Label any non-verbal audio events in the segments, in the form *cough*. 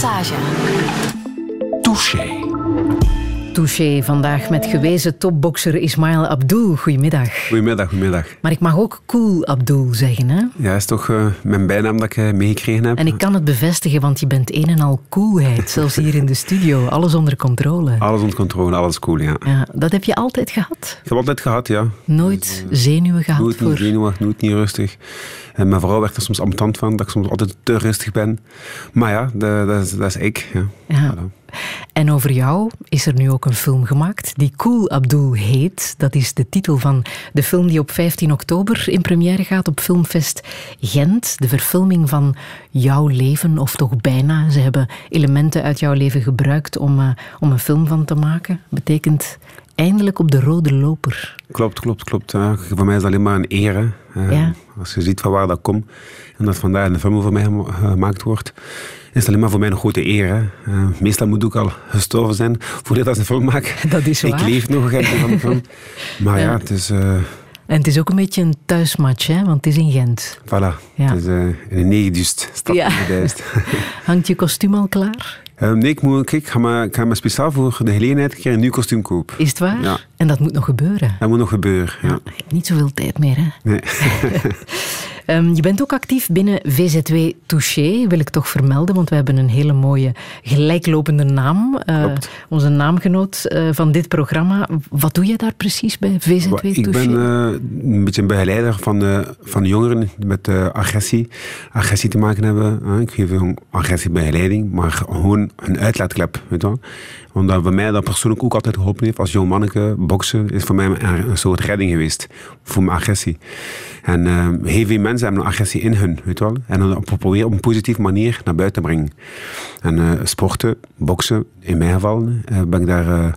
Passage. Touché. Touché vandaag met gewezen topbokser Ismail Abdul. Goedemiddag. Goedemiddag, goedemiddag. Maar ik mag ook Cool Abdul zeggen, hè? Ja, dat is toch uh, mijn bijnaam dat ik uh, meegekregen heb. En ik kan het bevestigen, want je bent een en al coolheid. Zelfs hier in de studio. Alles onder controle. Alles onder controle, alles cool, ja. ja dat heb je altijd gehad? Ik heb altijd gehad, ja. Nooit dus, uh, zenuwen gehad? Nooit voor... zenuwig, nooit niet rustig. En mijn vrouw werd er soms ambetant van, dat ik soms altijd te rustig ben. Maar ja, dat, dat, is, dat is ik. Ja. ja. Voilà. En over jou is er nu ook een film gemaakt die Cool Abdul heet. Dat is de titel van de film die op 15 oktober in première gaat op Filmfest Gent. De verfilming van jouw leven, of toch bijna. Ze hebben elementen uit jouw leven gebruikt om, uh, om een film van te maken. Betekent eindelijk op de rode loper. Klopt, klopt, klopt. Ja, voor mij is dat alleen maar een eer. Uh, ja. Als je ziet van waar dat komt en dat vandaag een film over mij gemaakt wordt, is het alleen maar voor mij een grote eer. Uh, meestal moet ik al gestorven zijn voordat ik een film maak. *laughs* Dat is waar. Ik leef nog een van de film. *laughs* Maar ja, ja het is... Uh, en het is ook een beetje een thuismatch, hè? want het is in Gent. Voilà, ja. het is in een negendust stad ja. *laughs* Hangt je kostuum al klaar? Uh, nee, ik, moet, kijk, ga maar, ga maar speciaal voor de gelegenheid een keer een nieuw kostuum kopen. Is het waar? Ja. En dat moet nog gebeuren? Dat moet nog gebeuren, ja. ja hebt niet zoveel tijd meer, hè? Nee. *laughs* *laughs* um, je bent ook actief binnen VZW Touché, wil ik toch vermelden, want we hebben een hele mooie gelijklopende naam. Uh, onze naamgenoot uh, van dit programma. Wat doe je daar precies bij VZW Touché? Ik ben een beetje een begeleider van, van jongeren met agressie, agressie te maken hebben. ik geef een agressiebegeleiding, maar gewoon een uitlaatklep, weet je wel. Omdat bij mij dat persoonlijk ook altijd geholpen heeft. Als jong manneke, boksen is voor mij een soort redding geweest. Voor mijn agressie. En uh, heel veel mensen hebben een agressie in hun, weet wel. En dan proberen op een positieve manier naar buiten te brengen. En uh, sporten, boksen, in mijn geval, uh, ben ik daar...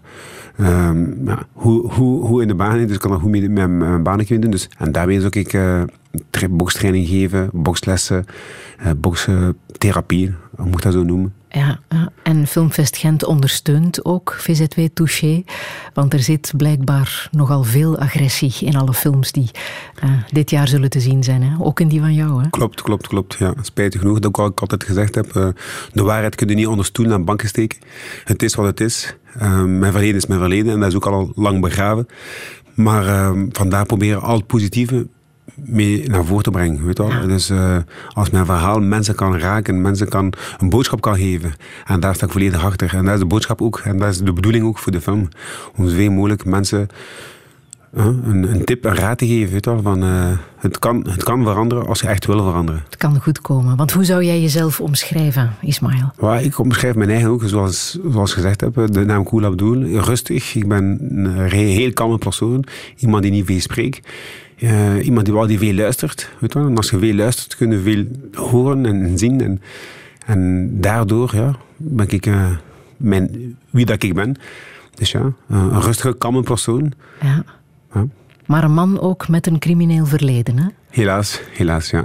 Um, ja, hoe, hoe, hoe in de baan, dus ik kan dat goed met mijn, mijn kunnen doen. Dus, en daarmee ook ik bokstraining geven, bokslessen, bokstherapie, hoe moet dat zo noemen. Ja, en Filmfest Gent ondersteunt ook VZW Touché. Want er zit blijkbaar nogal veel agressie in alle films die uh, dit jaar zullen te zien zijn. Hè? Ook in die van jou. Hè? Klopt, klopt, klopt. Ja, spijtig genoeg, dat ik altijd gezegd heb. Uh, de waarheid kun je niet onder stoel naar banken steken. Het is wat het is. Uh, mijn verleden is mijn verleden en dat is ook al lang begraven. Maar vandaar proberen al het positieve mee naar voren te brengen. Weet? Dus uh, als mijn verhaal mensen kan raken, mensen kan een boodschap kan geven. En daar sta ik volledig achter. En dat is de boodschap ook. En dat is de bedoeling ook voor de film. Om zoveel mogelijk mensen uh, een, een, tip, een raad te geven. Weet? Van, uh, het, kan, het kan veranderen als je echt wil veranderen. Het kan goed komen. Want hoe zou jij jezelf omschrijven, Ismail? Well, ik omschrijf mijn eigen ook, zoals, zoals gezegd heb. De naam Abdul. Rustig. Ik ben een heel kalme persoon. Iemand die niet veel spreekt. Uh, iemand die wel die veel luistert. Weet? En als je veel luistert, kun je veel horen en zien. En, en daardoor ja, ben ik uh, mijn, wie dat ik ben. Dus ja, uh, een rustige, kalme persoon. Ja. ja. Maar een man ook met een crimineel verleden, hè? Helaas, helaas, ja.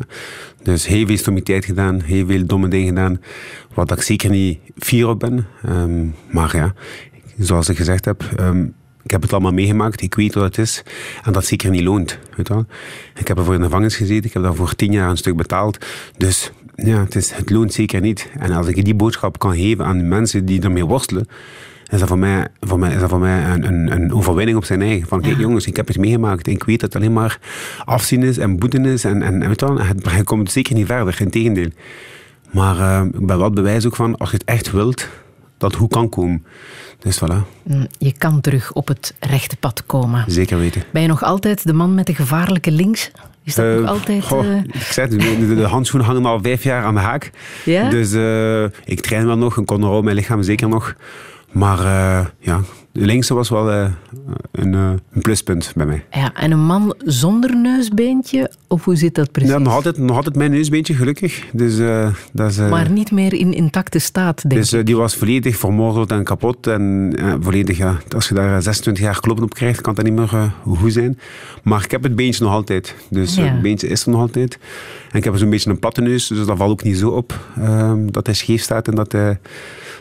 Dus heel veel stomiteit gedaan, heel veel domme dingen gedaan. Wat ik zeker niet fier op ben. Um, maar ja, zoals ik gezegd heb... Um, ik heb het allemaal meegemaakt, ik weet wat het is. En dat zeker niet loont. Weet wel. Ik heb ervoor in de gevangenis gezeten, ik heb daarvoor tien jaar een stuk betaald. Dus ja, het, is, het loont zeker niet. En als ik die boodschap kan geven aan de mensen die ermee worstelen, is dat voor mij, voor mij, is dat voor mij een, een, een overwinning op zijn eigen. Van kijk jongens, ik heb het meegemaakt. Ik weet dat het alleen maar afzien is en boeten is. En, en, weet wel, het, je komt zeker niet verder, in tegendeel. Maar uh, ik ben wel bewijs ook van, als je het echt wilt, dat hoe kan komen. Dus voilà. Je kan terug op het rechte pad komen. Zeker weten. Ben je nog altijd de man met de gevaarlijke links? Is dat uh, nog altijd... Goh, uh... Ik zei het, de, de, handschoenen hangen al vijf jaar aan de haak. Ja? Dus uh, ik train wel nog, ik controle mijn lichaam zeker nog. Maar ja, de linkse was wel uh, een, uh, een, pluspunt bij mij. Ja, en een man zonder neusbeentje? Of hoe zit dat precies? Ja, nog altijd, nog altijd mijn neusbeentje, gelukkig. Dus, uh, dat is, maar niet meer in intacte staat, denk dus, ik. die was volledig vermorzeld en kapot. En volledig, ja, als je daar 26 jaar kloppen op krijgt, kan dat niet meer goed zijn. Maar ik heb het beentje nog altijd. Dus ja. het beentje is er nog altijd. En ik heb zo'n beetje een platte neus, dus dat valt ook niet zo op. Ehm, dat hij scheef staat en dat, hij,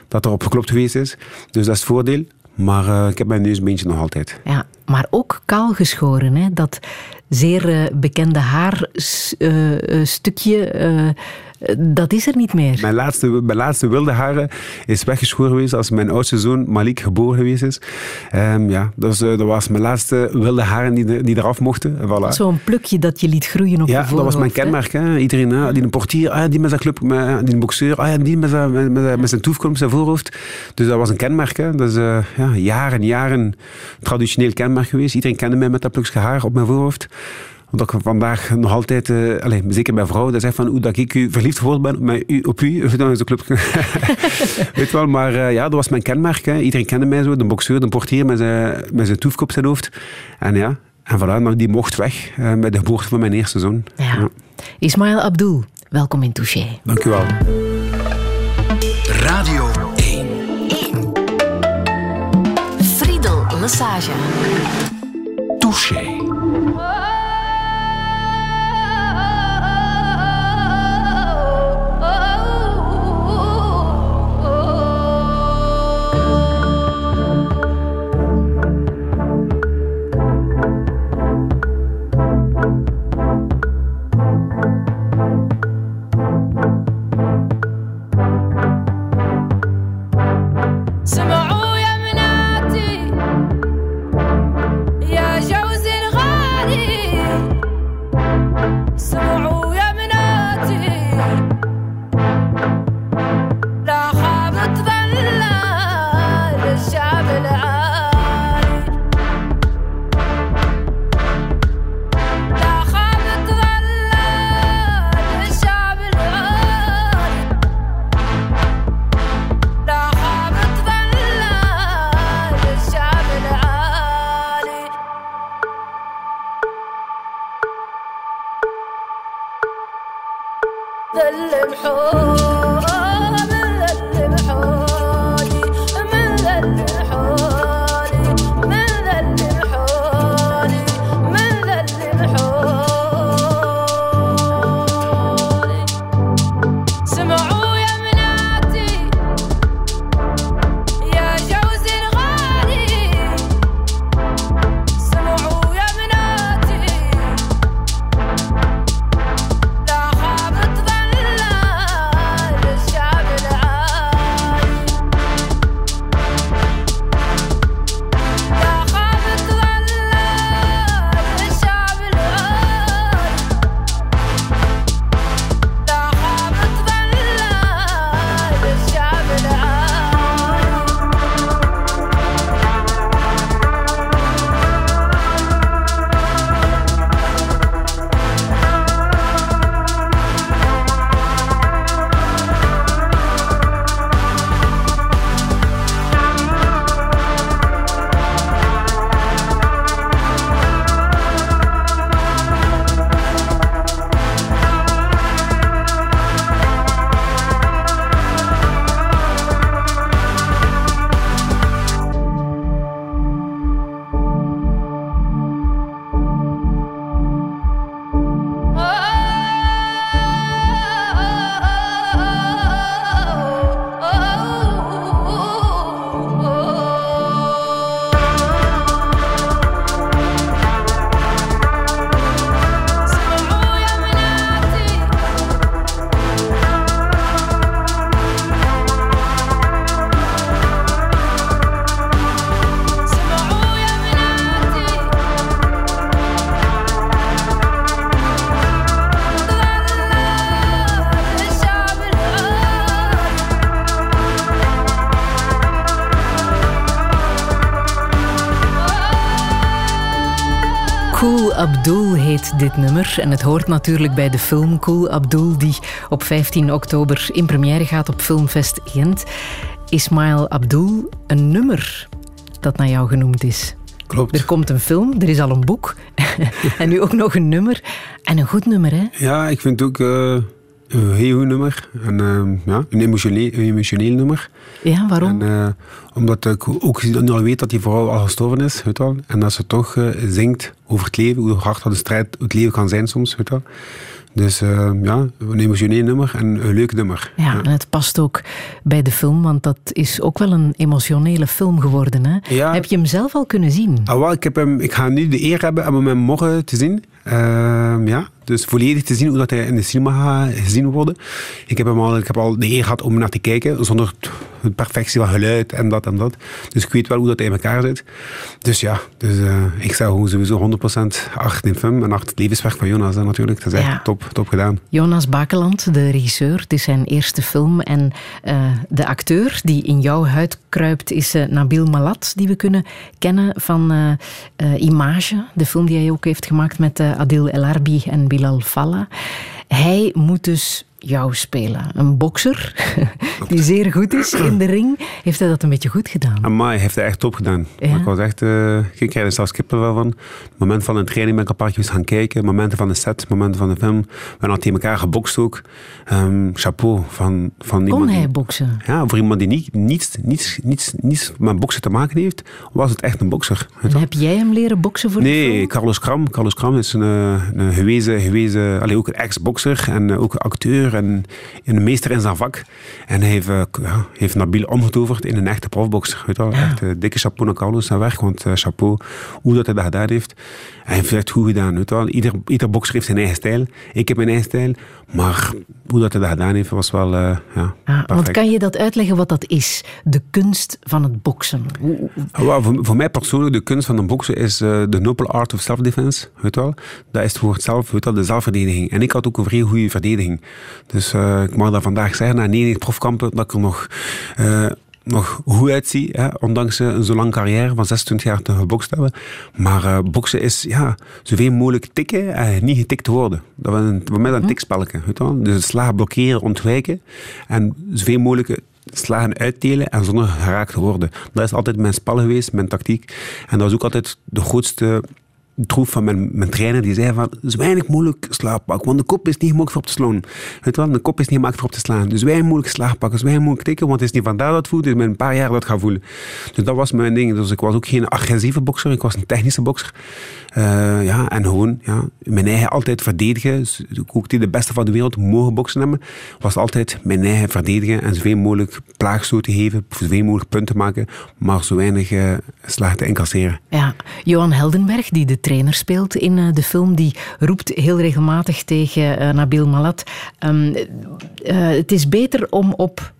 dat er op geklopt geweest is. Dus dat is het voordeel. Maar uh, ik heb mijn neusbeentje nog altijd. Ja, maar ook kaal geschoren. Hè? Dat zeer uh, bekende haarstukje. Uh, dat is er niet meer. Mijn laatste, mijn laatste wilde haren is weggeschoren geweest als mijn oudste zoon Malik geboren geweest is. Um, ja, dus, uh, dat was mijn laatste wilde haren die, die eraf mochten. Voilà. Zo'n plukje dat je liet groeien op ja, je Ja, dat was mijn kenmerk. Hè. Iedereen, hè, die een portier, ah, die met zijn club, met, die een boxeur, ah, die met zijn, met, met, met zijn toefkomst, zijn voorhoofd. Dus dat was een kenmerk. Hè. Dat is uh, ja, jaren, jaren traditioneel kenmerk geweest. Iedereen kende mij met dat plukje haar op mijn voorhoofd omdat ik vandaag nog altijd, uh, allez, zeker bij vrouwen, dat zegt van hoe dat ik u verliefd geworden ben op, mijn, u, op u. Dan is de club. *laughs* Weet wel, maar uh, ja, dat was mijn kenmerk. Hè. Iedereen kende mij zo, de boxeur, de portier met zijn, met zijn toefkop op zijn hoofd. En ja, en voilà, maar die mocht weg uh, bij de geboorte van mijn eerste zoon. Ja. ja. Ismaël Abdul, welkom in Touché. Dank u wel. Radio 1. 1. Friedel Massage. Touché. Heet dit nummer. En het hoort natuurlijk bij de film Cool Abdul, die op 15 oktober in première gaat op Filmfest Gent. Ismail Abdul, een nummer dat naar jou genoemd is. Klopt. Er komt een film, er is al een boek. *laughs* en nu ook nog een nummer. En een goed nummer, hè? Ja, ik vind het ook uh, een heel goed nummer. En, uh, ja, een, emotioneel, een emotioneel nummer. Ja, waarom? En, uh, omdat ik ook al weet dat die vrouw al gestorven is. Weet? En dat ze toch zingt over het leven, hoe hard dat de strijd het leven kan zijn soms. Weet. Dus uh, ja, een emotioneel nummer en een leuk nummer. Ja, en het past ook bij de film, want dat is ook wel een emotionele film geworden. Hè? Ja. Heb je hem zelf al kunnen zien? Ah, wel, ik, heb hem, ik ga nu de eer hebben om hem morgen te zien. Uh, ja, dus volledig te zien hoe dat hij in de cinema gaat gezien worden. Ik heb, hem al, ik heb al de eer gehad om naar te kijken, zonder de perfectie van geluid en dat en dat. Dus ik weet wel hoe dat in elkaar zit. Dus ja, dus, uh, ik zou gewoon sowieso 100% achter de film en achter het levenswerk van Jonas hè, natuurlijk. Dat is echt top, top gedaan. Jonas Bakeland, de regisseur, het is zijn eerste film. En uh, de acteur die in jouw huid kruipt is uh, Nabil Malat, die we kunnen kennen van Image, de film die hij ook heeft gemaakt met Adil El Arbi en Bilal Falla. Hij moet dus jou spelen. Een bokser *laughs* die zeer goed is in de ring. Heeft hij dat een beetje goed gedaan? Amai, heeft hij echt top gedaan. Ja? Ik was echt, uh, ik krijg er zelfs kippen van. Moment van een training ben ik een paar keer gaan kijken. Momenten van de set, momenten van de film. We hebben tegen elkaar gebokst ook. Um, chapeau van, van Kon iemand. hij boksen? Ja, voor iemand die niet, niets, niets, niets, niets met boksen te maken heeft, was het echt een bokser. heb jij hem leren boksen voor Nee, Carlos Kram. Carlos Kram is een, eh, een gewezen, gewezen allee, ook een ex-bokser en eh, ook acteur en een meester in zijn vak. En hij heeft, uh, ja, heeft Nabil omgetoverd in een echte profboxer. Weet wel? Echt uh, dikke chapeau naar Carlos zijn werk, want uh, chapeau hoe dat hij dat gedaan heeft. Hij heeft het goed gedaan. Weet je wel? Ieder, ieder bokser heeft zijn eigen stijl. Ik heb mijn eigen stijl. Maar hoe dat hij dat gedaan heeft, was wel uh, ja, ah, Want kan je dat uitleggen wat dat is? De kunst van het boksen. Well, voor, voor, mij persoonlijk, de kunst van het boksen is uh, de noble art of self-defense. Weet wel? Dat is het woord zelf, weet wel, de zelfverdediging. En ik had ook een vrij goede verdediging. Dus uh, ik mag dat vandaag zeggen, na 90 profkampen, dat ik er nog nog goed uitzie, hè, ondanks een zo lange carrière van 26 jaar te gebokst hebben. Maar uh, boksen is ja, zoveel mogelijk tikken en niet getikt worden. Dat was voor mij een hm. tikspelletje. Dus slagen blokkeren, ontwijken en zoveel mogelijk slagen uitdelen en zonder geraakt te worden. Dat is altijd mijn spel geweest, mijn tactiek. En dat was ook altijd de grootste troef van mijn, mijn trainer, die zei van, is weinig moeilijk slaappak, want de kop is niet gemaakt voor op te slaan. Weet wel, de kop is niet gemaakt voor op te slaan. Dus weinig moeilijk slaappak, is weinig moeilijk tikken, want het is niet vandaar dat voelt, is met een paar jaar dat gaan voelen. Dus dat was mijn ding. Dus ik was ook geen agressieve bokser, ik was een technische bokser. Uh, ja, en gewoon, ja, mijn eigen altijd verdedigen. Dus ook die de beste van de wereld mogen boksen hebben, was altijd mijn eigen verdedigen en zoveel mogelijk plaagstoten geven, zoveel mogelijk punten maken, maar zo weinig uh, slagen te incasseren. Ja, Johan Heldenberg, die de trainer speelt in uh, de film, die roept heel regelmatig tegen Nabil Malat, um, het is beter om op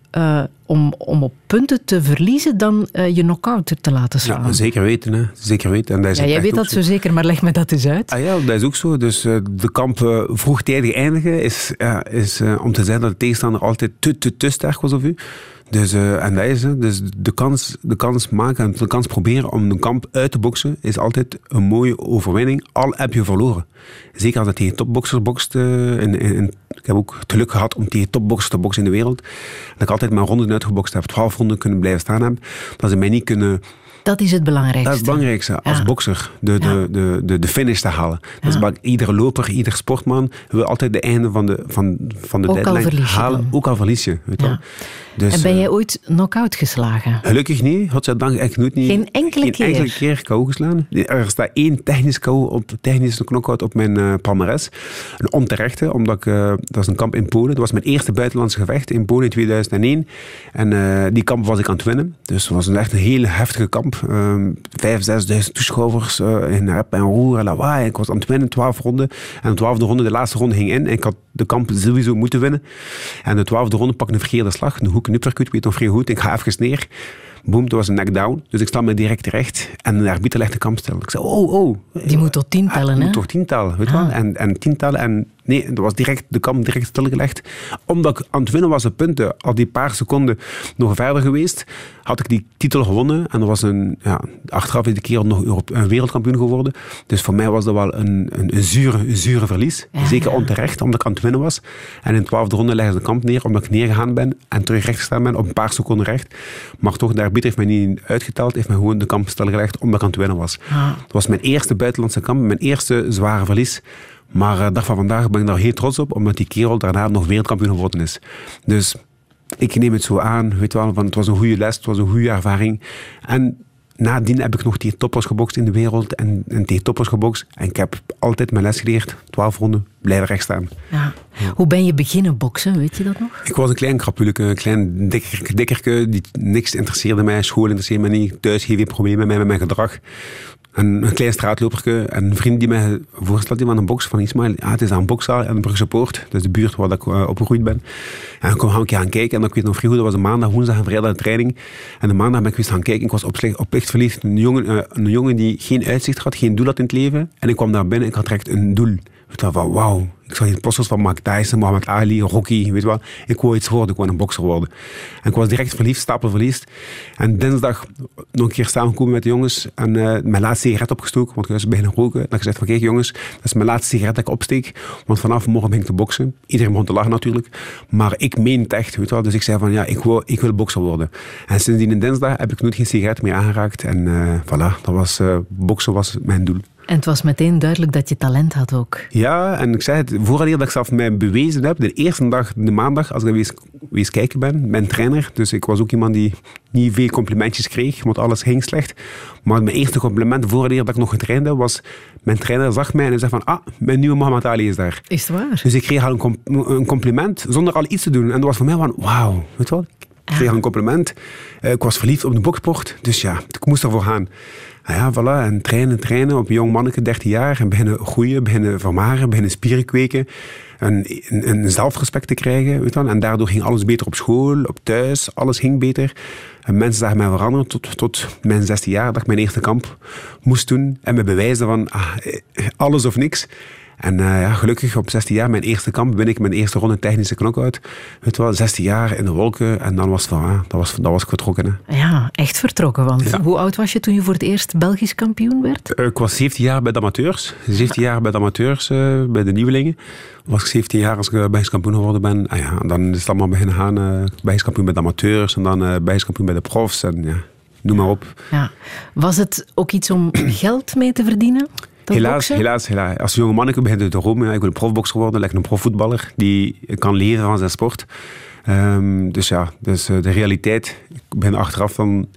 om, om op punten te verliezen dan uh, je knock-out te laten slaan. Ja, zeker weten. Hè. Zeker weten. En dat is ja, jij weet dat zo zeker, maar leg me dat eens uit. Ah, ja, dat is ook zo. Dus uh, de kamp vroegtijdig eindigen is, is om te zeggen dat de tegenstander altijd te, te, te sterk was of u. Dus, en dat is. Dus de kans, de kans maken en de kans proberen om een kamp uit te boksen is altijd een mooie overwinning, al heb je verloren. Zeker als je tegen topboxers bokst. In, in, ik heb ook het geluk gehad om tegen topboxers te boksen in de wereld. Dat ik altijd mijn ronden uitgebokst heb, twaalf ronden kunnen blijven staan heb. Dat ze mij niet kunnen dat is het belangrijkste. Dat is het belangrijkste als bokser, de, de, de, de, de finish te halen. Dus iedere loper, ieder sportman wil altijd de einde van de, van, van de deadline halen. Ook al verlies je. Weet ja. Dus, en ben jij ooit knock-out geslagen? Gelukkig niet. Godzijdank echt nooit niet. Geen enkele Geen keer? enkele keer KO geslagen. Er staat één technisch KO op, technische knock-out op mijn uh, palmares. Een onterechte, omdat ik, uh, dat was een kamp in Polen. Dat was mijn eerste buitenlandse gevecht in Polen in 2001. En uh, die kamp was ik aan het winnen. Dus het was een echt een hele heftige kamp. Um, vijf, zesduizend toeschouwers in rep en roer en lawaai. Ik was aan het winnen, twaalf ronden. En de twaalfde ronde, de laatste ronde ging in. En ik had de kamp sowieso moeten winnen. En de twaalfde ronde pakte een verkeerde slag. Een hoek, een uppercut, weet nog vrij goed. Ik ga even neer. Boom, dat was een knockdown. Dus ik sta me direct terecht. En de arbiter legt de kamp stil. Ik zei, oh, oh. Die moet tot tien tellen, hè? moet toch tien tellen, weet je ah. wel. En, en tien tellen. En nee, dat was direct, de kamp direct stilgelegd. Omdat ik aan het winnen was de punten. Al die paar seconden nog verder geweest, had ik die titel gewonnen. En er was een, ja, achteraf is de kerel nog een wereldkampioen geworden. Dus voor mij was dat wel een, een, een zure, een zure verlies. Ja, Zeker onterecht, omdat ik aan het winnen was. En in de twaalfde ronde legde de kamp neer, omdat ik neergegaan ben en terug recht gestaan ben, op een paar seconden recht. Maar toch, de arbiter heeft mij niet uitgeteld, heeft mij gewoon de kamp stilgelegd, omdat ik aan het winnen was. Ah. Dat was mijn eerste buitenlandse kamp, mijn eerste zware verlies. Maar de dag van vandaag ben ik daar heel trots op, omdat die kerel daarna nog wereldkampioen geworden is. Dus ik neem het zo aan, weet wel, het was een goede les, het was een goede ervaring. En nadien heb ik nog tegen toppers gebokst in de wereld en, en tegen toppers gebokst. En ik heb altijd mijn les geleerd, 12 ronden, blijven recht staan. Ja. Hoe ben je beginnen boksen, weet je dat nog? Ik was een klein krapuleke, een klein dikker, dikkerke, die niks interesseerde mij, school interesseerde mij niet, thuis heel veel problemen met mij, met mijn gedrag. En een klein straatloperke. En een vriend die mij voorstelt die aan een box van Ismail. Ja, het is aan een de Brugse Poort. Dat is de buurt waar ik uh, opgegroeid ben. En dan kwam ik gaan kijken. En ik weet nog vrij goed, dat was een maandag, woensdag en vrijdag de training. En de maandag ben ik eens gaan kijken. Ik was op, oprecht verliefd. Een jongen, uh, een jongen die geen uitzicht had, geen doel had in het leven. En ik kwam daar binnen en ik had direct een doel. Ik dacht van wauw, ik zag hier posters van Mike Tyson, Muhammad Ali, Rocky, weet je wel. Ik wou iets worden, ik wou een bokser worden. En ik was direct verliefd, stapel verliefd. En dinsdag nog een keer samengekomen met de jongens en uh, mijn laatste sigaret opgestoken, want ik was beginnen roken. En ik gezegd van kijk jongens, dat is mijn laatste sigaret dat ik opsteek, want vanaf morgen ben ik te boksen. Iedereen begon te lachen natuurlijk, maar ik meen het echt, weet wel. Dus ik zei van ja, ik wil, ik wil bokser worden. En sindsdien een dinsdag heb ik nooit geen sigaret meer aangeraakt en uh, voilà, dat was, uh, boksen was mijn doel. En het was meteen duidelijk dat je talent had ook. Ja, en ik zei het, voordat dat ik zelf mij bewezen heb, de eerste dag, de maandag, als ik wees, wees kijken ben, mijn trainer, dus ik was ook iemand die niet veel complimentjes kreeg, want alles ging slecht. Maar mijn eerste compliment, voordat ik nog getraind heb, was, mijn trainer zag mij en zei van, ah, mijn nieuwe Mohamed Ali is daar. Is het waar? Dus ik kreeg al een, een compliment, zonder al iets te doen. En dat was voor mij van, wauw, weet je wel, ik kreeg al een compliment. Eh, ik was verliefd op de boksport, dus ja, ik moest ervoor gaan. Nou ja, voilà. En trainen, trainen op jong manneke, 13 jaar. En beginnen groeien, beginnen vermaren, beginnen spieren kweken. En een, zelfrespect te krijgen. Weet En daardoor ging alles beter op school, op thuis. Alles ging beter. En mensen zagen mij veranderen tot, tot mijn 16 jaar. Dat ik mijn eerste kamp moest doen. En me bewijzen van ah, alles of niks. En uh, ja, gelukkig op 16 jaar, mijn eerste kamp, win ik mijn eerste ronde technische knockout. Weet wel, 16 jaar in de wolken en dan was het van, ah, dat, was, dat was ik vertrokken. Hè. Ja, echt vertrokken. Want ja. hoe oud was je toen je voor het eerst Belgisch kampioen werd? Uh, ik was 17 jaar bij de amateurs. 17 jaar bij de amateurs, uh, bij de nieuwelingen. Was ik 17 jaar als ik Belgisch kampioen geworden ben. Ah, ja, dan is het allemaal beginnen gaan. Uh, Belgisch kampioen bij de amateurs en dan uh, Belgisch kampioen bij de profs. En, ja, noem maar op. Ja. Was het ook iets om *clears throat* geld mee te verdienen? Helaas, helaas, helaas. Als jonge manneke begint te dromen, ik wil een profboxer worden, lekker een profvoetballer die kan leren van zijn sport. Um, dus ja, dus uh, de realiteit, ik ben achteraf van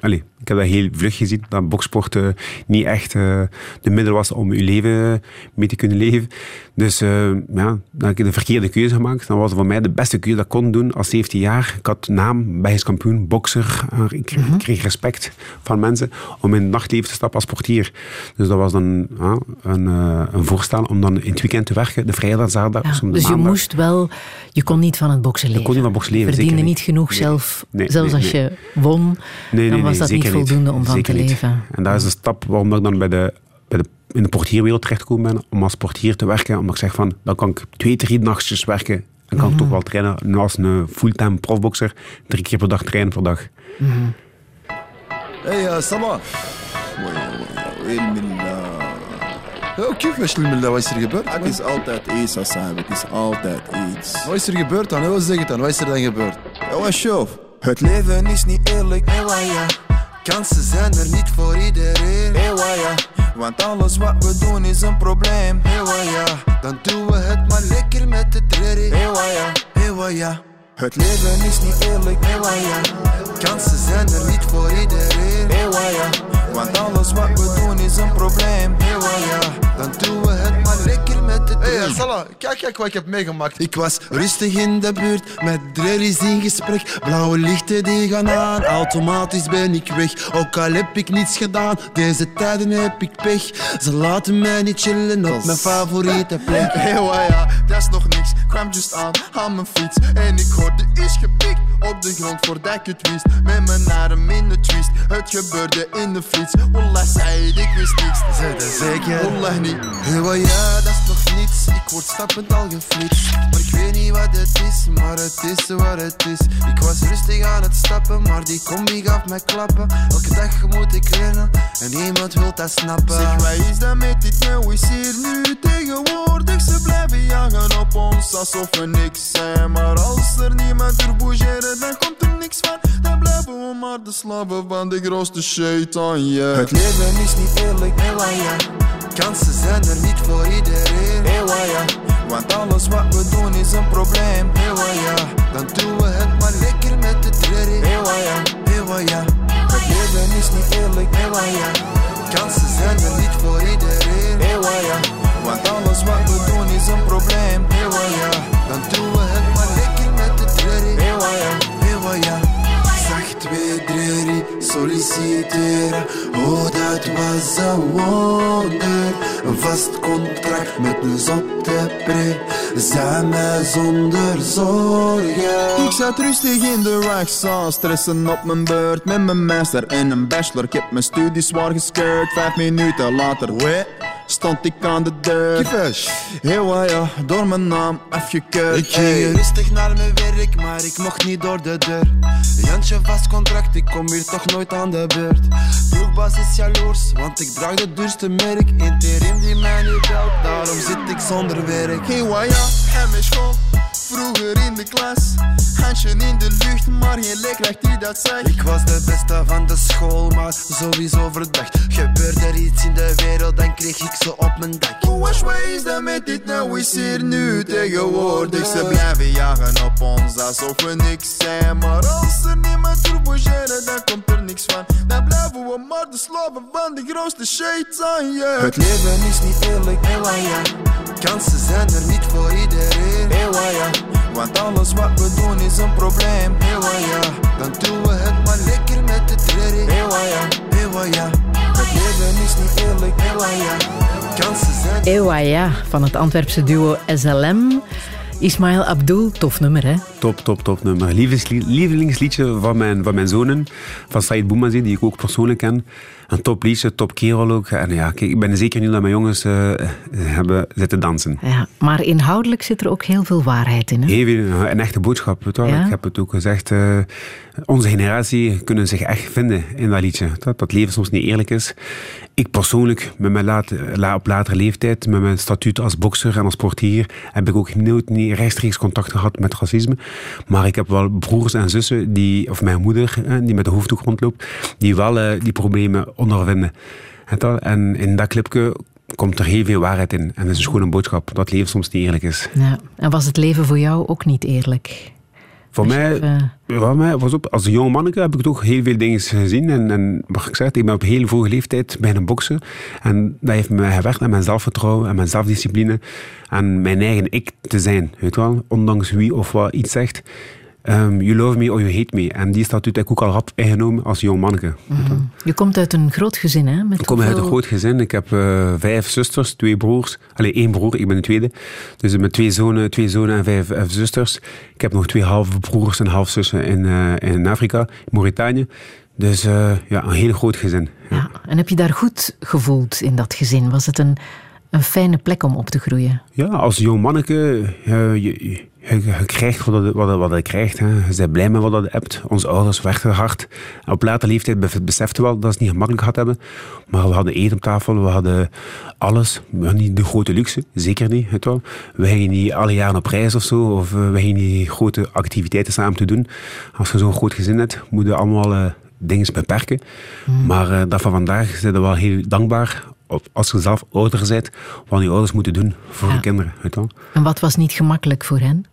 Allee, ik heb dat heel vlug gezien, dat boksport uh, niet echt uh, de middel was om je leven mee te kunnen leven. Dus uh, ja, dan heb ik de verkeerde keuze gemaakt. Dan was het voor mij de beste keuze dat ik kon doen als 17 jaar. Ik had naam, Belgisch kampioen, bokser. Ik kreeg, mm kreeg, respect van mensen om in het nachtleven te stappen als portier. Dus dat was dan een, een voorstel om dan in het weekend te werken, de vrijdag, zaterdag. Ja, dus je moest wel, je kon niet van het boksen leven. Je kon niet van boksen leven, Je verdiende niet genoeg nee. zelf, nee, zelfs nee, als je won. Nee, nee, was dat zeker niet voldoende om van zeker te niet. leven. En dat is de stap waarom ik dan bij de, bij de, in de portierwereld terechtgekomen ben, om als portier te werken. Omdat ik zeg van, dan kan ik twee, drie nachtjes werken en kan ik toch wel trainen naast een fulltime profboxer. Drie keer per dag trainen per dag. Hey يا صباح وين من كيفاش الملا wat is er gebeurd? Het is altijd iets, Assam. Het is altijd iets. Wat is er gebeurd dan? Wat zeg het dan? Wat is er dan gebeurd? Jongen, show. Het leven is niet eerlijk, ewa Kansen zijn er niet voor iedereen, ewa Want alles wat we doen is een probleem, ewa Dan doen we het maar lekker met de training, ewa ewa Het leven is niet eerlijk, ewa Kansen zijn er niet voor iedereen, ewa Want alles wat we doen is een probleem, ewa Dan doen we het maar lekker met de Hé, training. hey, Salah, kijk, kijk wat ik heb meegemaakt. Ik was rustig in de buurt, met drerries in gesprek. Blauwe lichten die gaan aan, automatisch ben ik weg. Ook al heb ik niets gedaan, deze tijden heb ik pech. Ze laten mij niet chillen op mijn favoriete plek. *laughs* Ewa ja, dat is nog niks. Kwam just aan, aan mijn fiets. En ik hoorde iets gepikt op de grond voordat ik het wist. Met mijn arm in de twist, het gebeurde in de fiets. Wallah, zei ik wist niks. Zeg dat zeker? Wallah niet. Ja, dat is nog niets. Ik word stappend al geflitst. Maar ik weet niet wat het is, maar het is wat het is. Ik was rustig aan het stappen, maar die combi gaf mij klappen. Elke dag moet ik rennen en niemand wil dat snappen. Zeg, wat is dat met dit nou is hier nu tegenwoordig? Ze blijven jagen op ons alsof we niks zijn. Maar als er niemand er bougeren, dan komt er niks van. Dan blijven we maar de slaven van de grootste shaitan, yeah. Het leven is niet eerlijk, ewa ja. Kansen zijn er niet voor iedereen, ewa ja. Want alles wat we doen is een probleem, ewa ja. Dan doen we het maar lekker met de training, ewa ja, ewa ja. Het leven leven is niet eerlijk, ewa ja. Kansen zijn er niet voor iedereen, ewa ja. Want alles wat we doen solliciteren, oh dat was een wonder. Een vast contract met een zotte pre. Samen zonder zorgen. Ik zat rustig in de Raxal, stressen op mijn beurt met mijn master en een bachelor. Ik heb mijn studies zwaar gescheurd, vijf minuten later. Wee stond ik aan de deur. Kiefish. Heel ja, door mijn naam afgekeurd. Ik ging rustig naar mijn werk, maar ik mocht niet door de deur. Jantje vast contract, ik kom hier toch nooit aan de beurt. Broekbaas is jaloers, want ik draag de duurste merk. Interim die mij niet belt, daarom zit ik zonder werk. Hey, ja, hem is school. Vroeger in de klas, handje in de lucht, maar geen leerkracht die dat zegt. Ik was de beste van de school, maar sowieso verdacht. Gebeurde er iets in de wereld, dan kreeg ik ze op mijn dak. Hoe is dat met dit nou is hier nu tegenwoordig? Ze blijven jagen op ons alsof we niks zijn. Maar als er niemand turbogeren, dan komt er niks van. Dan blijven we maar de slaven van de grootste shaitan, yeah. Het leven is niet eerlijk, ja. Kansen zijn er niet voor iedereen, ja. Want alles wat we doen is een probleem, ja. Dan doen we het maar lekker met de trerrie, ja. ja. Het leven is niet eerlijk, ja. Kansen zijn... Ewa ja, van het Antwerpse duo SLM. Ismail Abdul, tof nummer hè? Top, top, top nummer. Lievelingsliedje van mijn, van mijn zonen, van Said Boumazi, die ik ook persoonlijk ken een top liedje, top kerel ook. En ja, kijk, ik ben zeker nu dat mijn jongens uh, hebben zitten dansen. Ja, maar inhoudelijk zit er ook heel veel waarheid in. Hè? Heel veel, een echte boodschap. Weet wel. Ik heb het ook gezegd. Uh, onze generatie kunnen zich echt vinden in dat liedje. Dat, dat leven soms niet eerlijk is. Ik persoonlijk, met mijn laat, op latere leeftijd, met mijn statuut als bokser en als sportier, heb ik ook nooit niet rechtstreeks contact gehad met racisme. Maar ik heb wel broers en zussen, die, of mijn moeder, die met de hoofddoek rondloopt, die wel die problemen ondervinden. En in dat clipje komt er heel veel waarheid in. En dat is gewoon een boodschap dat leven soms niet eerlijk is. Ja. En was het leven voor jou ook niet eerlijk? Voor mij, uh... mij was op, als een jonge manneke heb ik toch heel veel dingen gezien. En, en wat ik zeg, ik ben op heel vroege leeftijd beginnen boksen. En dat heeft me gewerkt aan mijn zelfvertrouwen en mijn zelfdiscipline. En mijn eigen ik te zijn. Weet wel? Ondanks wie of wat iets zegt. Um, you love me or you hate me. En die statuut heb ik ook al rap ingenomen als jong manneke. Mhm. Je komt uit een groot gezin, hè? Met ik kom uit een groot gezin. Ik heb uh, vijf zusters, twee broers. Alleen één broer, ik ben de tweede. Dus met twee zonen, twee zonen en vijf, vijf zusters. Ik heb nog twee halve broers en halfzussen in, uh, in Afrika, Mauritanië. Dus uh, ja, een heel groot gezin. Ja. ja. En heb je daar goed gevoeld in dat gezin? Was het een, een fijne plek om op te groeien? Ja, als jong manneke... je, je, krijgt wat je, wat, wat je krijgt. Hè. Je bent blij met wat je hebt. Onze ouders werkten hard. op later leeftijd beseften we wel dat ze het niet gemakkelijk gehad hebben. Maar we hadden eten op tafel, we hadden alles. We niet de grote luxe, zeker niet. Weet wel. We gingen niet alle jaren op reis of zo. Of eh, we gingen niet grote activiteiten samen te doen. Als je zo'n groot gezin hebt, moet je allemaal uh, dingen beperken. Hmm. Maar uh, dat van vandaag zijn we wel heel dankbaar als je zelf ouder bent, wat je ouders moeten doen voor ja. de kinderen. Weet wel. En wat was niet gemakkelijk voor hen?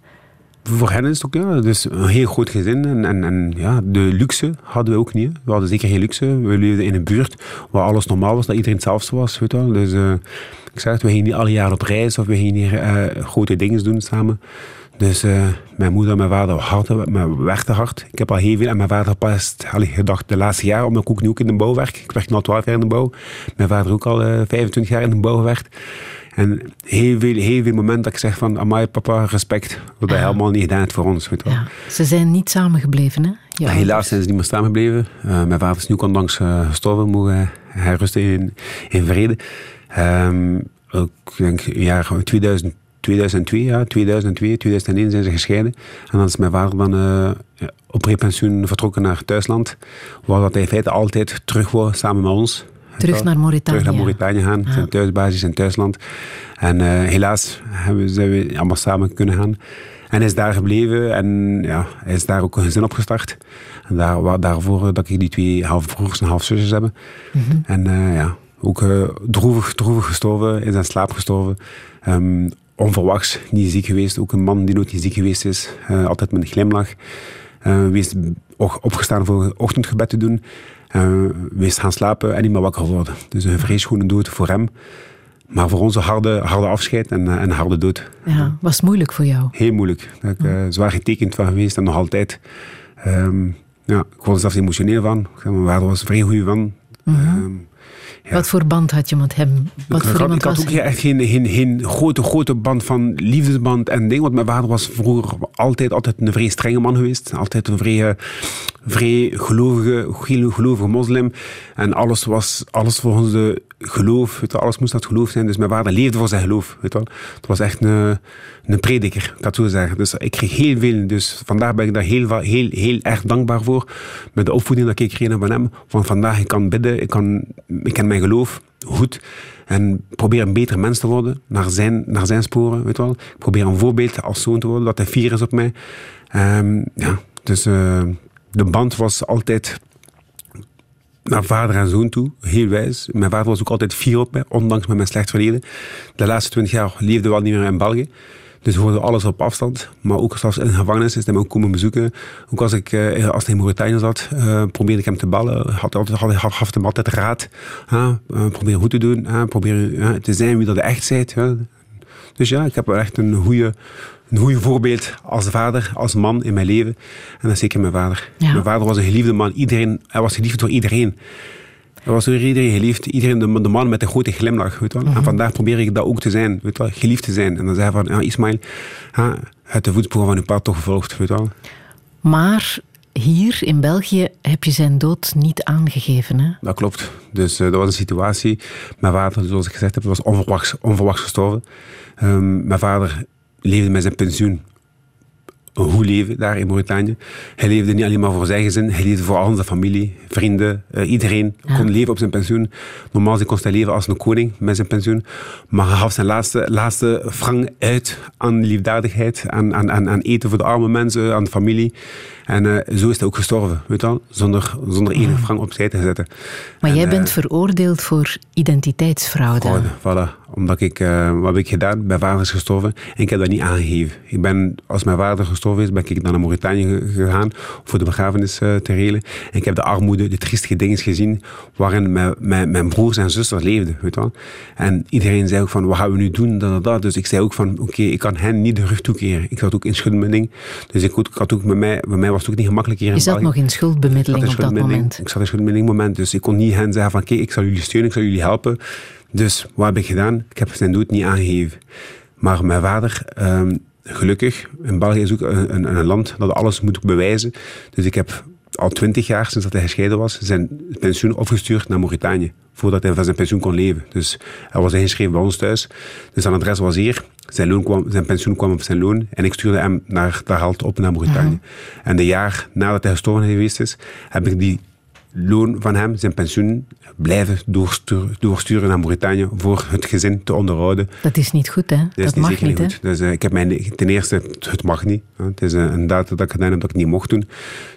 Voor hen is het ook ja, dus een heel groot gezin. En, en, ja, de luxe hadden we ook niet. We hadden zeker geen luxe. We leefden in een buurt waar alles normaal was, dat iedereen hetzelfde was. Weet. Dus uh, ik zeg het, we gingen niet alle jaren op reis of we gingen hier uh, grote dingen doen samen. Dus uh, mijn moeder en mijn vader hard, maar werkten hard. Ik heb al heel veel aan mijn vader pas gedacht de laatste jaren, omdat ik ook nu ook in de bouw werk. Ik werk nu al 12 jaar in de bouw. Mijn vader ook al 25 jaar in de bouw gewerkt. En heel veel, heel veel momenten dat ik zeg van, amai papa, respect. Wat hij helemaal niet gedaan heeft voor ons. Weet ja. Ze zijn niet samengebleven, hè? Ja, helaas zijn ze niet meer samengebleven. Uh, mijn vader is nu onlangs uh, gestorven, mogen hij rusten in, in vrede. Um, ik denk, jaar 2000, 2002, ja, 2002, 2001 zijn ze gescheiden. En dan is mijn vader dan uh, op prepensioen vertrokken naar Thuisland. Waar dat hij in feite altijd terug was samen met ons. Terug naar Mauritanië. Terug naar Mauritanië gaan, ja. zijn thuisbasis in Thuisland. En uh, helaas hebben, zijn we allemaal samen kunnen gaan. En hij is daar gebleven en ja, hij is daar ook een gezin opgestart. En daar, daarvoor dat ik die twee half broers en half zusjes heb. Mm -hmm. En uh, ja, ook uh, droevig, droevig gestorven, in zijn slaap gestorven. Um, onverwachts, niet ziek geweest. Ook een man die nooit niet ziek geweest is. altijd met een glimlach. Uh, wees opgestaan voor ochtendgebed te doen. Uh, wees gaan slapen en niet meer wakker worden. Dus een vreesschone dood voor hem. Maar voor ons een harde, harde afscheid en, en een harde dood. Ja, was het moeilijk voor jou? Heel moeilijk. Daar ik uh, zwaar getekend van geweest en nog altijd. Um, ja, ik word er zelfs emotioneel van. Mijn vader was een vrij goede van. Mm -hmm. um, ja. Wat voor band had je met hem? Wat ik, voor had, ik had ook echt geen, geen, geen grote, grote band van liefdesband en ding. Want mijn vader was vroeger altijd, altijd een vrij strenge man geweest. Altijd een vrij, vrij gelovige, gelovige moslim. En alles was alles volgens de geloof. Je, alles moest dat geloof zijn. Dus mijn vader leefde voor zijn geloof. Weet je. Het was echt een, een prediker, ik het zo zeggen. Dus ik kreeg heel veel. Dus vandaar ben ik daar heel, heel, heel erg dankbaar voor. Met de opvoeding dat ik kreeg van hem. Van vandaag, ik kan bidden, ik, kan, ik ken mijn geloof goed. En probeer een beter mens te worden, naar zijn, naar zijn sporen. Weet wel. Ik probeer een voorbeeld als zoon te worden, dat hij fier is op mij. Um, ja, dus uh, de band was altijd naar vader en zoon toe, heel wijs. Mijn vader was ook altijd fier op mij, ondanks met mijn slecht verleden. De laatste twintig jaar leefde we wel niet meer in België. Dus we hoorden alles op afstand. Maar ook zelfs in de gevangenis is hij me komen bezoeken. Ook als, ik, uh, als hij in Mauritanië zat, uh, probeerde ik hem te bellen. Had had, had, hem altijd raad. Uh, probeer goed te doen. probeer te zijn wie dat echt bent. Dus ja, ik heb echt een goede, een goede voorbeeld als vader, als man in mijn leven. En dat zeker mijn vader. Ja. Mijn vader was een geliefde man. Iedereen, hij was geliefd door iedereen. Hij was door iedereen geliefd. Iedereen de, de man met een grote glimlach. Weet wel. Mhm. En vandaag probeer ik dat ook te zijn. Weet wel. Geliefd te zijn. En dan zei hij van, ja, Ismail, ja, het de voetsporen van uw pa toch gevolgd. Weet wel. Maar hier in België heb je zijn dood niet aangegeven. Hè? Dat klopt. Dus uh, dat was een situatie. Mijn vader, zoals ik gezegd heb, was onverwachts, onverwachts gestorven. Um, mijn vader leefde met zijn pensioen een goed leven daar in Mauritanië. Hij leefde niet alleen maar voor zijn gezin, hij leefde voor al zijn familie, vrienden, uh, iedereen Ja. kon leven op zijn pensioen. Normaal kon hij leven als een koning met zijn pensioen, maar hij gaf zijn laatste, laatste frank uit aan liefdadigheid, aan, aan, aan, aan eten voor de arme mensen, aan de familie. En uh, zo is hij ook gestorven, weet je wel, zonder, zonder enig frank opzij te zetten. Maar En, jij eh, bent veroordeeld voor identiteitsfraude. Fraude, voilà. Omdat ik, uh, wat heb ik gedaan? Mijn vader is gestorven en ik heb dat niet aangegeven. Ik ben, als mijn vader gestorven is, ben ik naar Mauritanië gegaan voor de begrafenis te regelen. En ik heb de armoede, de triestige dingen gezien waarin mijn, mijn, mijn broers en zusters leefden. Weet je wel? En iedereen zei ook van, wat gaan we nu doen? Dat, dat, dat. Dus ik zei ook van, oké, okay, ik kan hen niet de rug toekeren. Ik zat ook in. Dus ik, ik had ook met mij, bij mij was het ook niet gemakkelijk hier Je in zat België. nog in schuldbemiddeling Ik op zat dat moment. Ik zat in schuldbemiddeling moment, dus ik kon niet hen zeggen van, kijk, ik zal jullie steunen, ik zal jullie helpen. Dus wat heb ik gedaan? Ik heb zijn dood niet aangegeven. Maar mijn vader, um, gelukkig, in België is ook een, een, een, land dat alles moet bewijzen. Dus ik heb al twintig jaar, sinds dat hij gescheiden was, zijn pensioen opgestuurd naar Mauritanië. Voordat hij van zijn pensioen kon leven. Dus hij was ingeschreven bij ons thuis. Dus zijn adres was hier. Zijn, loon kwam, zijn pensioen kwam op zijn loon. En ik stuurde hem naar, daar geld op naar Mauritanië. Mhm. En de jaar nadat hij gestorven geweest is, heb ik die loon van hem, zijn pensioen, blijven doorsturen, doorsturen naar Mauritanië voor het gezin te onderhouden. Dat is niet goed, hè? Dat, Dat, is niet mag zeker niet, niet hè? goed. Dus, uh, ik heb mijn, ten eerste, het, mag niet. Hè. Het is uh, een datum dat ik gedaan heb dat ik niet mocht doen.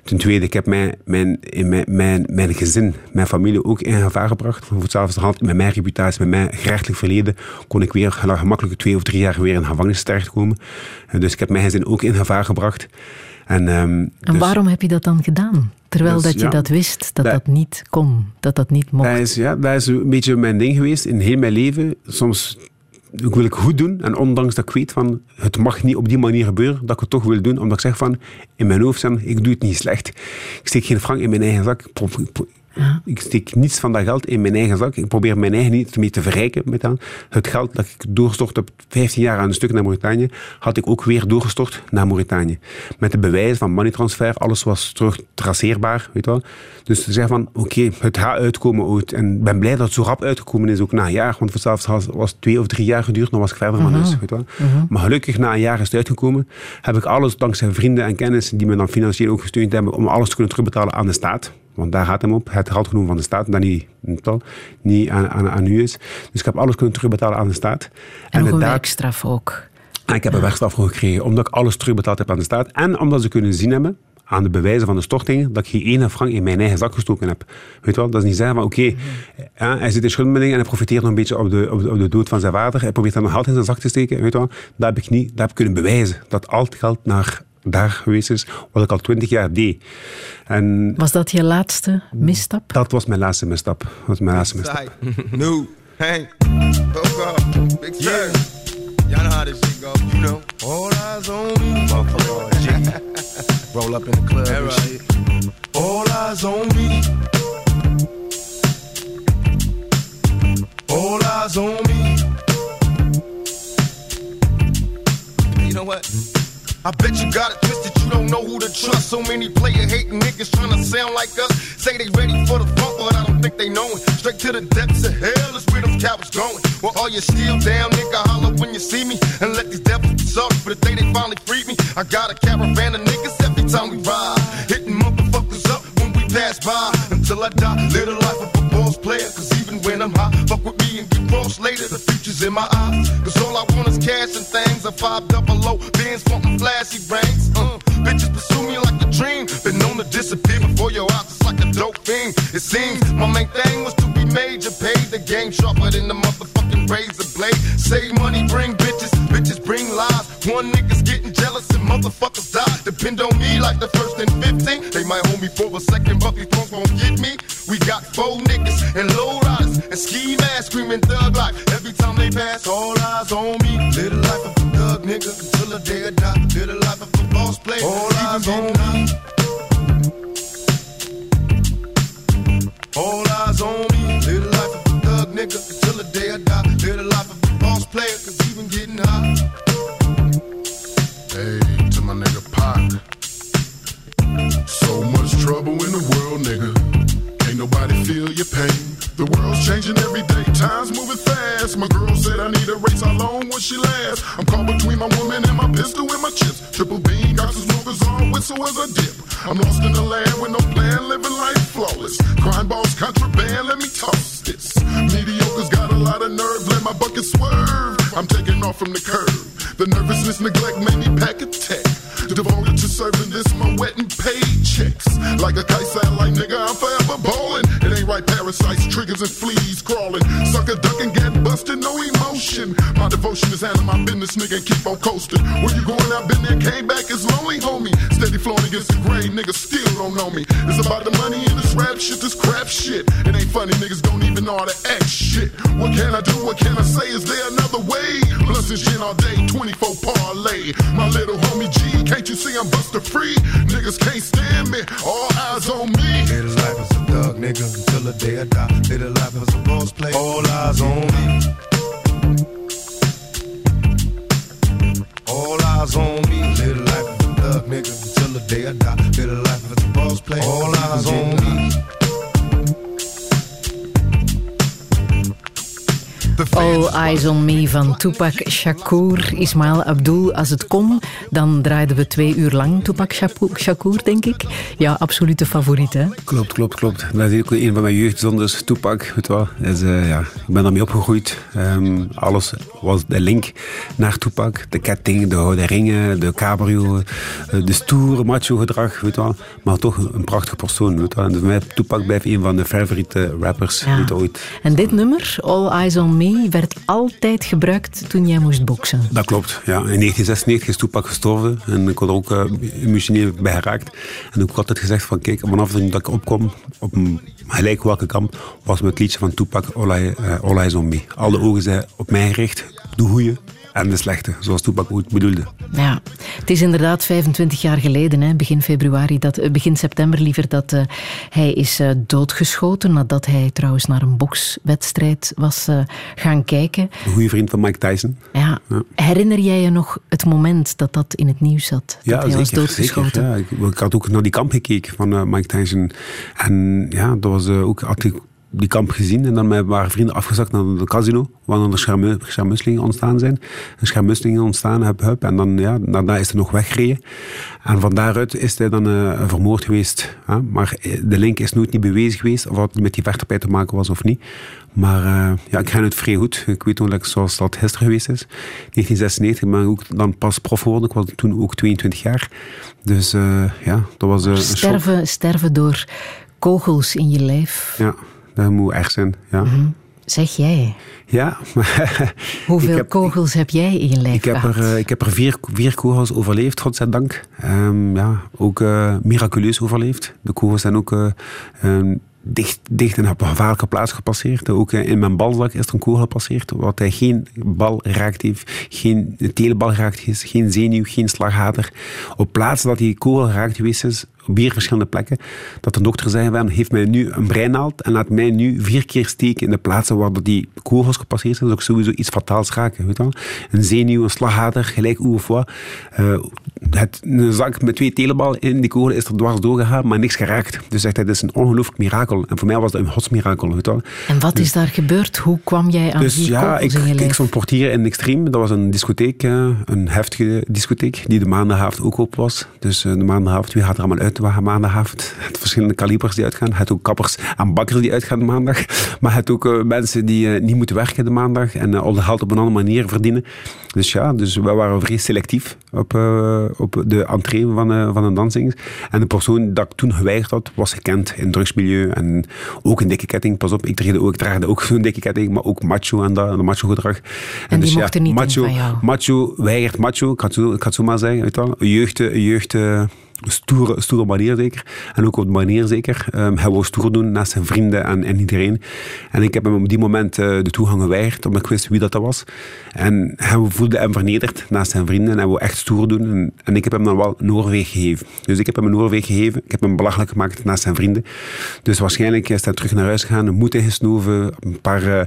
Ten tweede, ik heb mijn, mijn, mijn, mijn, mijn gezin, mijn familie ook in gevaar gebracht. Voor hetzelfde hand, met mijn reputatie, met mijn gerechtelijk verleden, kon ik weer gemakkelijk twee of drie jaar weer in de gevangenis terechtkomen. Uh, dus ik heb mijn gezin ook in gevaar gebracht. En, um, en dus, waarom heb je dat dan gedaan? Terwijl Dus, dat je ja, dat wist, dat dat- dat niet kon, dat dat niet mocht. Dat is, ja, dat is een beetje mijn ding geweest in heel mijn leven. Soms wil ik goed doen. En ondanks dat ik weet van het mag niet op die manier gebeuren, dat ik het toch wil doen. Omdat ik zeg van in mijn hoofd zijn, ik doe het niet slecht. Ik steek geen frank in mijn eigen zak. Ik Ja. Ik steek niets van dat geld in mijn eigen zak. Ik probeer mijn eigen niet mee te verrijken met dat. Het geld dat ik doorgestort heb, 15 jaar aan een stuk naar Mauritanië, had ik ook weer doorgestort naar Mauritanië. Met de bewijs van money transfer, alles was terug traceerbaar, weet wel. Dus te zeggen van, oké, het gaat uitkomen ooit. En ik ben blij dat het zo rap uitgekomen is, ook na een jaar. Want zelfs was was twee of drie jaar geduurd, dan was ik verder van huis, weet wel. Maar gelukkig, na een jaar is het uitgekomen, heb ik alles, dankzij vrienden en kennissen, die me dan financieel ook gesteund hebben, om alles te kunnen terugbetalen aan de staat. Want daar gaat hem op. Het geld genomen van de staat, dat niet, niet aan, aan, aan u is. Dus ik heb alles kunnen terugbetalen aan de staat. en de een werkstraf ook. en ik heb een werkstraf gekregen, omdat ik alles terugbetaald heb aan de staat. En omdat ze kunnen zien hebben, aan de bewijzen van de stortingen, dat ik geen ene frank in mijn eigen zak gestoken heb. Weet je wel? Dat is niet zeggen van, oké, ja, hij zit in schuldbemiddeling en hij profiteert nog een beetje op de, op, de, op de dood van zijn vader. Hij probeert dan nog geld in zijn zak te steken. Weet je wel? Dat heb ik niet, dat heb ik kunnen bewijzen. Dat al het geld naar daar geweest is, wat ik al twintig jaar deed. En was dat je laatste misstap? Dat was mijn laatste misstap. was mijn laatste misstap. *laughs* New, hey, big yeah. Y'all know how this shit go, you know. All eyes on me, motherfucker. Roll up in the club and shit. All eyes on me. All eyes on me. You know what? I bet you got it twisted, you don't know who to trust. So many player hating niggas trying to sound like us. Say they ready for the funk, but I don't think they know it. Straight to the depths of hell is where them cowards going. Well, all you still down, nigga, holler when you see me. And let these devils be sorry for the day they finally freed me. I got a caravan of niggas every time we ride. Hitting motherfuckers up when we pass by. Until I die, live the life of a boss player. Cause even when I'm high, fuck with me and get cross later. The future's in my eyes. Cause all I want is cash and things. A five double low, bands wanting flashy rings. Uh, bitches pursue me like a dream. Been known to disappear before your eyes, it's like a dope thing. It seems my main thing was to be major. Paid the game sharper than the motherfucking razor blade. Save money, bring bitches, bitches bring lies. One nigga's getting jealous and motherfuckers die. Depend on me like the first and 15. They might hold me for a second, but these punks won't get me. We got four niggas and low riders and ski masks screaming thug life. Every time they pass, all eyes on me. Little life of a thug nigga until the day I die. Little life of a boss player. All eyes on me. All eyes on me. Little life of a thug nigga until the day I die. Little life of a boss player, cause even getting high. Hey, to my nigga Pac. So much trouble in the world, nigga. Nobody feel your pain. The world's changing every day, time's moving fast. My girl said I need a race, how long will she last? I'm caught between my woman and my pistol and my chips. Triple beam, got some smokers on, whistle as I dip. I'm lost in the land with no plan, living life flawless. Crime balls, contraband, let me toss this. Mediocre's got a lot of nerve, let my bucket swerve. I'm taking off from the curb. The nervousness, neglect made me pack a tech. Devoted to serving this, my wet and paid checks. Like a kite satellite, nigga, I'm forever ballin'. It ain't right, parasites, triggers, and fleas crawling. Sucker ducking, get busted, no emotion. My devotion is handling my business, nigga, and keep on coasting. Where you going? I've been there, came back, it's lonely, homie. Steady flowing against the grain, nigga, still don't know me. It's about the money and this rap shit, this crap shit. It ain't funny, niggas don't even know how to act shit. What can I do? What can I say? Is there another way? Blunts and gin all day, 24 parlay. My little homie G, can't you see I'm buster free? Niggas can't stand me, all eyes on me. Little life as a thug, nigga, until the day I die. Little life as a boss play, all eyes on me. All eyes on me. Little life as a thug, nigga, until the day I die. Little life as a boss play, all eyes on me. All Eyes on Me van Tupac Shakur, Ismail Abdul. Als het kon, dan draaiden we twee uur lang Tupac Shakur, denk ik. Ja, absolute favoriet, hè? Klopt, klopt, klopt. Dat is ook een van mijn jeugdzonders, Tupac. Weet wel. Dus, uh, ja, ik ben daarmee opgegroeid. Um, alles was de link naar Tupac. De ketting, de, de ringen, de cabrio, eh, de stoere macho gedrag, weet wel. Maar toch een prachtige persoon, weet wel. En dus mij Tupac blijft een van de favoriete rappers ja. ooit. En dit nummer, All Eyes on Me, werd altijd gebruikt toen jij moest boksen. Dat klopt, ja. In 1996 is Tupac gestorven en ik had ook uh, emotioneel bij geraakt. En ik had altijd gezegd van kijk, vanaf dat ik opkom, op gelijk welke kamp, was met het liedje van All, Eye, uh. Alle ogen zijn op mij gericht, de goeie en de slechte, zoals Tupac ooit bedoelde. Ja, het is inderdaad 25 jaar geleden, hè, begin februari, dat, begin september liever, dat uh, hij is uh, doodgeschoten nadat hij trouwens naar een bokswedstrijd was uh, gaan kijken. Een goede vriend van Mike Tyson. Ja. ja. Herinner jij je nog het moment dat dat in het nieuws zat? Dat ja, hij zeker, was doodgeschoten? Zeker, ja. ik, ik, had ook naar die kamp gekeken van Mike Tyson. En ja, dat was ook... Had ik, die kamp gezien en dan met waren vrienden afgezakt naar het casino, waar dan de schermusselingen ontstaan zijn. En schermusselingen ontstaan, hup, hup. En dan, ja, daarna is hij nog weggereden. En van daaruit is hij dan uh, vermoord geweest. Hè? Maar de link is nooit niet bewezen geweest, of het met die vechtpartij te maken was of niet. Maar uh, ja, ik ken het vrij goed. Ik weet nog zoals dat gisteren geweest is. 1996 ben ik ook dan pas prof geworden. Ik was toen ook 22 jaar. Dus uh, ja, dat was een sterven, shock. sterven door kogels in je lijf. Ja. Dat moet echt zijn, ja. Mm -hmm. Zeg jij. Ja. *laughs* Hoeveel kogels heb jij in je lijf ik heb? Er, ik heb er vier, vier kogels overleefd, godzijdank. Um, ja, ook uh, miraculeus overleefd. De kogels zijn ook uh, um, dicht, dicht op een gevaarlijke plaats gepasseerd. Ook in mijn balzak is er een kogel gepasseerd, wat hij geen bal raakt heeft, geen telebal raakt heeft, geen zenuw, geen slaghater. Op plaatsen dat die kogel raakt geweest is, op vier verschillende plekken, dat de dokter zei van, heeft mij nu een breinaald en laat mij nu vier keer steken in de plaatsen waar die kogels gepasseerd zijn. Dat is ook sowieso iets fataals raken. Weet wel? Een zenuw, een slaghater, gelijk hoe of wat. Uh, het, een zak met twee teleballen in die kogel is er dwars doorgegaan, maar niks geraakt. Dus hij, dat is een ongelooflijk mirakel. En voor mij was dat een godsmirakel. Weet wel? En wat dus, is daar gebeurd? Hoe kwam jij aan dus, die ja, ik, in je ik stond portier in Extreme. Dat was een discotheek, uh, een heftige discotheek, die de maandagavond ook op was. Dus uh, de maandagavond, wie gaat er allemaal uit de maandagavond? Het verschillende kalibers die uitgaan. Het ook kappers en bakkers die uitgaan de maandag. Maar het ook uh, mensen die uh, niet moeten werken de maandag en al de geld op een andere manier verdienen. Dus ja, dus we waren vrij selectief op, op de entree van, van een dansing. En de persoon dat ik toen geweigerd had, was gekend in het drugsmilieu. En ook een dikke ketting, pas op, ik draagde ook, draagde ook *laughs* zo'n dikke ketting, maar ook macho en dat, macho gedrag. En, en dus ja, niet macho, in van jou? Macho weigert macho, ik ga het zo, ik ga het zo maar zeggen. Weet je wel. Jeugd, jeugd stoere, stoere manier zeker. En ook op de manier zeker. Um, hij wou stoer doen naast zijn vrienden en, en iedereen. En ik heb hem op die moment uh, de toegang geweigerd, omdat ik wist wie dat, was. En hij voelde hem vernederd naast zijn vrienden en hij wou echt stoer doen. En, en ik heb hem dan wel een oorweeg gegeven. Dus ik heb hem een oorweeg gegeven. Ik heb hem belachelijk gemaakt naast zijn vrienden. Dus waarschijnlijk is hij terug naar huis gegaan, een moed ingesnoven, een paar uh,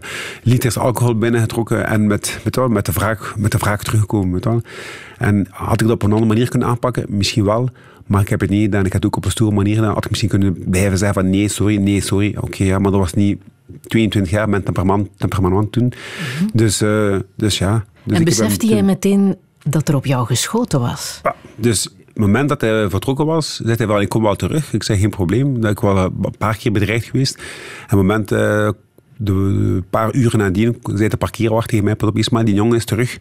liters alcohol binnengetrokken en met, met, met, de, wraak, met de wraak teruggekomen. Wel. En had ik dat op een andere manier kunnen aanpakken? Misschien wel. Maar ik heb het niet gedaan. Ik had het ook op een stoere manier gedaan. Had ik misschien kunnen blijven zeggen van nee, sorry, nee, sorry. Oké, okay, ja, maar dat was niet 22 jaar met temperament, temperament toen. Mm -hmm. dus, uh, dus ja. Dus en besefte jij meteen dat er op jou geschoten was? Ja, dus op het moment dat hij vertrokken was, zei hij wel, ik kom wel terug. Ik zei, geen probleem. Dat ik wel een paar keer bedreigd geweest. En het moment... Uh, de paar uren nadien zei de parkeerwacht tegen mij, pas op Isma, die jongen is terug.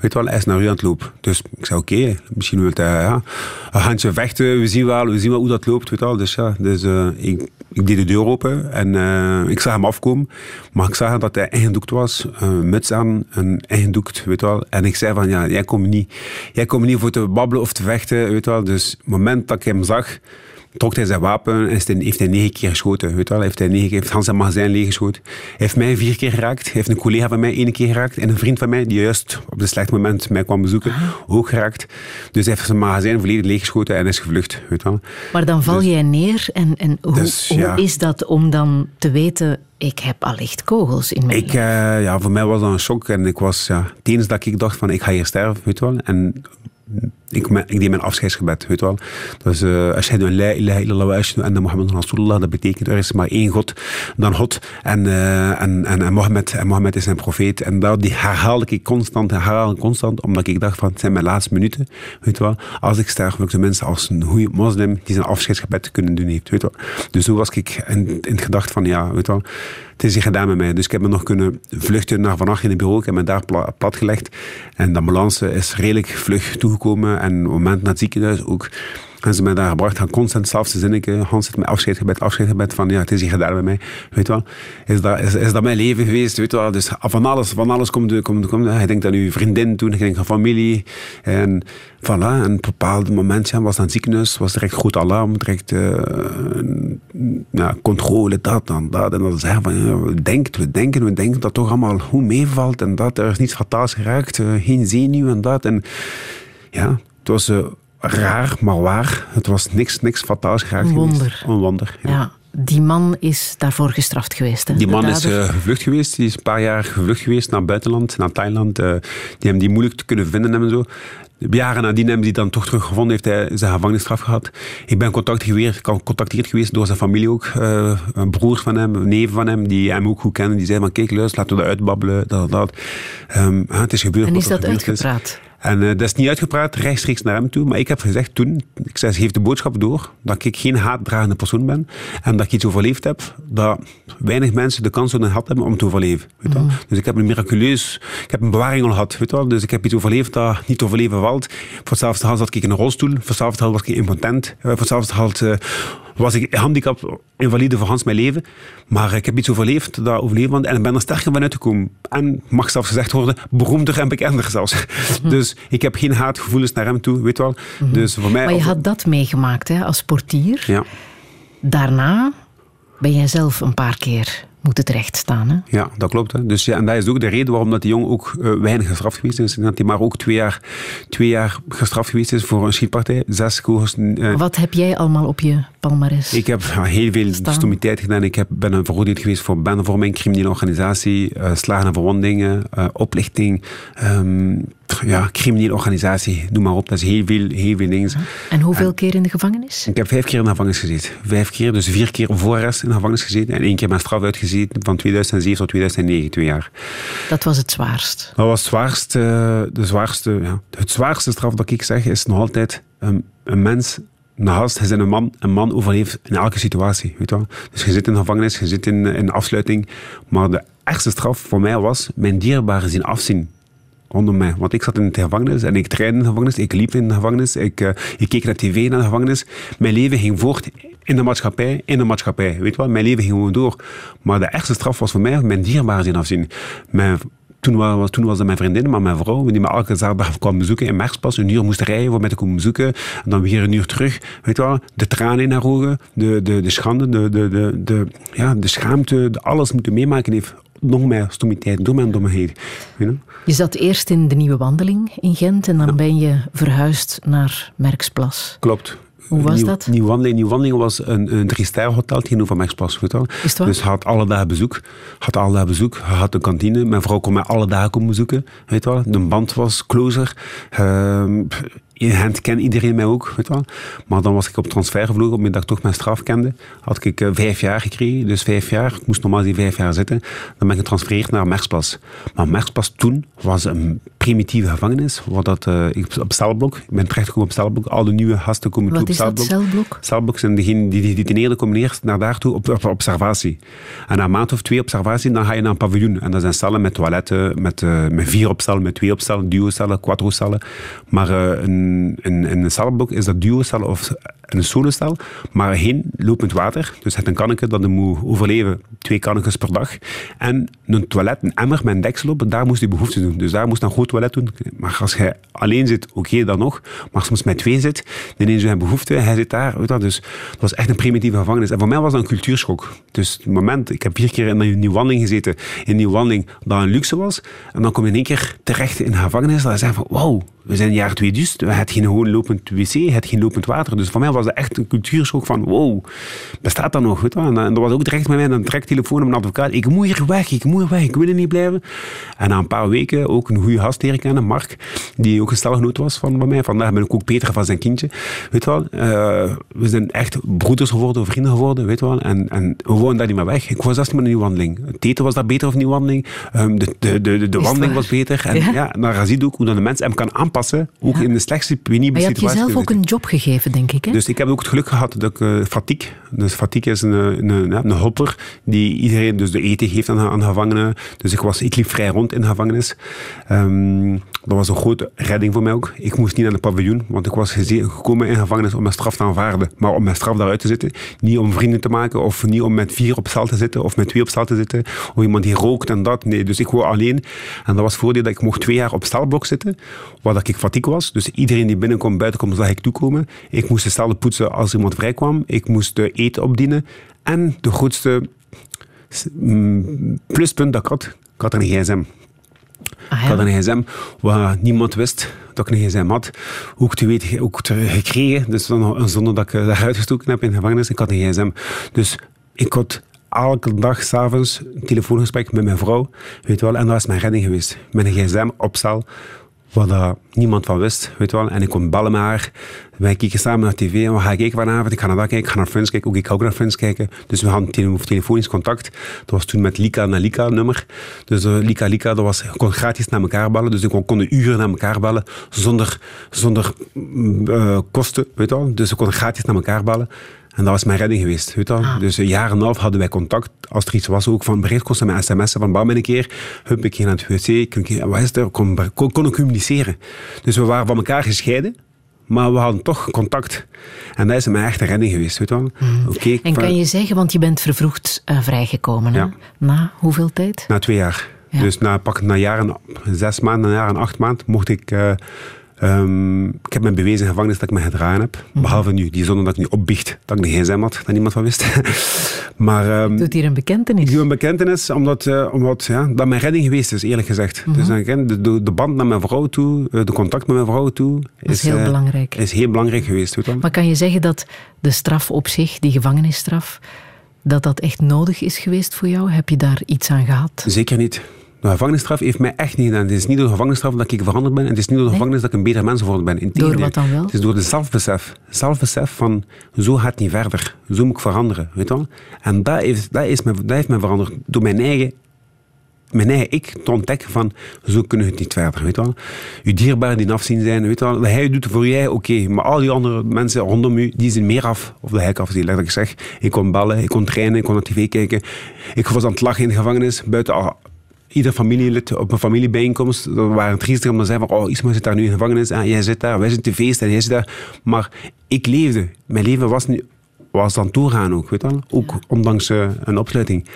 Weet wel, hij is naar u aan het lopen. Dus ik zei, oké, misschien wil hij ja, een handje vechten, we zien wel, we zien wel hoe dat loopt, weet wel. Dus ja, dus, uh, ik, ik deed de deur open en uh, ik zag hem afkomen. Maar ik zag dat hij ingedoekt was, een muts aan, een ingedoekt, weet wel. En ik zei van, ja, jij komt niet, jij komt niet voor te babbelen of te vechten, weet wel. Dus het moment dat ik hem zag, trok hij zijn wapen en heeft hij negen keer geschoten. Weet wel? Heeft hij negen heeft Hans zijn magazijn leeggeschoten. Hij heeft mij vier keer geraakt. Hij heeft een collega van mij één keer geraakt. En een vriend van mij, die juist op een slecht moment mij kwam bezoeken, ook geraakt. Dus hij heeft zijn magazijn volledig leeggeschoten en is gevlucht. Weet wel? Maar dan val dus, jij neer. En, en hoe, dus, ja. hoe is dat om dan te weten ik heb allicht kogels in mijn ik, uh, ja, Voor mij was dat een shock. En ik was, ja, het dat ik dacht van ik ga hier sterven, weet wel. En ik, ik deed mijn afscheidsgebed, weet wel. Dus uh, ashhadu an la ilaha illallah wa ashhadu anna Muhammadan Rasulullah. Dat betekent er is maar één God dan God. En, uh, en, en, en, Mohammed, en Mohammed is zijn profeet. En dat die herhaalde ik constant, herhaalde constant, omdat ik dacht van het zijn mijn laatste minuten, weet wel. Als ik sterf, wil ik tenminste als een goede moslim die zijn afscheidsgebed kunnen doen heeft, weet wel. Dus zo was ik in, in het gedacht van ja, weet wel. Het is hier gedaan met mij. Dus ik heb me nog kunnen vluchten naar vannacht in het bureau. Ik heb me daar pla platgelegd. En de ambulance is redelijk vlug toegekomen. En op het moment naar het ziekenhuis ook. En ze mij daar gebracht, gaan constant zelfs zinnetje. Hans zit met afscheidgebed, afscheidgebed van ja, het is hier gedaan met mij. Weet wel, is dat, is, dat mijn leven geweest? Weet wel, dus van alles, van alles komt, komt, komt. Denkt aan uw vriendin toen, ik denk aan familie. En voilà, en op bepaald moment was aan het ziekenhuis, was direct groot alarm, direct ja, controle, dat en dat. En dan zeggen van, we denken, we denken, we denken dat toch allemaal goed meevalt en dat, er is niets fataals geraakt, uh, geen zenuw en dat. En ja, het was... Uh, raar, maar waar. Het was niks, niks fataals geraakt Een wonder. Een wonder. Ja. ja. Die man is daarvoor gestraft geweest. Hè? Die man is uh, gevlucht geweest. Die is een paar jaar gevlucht geweest naar het buitenland, naar Thailand. Uh, die hebben die moeilijk te kunnen vinden en zo. Jaren nadien hebben die dan toch teruggevonden, heeft hij zijn gevangenisstraf gehad. Ik ben gecontacteerd geweest door zijn familie ook. Uh, een broer van hem, een neef van hem, die hem ook goed kennen. Die zei van, kijk luister, laten we dat uitbabbelen. Dat, dat. Um, het is gebeurd en is dat uitgepraat? Is. En uh, dat is niet uitgepraat rechtstreeks naar hem toe. Maar ik heb gezegd toen, ik zei, geef de boodschap door, dat ik geen haatdragende persoon ben. En dat ik iets overleefd heb, dat weinig mensen de kans zouden gehad hebben om te overleven. Weet mm. Dus ik heb een miraculeus, ik heb een bewaring al gehad. Weet wel? Dus ik heb iets overleefd dat niet overleven valt. Voor hetzelfde geld zat ik in een rolstoel. Voor hetzelfde geld was ik impotent. Voor hetzelfde geld uh, was ik handicap, invalide voor Hans mijn leven. Maar ik heb iets overleefd, dat overleefd en ik ben er sterker van uitgekomen. En mag zelfs gezegd worden, beroemder en bekender zelfs. Mhm. Dus ik heb geen haatgevoelens naar hem toe, weet wel. Mhm. Dus voor mij, maar je had dat meegemaakt hè, als portier. Ja. Daarna ben jij zelf een paar keer moeten terechtstaan. Hè? Ja, dat klopt. Hè. Dus, ja, en dat is ook de reden waarom dat die jong ook uh, weinig gestraft geweest is. Dat hij maar ook twee jaar, twee jaar gestraft geweest is voor een schietpartij. Zes kogels. Uh, Wat heb jij allemaal op je Ik heb heel veel stomiteit gedaan. Ik heb, ben een veroordeeld geweest voor benenvorming, criminele organisatie, uh, slagen en verwondingen, oplichting, um, ja, criminele organisatie, noem maar op. Dat is heel veel, heel veel dingen. En hoeveel keer in de gevangenis? Ik heb vijf keer in de gevangenis gezeten. Vijf keer, dus vier keer voor arrest in de gevangenis gezeten. En één keer mijn straf uitgezeten van 2007 tot 2009, twee jaar. Dat was het zwaarst? Dat was het zwaarste, de zwaarste, ja. Het zwaarste straf dat ik zeg is nog altijd um, een mens naast, hij is een man, een man overleeft in elke situatie. Weet? Dus je zit in de gevangenis, je zit in, in afsluiting. Maar de ergste straf voor mij was mijn dierbare zien afzien rondom mij. Want ik zat in de gevangenis en ik trainde in de gevangenis, ik liep in de gevangenis, ik, ik keek naar tv naar de gevangenis. Mijn leven ging voort in de maatschappij, in de maatschappij. Weet je wel, mijn leven ging gewoon door. Maar de ergste straf was voor mij mijn dierbare zien afzien. Mijn, toen, was, toen was dat mijn vriendin, maar mijn vrouw, die me elke zaterdag kwam bezoeken in Merkspas. Een uur moest rijden om mij te komen bezoeken. En dan weer een uur terug. Weet je wel, de tranen in haar ogen, de, de, de schande, de, de, de, de, ja, de schaamte, de alles moeten meemaken heeft nog meer stomiteit, door mijn dommeheid. You Je zat eerst in de Nieuwe Wandeling in Gent en dan ben je verhuisd naar Merksplas. Klopt. Hoe was dat? Nieuw Wandeling, Nieuw Wandeling was een, een drie-ster hotel tegenover. Weet je Is het Dus had alle dagen bezoek. Had alle dagen bezoek. Had een kantine. Mijn vrouw kon mij alle dagen komen bezoeken. Weet je wel. De band was closer. Uh, in hand kent iedereen mij ook, weet wel. Maar dan was ik op transfer gevlogen, omdat ik toch mijn straf kende. Had ik uh, vijf jaar gekregen, dus vijf jaar. Ik moest normaal die vijf jaar zitten. Dan ben ik getransfereerd naar Mersplas. Maar Mersplas toen was een primitieve gevangenis. Wat dat, uh, ik op celblok. Ik ben terechtgekomen op celblok. Al de nieuwe gasten komen toe op celblok. Wat is dat, celblok? Celblok zijn degenen die, ten komen eerst naar daartoe op, op, observatie. En na een maand of twee observatie, dan ga je naar een paviljoen. En dat zijn cellen met toiletten, met, uh, met vier op cellen, met twee op cellen, duo cellen, quattro cellen. Maar een in, in, een celblok is dat duocel of een solocel, maar geen lopend water. Dus het een kanneke dat moet overleven, twee kannekes per dag. En een toilet, een emmer met een deksel op, daar moest hij behoefte doen. Dus daar moest een groot toilet doen. Maar als je alleen zit, oké dan nog. Maar je met twee zit, dan is hij behoefte, hij zit daar. Weet Dus dat was echt een primitieve gevangenis. En voor mij was dat een cultuurschok. Dus het moment, ik heb vier keer in een nieuw wandeling gezeten, in een nieuw wandeling dat een luxe was. En dan kom je in één keer terecht in een gevangenis, dat je zegt van, wow, we zijn in het jaar 2000, we hebben geen gewoon lopend wc, je hebt geen lopend water. Dus voor mij was dat echt een cultuurschok van, wow, bestaat dat nog? Weet je? En, dat was ook direct met mij een telefoon met een advocaat. Ik moet hier weg, ik moet hier weg, ik wil er niet blijven. En na een paar weken ook een goede gast leren kennen, Mark, die ook een stelgenoot was van bij mij. Vandaag ben ik ook Peter van zijn kindje. Weet wel, uh, we zijn echt broeders geworden, vrienden geworden, weet wel. En, en we woonden daar niet meer weg. Ik was zelfs met een nieuwe wandeling. Het eten was daar beter of een nieuwe wandeling. Um, de, de, de, de, wandeling was beter. En ja, ja je ook hoe dat de mens hem kan aanpassen, ook in de slechtste penibele situatie. Maar je hebt jezelf ook een job gegeven, denk ik. Hè? Dus ik heb ook het geluk gehad dat ik uh, Fatiek, dus Fatiek is een, een, een, een hulper die iedereen dus de eten geeft aan, aan gevangenen. Dus ik, was, ik liep vrij rond in de gevangenis. Um, dat was een grote redding voor mij ook. Ik moest niet naar de paviljoen, want ik was gekomen in de gevangenis om mijn straf te aanvaarden, maar om mijn straf daaruit te zitten. Niet om vrienden te maken of niet om met vier op cel te zitten of met twee op cel te zitten of iemand die rookt en dat. Nee, dus ik wou alleen. En dat was het voordeel dat ik mocht twee jaar op stelblok zitten, ik fatiek was. Dus iedereen die binnenkomt, buitenkomt, zag ik toekomen. Ik moest de cellen poetsen als iemand vrijkwam. Ik moest de eten opdienen. En de grootste pluspunt dat ik had, ik had een gsm. Ah, Ik had een gsm waar niemand wist dat ik een gsm had. Ook te weten, ook te gekregen. Dus zonder dat ik eruit gestoken heb in de gevangenis. Ik had een gsm. Dus ik had elke dag s'avonds een telefoongesprek met mijn vrouw. Weet wel, en dat is mijn redding geweest. Met een gsm op cel waar niemand van wist, weet wel. En ik kon bellen met haar. Wij keken samen naar tv. En we gaan kijken vanavond. Ik ga naar dat kijken. Ik ga naar Friends kijken. Ook ik ga ook naar Friends kijken. Dus we hadden telefonisch contact. Dat was toen met Lika naar Lika nummer. Dus uh, Lika Lika, dat was, kon gratis naar elkaar bellen. Dus ik kon, kon uren naar elkaar bellen. Zonder, zonder uh, kosten, weet wel. Dus we konden gratis naar elkaar bellen. En dat was mijn redding geweest. Weet ah. Dus een jaar en een half hadden wij contact. Als er iets was, ook van bericht kosten met sms'en. Van bam een keer. Hup, ik ging naar het wc. Wat is er? Kon, kon, kon communiceren. Dus we waren van elkaar gescheiden. Maar we hadden toch contact. En dat is mijn echte redding geweest. Weet wel? Mm. en kan je zeggen, want je bent vervroegd uh, vrijgekomen. Ja. Na hoeveel tijd? Na twee jaar. Ja. Dus na, pak, na jaren, zes maanden, na jaren, acht maanden, mocht ik... Uh, Um, ik heb mijn bewezen gevangenis dat ik me gedragen heb. Mhm. Behalve nu, die zonder dat ik nu opbiecht dat ik een gsm had, dat niemand van wist. *laughs* maar, um, Doet hier een bekentenis? Ik doe een bekentenis, omdat, uh, omdat ja, dat mijn redding geweest is, eerlijk gezegd. -hmm. Dus de, de, de, band naar mijn vrouw toe, eh, de contact met mijn vrouw toe... Is, is heel uh, belangrijk. Is heel belangrijk geweest. Weet maar kan je zeggen dat de straf op zich, die gevangenisstraf, dat dat echt nodig is geweest voor jou? Heb je daar iets aan gehad? Zeker niet. De gevangenisstraf heeft mij echt niet gedaan. Het is niet door de gevangenisstraf dat ik veranderd ben. En het is niet door de gevangenis dat ik een beter mens geworden ben. Integendeel. Door wat dan wel? Het is door de zelfbesef. Zelfbesef van, zo gaat het niet verder. Zo moet ik veranderen. Weet je wel? En dat, heeft, dat, is dat heeft mij veranderd. Door mijn eigen, mijn eigen ik te ontdekken van, zo kunnen we het niet verder. Weet je wel? Uw dierbaren die afzien zijn. Weet je wel? Dat hij doet voor jij, oké. Maar al die andere mensen rondom u, die zijn meer af. Of dat hij afzien, letterlijk zeg. Ik kon bellen, ik kon trainen, ik kon naar tv kijken. Ik was aan het lachen in de gevangenis. Buiten ieder familielid op een familiebijeenkomst, waren triestig om te zeggen van, oh, Isma zit daar nu in gevangenis en jij zit daar, wij zitten te feest en jij zit daar. Maar ik leefde. Mijn leven was, nu, was dan toegaan ook, weet je wel? Ook ondanks uh, een opsluiting.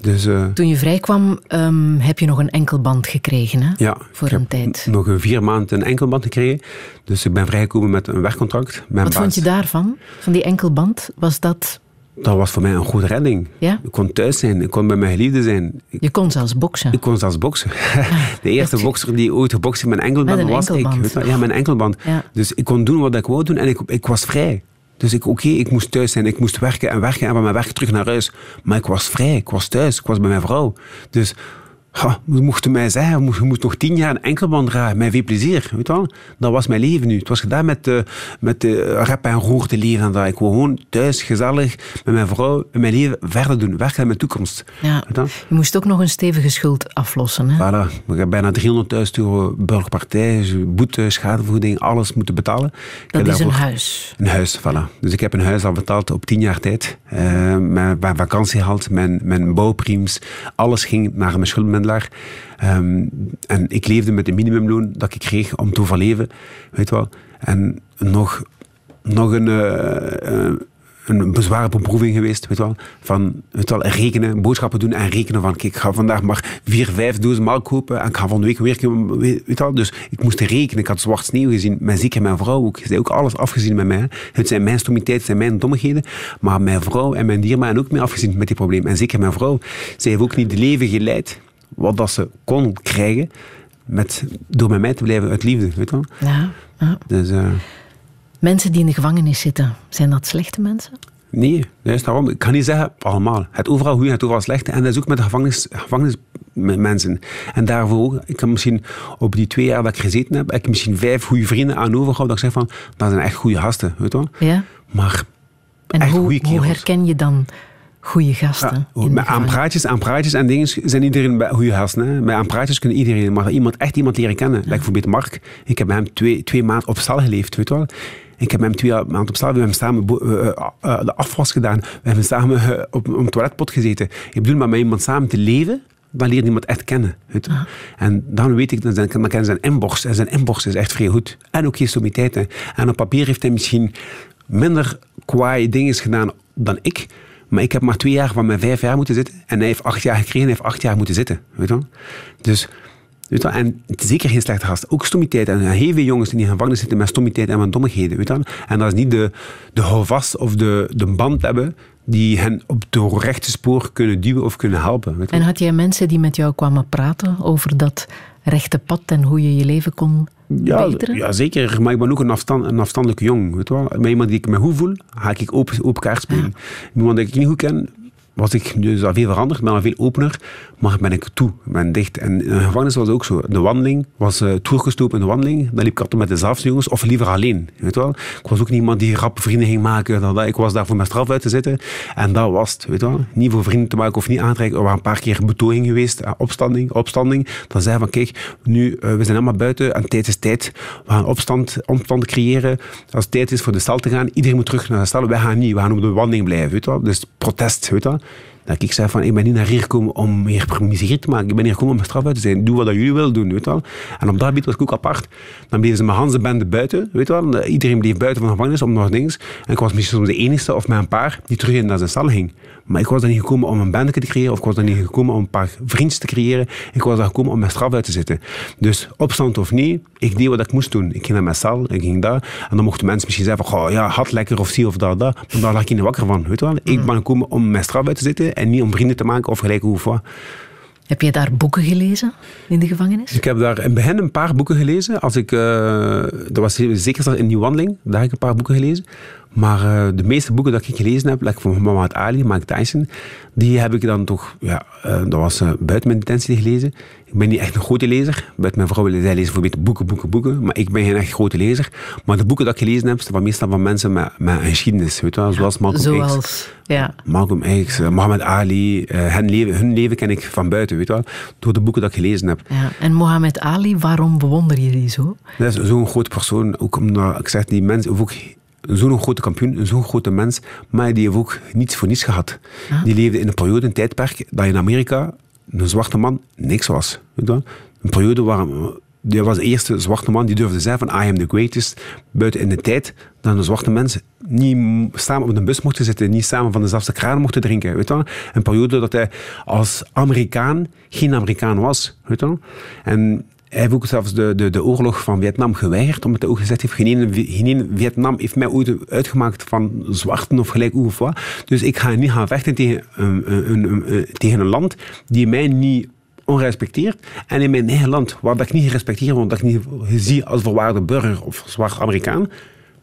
Dus, uh, Toen je vrijkwam, um, heb je nog een enkelband gekregen, hè? Ja. Voor een tijd. nog een vier maanden een enkelband gekregen. Dus ik ben vrijgekomen met een werkcontract. Wat baas. vond je daarvan? Van die enkelband? Was dat dat was voor mij een goede redding. Ja? Ik kon thuis zijn, ik kon bij mijn geliefde zijn. Je kon zelfs boksen? Ik kon zelfs boksen. *laughs* De eerste bokser die ooit gebokst heeft met een enkelband was enkelband. ik. Ja, mijn enkelband. Ja. Dus ik kon doen wat ik wou doen en ik, ik was vrij. Dus ik, oké, ik moest thuis zijn, ik moest werken en werken en van mijn werk terug naar huis. Maar ik was vrij, ik was thuis, ik was bij mijn vrouw. Dus Ha, mochten mij zeggen, je moet nog tien jaar een enkelband dragen. Met veel plezier, weet wel. Dat was mijn leven nu. Het was gedaan met, uh, met de rap en roer te leven. En dat ik gewoon thuis, gezellig, met mijn vrouw, mijn leven verder doen. Werken aan mijn toekomst. Ja. Je, moest ook nog een stevige schuld aflossen. Hè? Voilà. Ik heb bijna 300.000 euro burgerpartij, boete, schadevergoeding, alles moeten betalen. Dat is een huis? Een huis, voilà. Dus ik heb een huis al betaald op tien jaar tijd. Uh, mijn, mijn mijn, mijn bouwprims. Alles ging naar mijn Um, en ik leefde met de minimumloon dat ik kreeg om te overleven. Weet wel. En nog, nog een, uh, een zware beproeving geweest. Weet wel. Van weet wel, rekenen, boodschappen doen en rekenen. Van ik ga vandaag maar vier, vijf dozen melk kopen. En ik ga van de week weer. Weet. Dus ik moest rekenen. Ik had zwart sneeuw gezien. Mijn zeker mijn vrouw ook. Ze ook alles afgezien met mij. Het zijn mijn zijn mijn dommigheden. Maar mijn vrouw en mijn dierman ook mee afgezien met die probleem. En zeker mijn vrouw. Zij heeft ook niet het leven geleid wat dat ze kon krijgen met, door met mij te blijven uit liefde. Weet je wel? Ja, ja. Dus, uh, mensen die in de gevangenis zitten, zijn dat slechte mensen? Nee, is daarom. Ik kan niet zeggen allemaal. Het overal goede, het overal slechte. En dat is ook met de gevangenis, gevangenismensen. En daarvoor ook, ik kan misschien op die twee jaar dat ik gezeten heb, heb ik misschien vijf goede vrienden aan overgehouden. Dat ik zeg van, dat zijn echt goede gasten, weet je wel. Ja. Maar en hoe, hoe herken je dan goede gasten. Ja, met aan praatjes, aan praatjes en dingen zijn iedereen bij goede gasten. Hè. Met aan praatjes kunnen iedereen, maar iemand, echt iemand leren kennen. Ja. Like bijvoorbeeld Mark. Ik heb met hem twee, twee maanden op stal geleefd, weet je wel. Ik heb met hem twee maanden op stal, we hebben samen uh, uh, de afwas gedaan. We hebben samen op, een toiletpot gezeten. Ik bedoel, maar met iemand samen te leven, dan leert iemand echt kennen. Weet ah. En dan weet ik, dan, dan kennen zijn inborst. En zijn inborst is echt vrij goed. En ook gestomiteiten. En op papier heeft hij misschien minder kwaaie dingen gedaan dan ik. Maar ik heb maar twee jaar van mijn vijf jaar moeten zitten. En hij heeft acht jaar gekregen en heeft acht jaar moeten zitten. Weet je Dus, weet je En zeker geen slechte gast. Ook stommiteit. En heel veel jongens die in gevangenis zitten met stommiteit en met dommigheden. Weet je En dat is niet de, de houvast of de, de band hebben die hen op de rechte spoor kunnen duwen of kunnen helpen. Weet En had jij mensen die met jou kwamen praten over dat rechte pad en hoe je je leven kon ja, Ja, zeker. Maar ik ben ook een, afstand, een afstandelijke jong. Weet je wel. Met iemand die ik me goed voel, ga ik open, open kaart spelen. Iemand die ik niet goed ken, was ik dus al veel veranderd, ben al veel opener, maar ben ik toe, ben dicht. En in gevangenis was het ook zo. De wandeling was uh, in de wandeling, dan liep ik altijd met dezelfde jongens, of liever alleen, weet wel. Ik was ook niet iemand die rappe vrienden ging maken, ik was daar voor mijn straf uit te zitten. En dat was het, weet wel. Niet voor vrienden te maken of niet aantrekken. Er waren een paar keer betoging geweest, uh, opstanding, opstanding. Dan zei van, kijk, nu, uh, we zijn allemaal buiten en tijd is tijd. We gaan opstand, opstand creëren. Als het tijd is voor de stal te gaan, iedereen moet terug naar de stal. Wij gaan niet, we gaan op de wandeling blijven, weet wel. Dus protest, weet wel. Dat ik zei van, ik ben niet naar hier gekomen om meer miserie te maken. Ik ben hier gekomen om mijn straf uit te zijn. Doe wat jullie willen doen, weet wel. En op dat gebied was ik ook apart. Dan bleven ze mijn bende buiten, weet wel. Iedereen bleef buiten van de gevangenis om nog dingen. En ik was misschien soms de enige of een paar die terug naar zijn stal ging. Maar ik was daar niet gekomen om een bende te creëren of ik was daar niet gekomen om een paar vrienden te creëren. Ik was daar gekomen om mijn straf uit te zitten. Dus opstand of niet, ik deed wat ik moest doen. Ik ging naar mijn cel, ik ging daar. En dan mochten mensen misschien zeggen van, oh, ja, had lekker of zie of dat, dat. Maar daar lag ik niet wakker van, weet wel. Ik mm. ben gekomen om mijn straf uit te zitten en niet om vrienden te maken of gelijk hoe wat. Heb je daar boeken gelezen in de gevangenis? Ik heb daar in het begin een paar boeken gelezen. Als ik, uh, dat was zeker in die wandeling, daar heb ik een paar boeken gelezen. Maar uh, de meeste boeken dat ik gelezen heb, like van Muhammad Ali, Mike Tyson, die heb ik dan toch, ja, uh, dat was uh, buiten mijn detentie gelezen. Ik ben niet echt een grote lezer. Buiten mijn vrouw willen zij lezen bijvoorbeeld boeken, boeken, boeken. Maar ik ben geen echt grote lezer. Maar de boeken dat ik gelezen heb, zijn meestal van mensen met, met een geschiedenis. Weet je wel? Zoals Malcolm Zoals, X. Ja. Malcolm X, Muhammad Ali. hun, leven, hun leven ken ik van buiten, weet je wel. Door de boeken dat ik gelezen heb. Ja. En Muhammad Ali, waarom bewonder je die zo? Dat is zo'n grote persoon. Ook omdat, ik zeg, die mensen ook zo'n grote kampioen, zo'n grote mens, maar die heeft ook niets voor niets gehad. Ah. Die leefde in een periode, een tijdperk, dat in Amerika een zwarte man niks was. Weet je? Een periode waar die was de eerste zwarte man die durfde zeggen van I am the greatest. Buiten in de tijd dat een zwarte mensen niet samen op de bus mochten zitten, niet samen van dezelfde kraan mochten drinken. Weet je? Een periode dat hij als Amerikaan geen Amerikaan was. Weet je? En hij heeft ook zelfs de, de, de oorlog van Vietnam geweigerd, omdat hij ook gezegd heeft, geen, geen Vietnam heeft mij ooit uitgemaakt van zwarten of gelijk of wat. Dus ik ga niet gaan vechten tegen een, een, een, tegen een land die mij niet onrespecteert. En in mijn eigen land, waar dat ik niet gerespecteerd word, dat ik niet zie als verwaarde burger of zwart Amerikaan,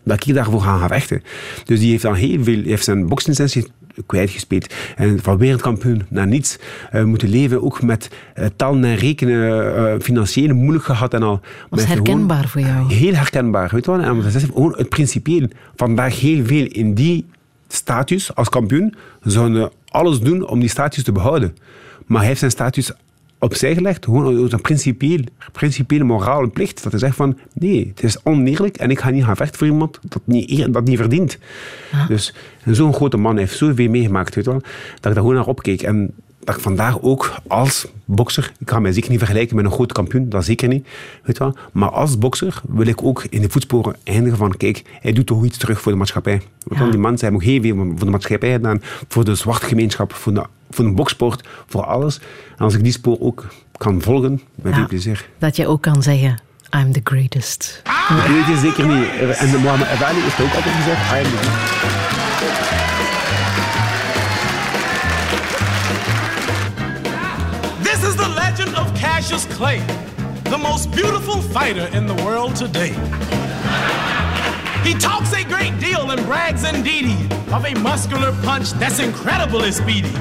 dat ik daarvoor ga gaan vechten. Dus die heeft dan heel veel, heeft zijn bokslicentie kwijtgespeeld. En van wereldkampioen naar niets uh, moeten leven. Ook met uh, talen en rekenen, uh, financieel moeilijk gehad en al. Was herkenbaar voor jou? Heel herkenbaar. Weet je wel? En gewoon het principieel. Vandaag heel veel in die status als kampioen zouden alles doen om die status te behouden. Maar hij heeft zijn status opzij gelegd, gewoon uit een principieel, principiële morale plicht. Dat hij zegt van, nee, het is oneerlijk en ik ga niet gaan vechten voor iemand dat niet, dat niet verdient. Dus zo'n grote man heeft zoveel meegemaakt, weet wel, dat ik daar gewoon naar opkeek. En dat ik vandaag ook als bokser, ik ga mij zeker niet vergelijken met een grote kampioen, dat zeker niet, weet wel. Maar als bokser wil ik ook in de voetsporen eindigen van, kijk, hij doet toch iets terug voor de maatschappij. Want die man, hij heeft heel veel voor de maatschappij gedaan, voor de zwarte gemeenschap, voor de voor een boksport, voor alles. En als ik die spoor ook kan volgen, met ja, plezier. Dat je ook kan zeggen, I'm the greatest. Dat weet je zeker niet. En Mohammed Ali heeft ook altijd gezegd, I am the greatest. This is the legend of Cassius Clay, the most beautiful fighter in the world today. He talks a great deal and brags indeed of a muscular punch that's incredibly speedy.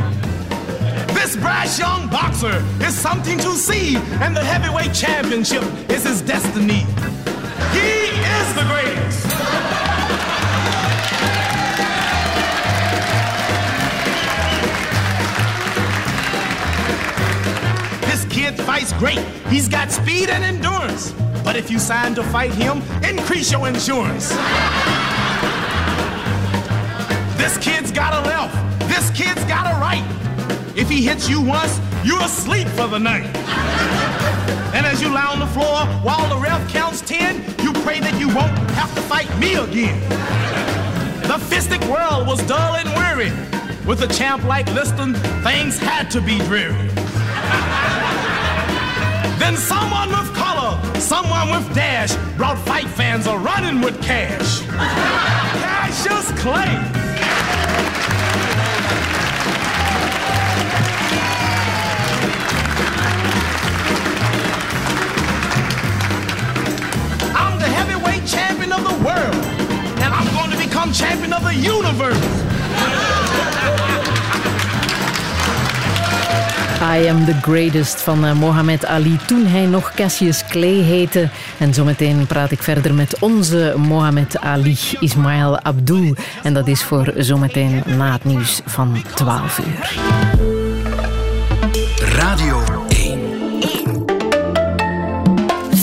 This brash young boxer is something to see, and the heavyweight championship is his destiny. He is the greatest. This kid fights great. He's got speed and endurance. But if you sign to fight him, increase your insurance. this kid's got a left. This kid's got a right. If he hits you once, you're asleep for the night. And as you lie on the floor while the ref counts 10, you pray that you won't have to fight me again. The fistic world was dull and weary. With a champ like Liston, things had to be dreary. then someone with color, someone with dash, brought fight fans a running with cash. Cassius Clay. Champion of the world. And I'm going to become champion of the universe. I am the greatest van uh, Mohammed Ali toen hij nog Cassius Clay heette. En zometeen praat ik verder met onze Mohammed Ali, Ismail Abdul. En dat is voor zometeen na het nieuws van 12 uur. Radio 1. 1.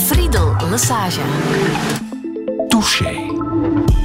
Friedel Lassage. Touché.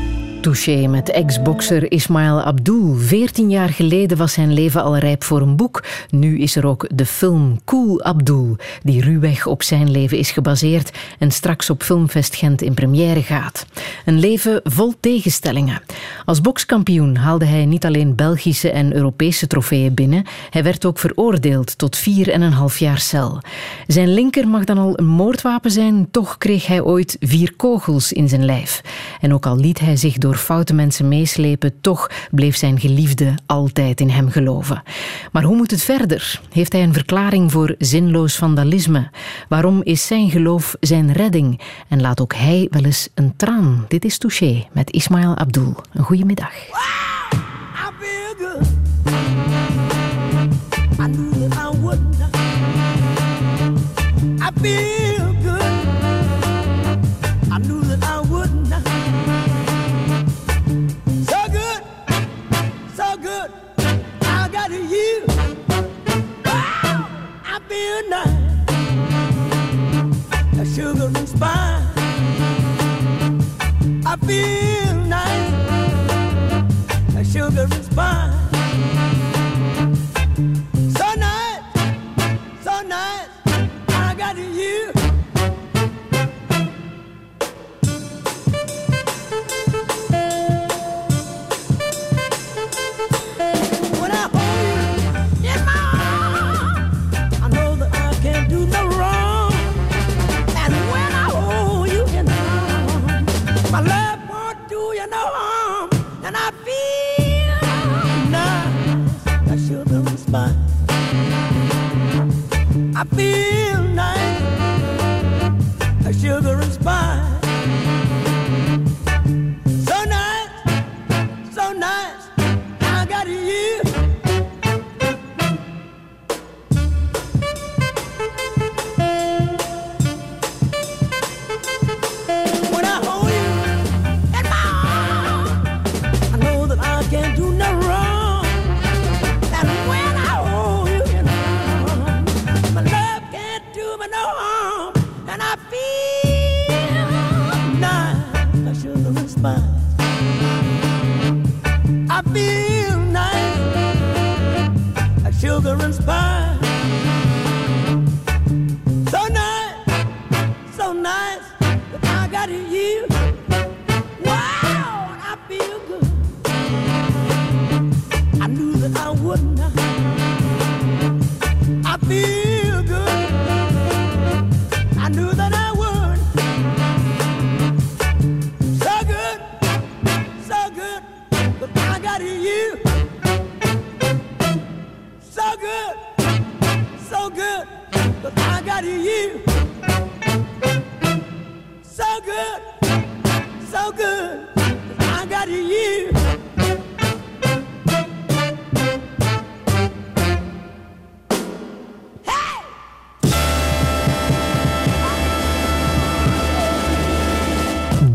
Touché met ex-bokser Ismail Abdul. Veertien jaar geleden was zijn leven al rijp voor een boek. Nu is er ook de film Cool Abdul, die ruwweg op zijn leven is gebaseerd en straks op Filmfest Gent in première gaat. Een leven vol tegenstellingen. Als bokskampioen haalde hij niet alleen Belgische en Europese trofeeën binnen, hij werd ook veroordeeld tot vier en een half jaar cel. Zijn linker mag dan al een moordwapen zijn, toch kreeg hij ooit vier kogels in zijn lijf. En ook al liet hij zich door foute mensen meeslepen, toch bleef zijn geliefde altijd in hem geloven. Maar hoe moet het verder? Heeft hij een verklaring voor zinloos vandalisme? Waarom is zijn geloof zijn redding? En laat ook hij wel eens een traan. Dit is Touché met Ismail Abdul. Een goede middag. Feel nice, like sugar and spice. I feel nice, like sugar and spice.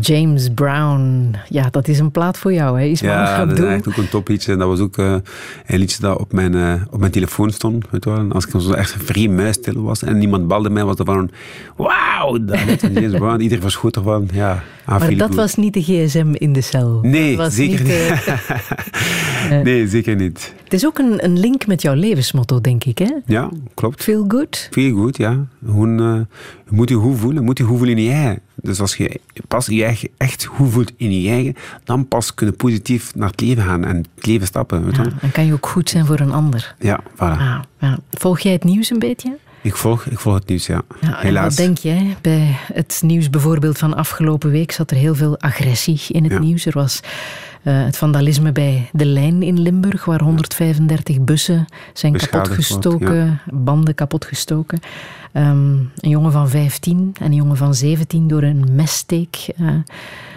James Brown. Ja, dat is een plaat voor jou, hè? Ismael ja, dat is eigenlijk ook een topliedje. En dat was ook uh, een liedje dat op mijn, uh, op mijn telefoon stond. Weet je wel. En als ik zo echt vrij muisstil was en niemand balde mij, was dat van... Wauw, dat is James Brown. Iedereen was goed ervan. Ja, maar dat was niet de gsm in de cel? Nee, zeker niet. niet. *laughs* nee, zeker niet. Het is ook een, een link met jouw levensmotto, denk ik, hè? Ja, klopt. Feel good? Feel good, ja. Uh, moet je goed voelen. Moet je goed voelen in je eigen. Dus als je pas je eigen echt goed voelt in je eigen, dan pas kunnen positief naar het leven gaan en het leven stappen. Weet ja, dan kan je ook goed zijn voor een ander. Ja, voilà. Ah, ja. Volg jij het nieuws een beetje? Ik volg, ik volg het nieuws, ja. ja Helaas. Wat denk je? Bij het nieuws bijvoorbeeld van afgelopen week zat er heel veel agressie in het nieuws. Er was uh, het vandalisme bij De Lijn in Limburg, waar 135 bussen zijn kapotgestoken, banden kapotgestoken. Um, een jongen van 15 en een jongen van 17 door een messteek uh,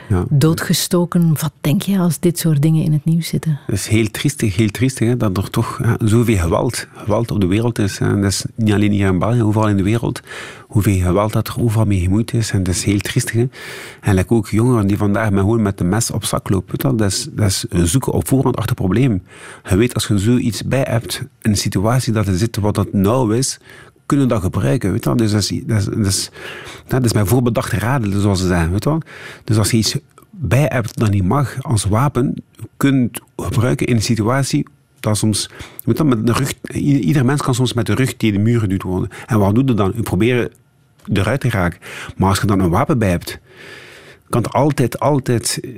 Ja. doodgestoken. Wat denk je als dit soort dingen in het nieuws zitten? Het is heel triestig, heel triestig hè, dat er toch zoveel geweld, geweld op de wereld is. En dat is niet alleen hier in België, overal in de wereld. Hoeveel geweld dat er overal mee gemoeid is. En dat is heel triestig. Hè. En like ook jongeren die vandaag met, gewoon met de mes op zak lopen. Dat is, dat is zoeken op voorhand achter het probleem. Je weet als je zoiets bij hebt, een situatie dat er zit wat dat nauw is, kunnen dat gebruiken. Weet je. Dus dat is, dat, is, mijn voorbedachte raden, zoals ze zeggen. Weet wel. Dus als je iets bij hebt dat niet mag als wapen, kunt gebruiken in een situatie dat soms, weet met de rug, ieder mens kan soms met de rug tegen de muur geduwd worden. En wat doe je dan? Je probeert eruit te raken. Maar als je dan een wapen bij hebt, kan het altijd, altijd eh,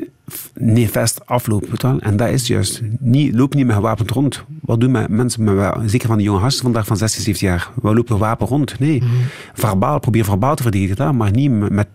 nefest aflopen. En dat is juist. Niet, loop niet met gewapend rond. Wat doen met mensen, met, zeker van die jonge gasten vandaag van 16, 17 jaar? We lopen wapen rond. Nee. Verbaal, probeer verbaal te verdedigen, maar niet met...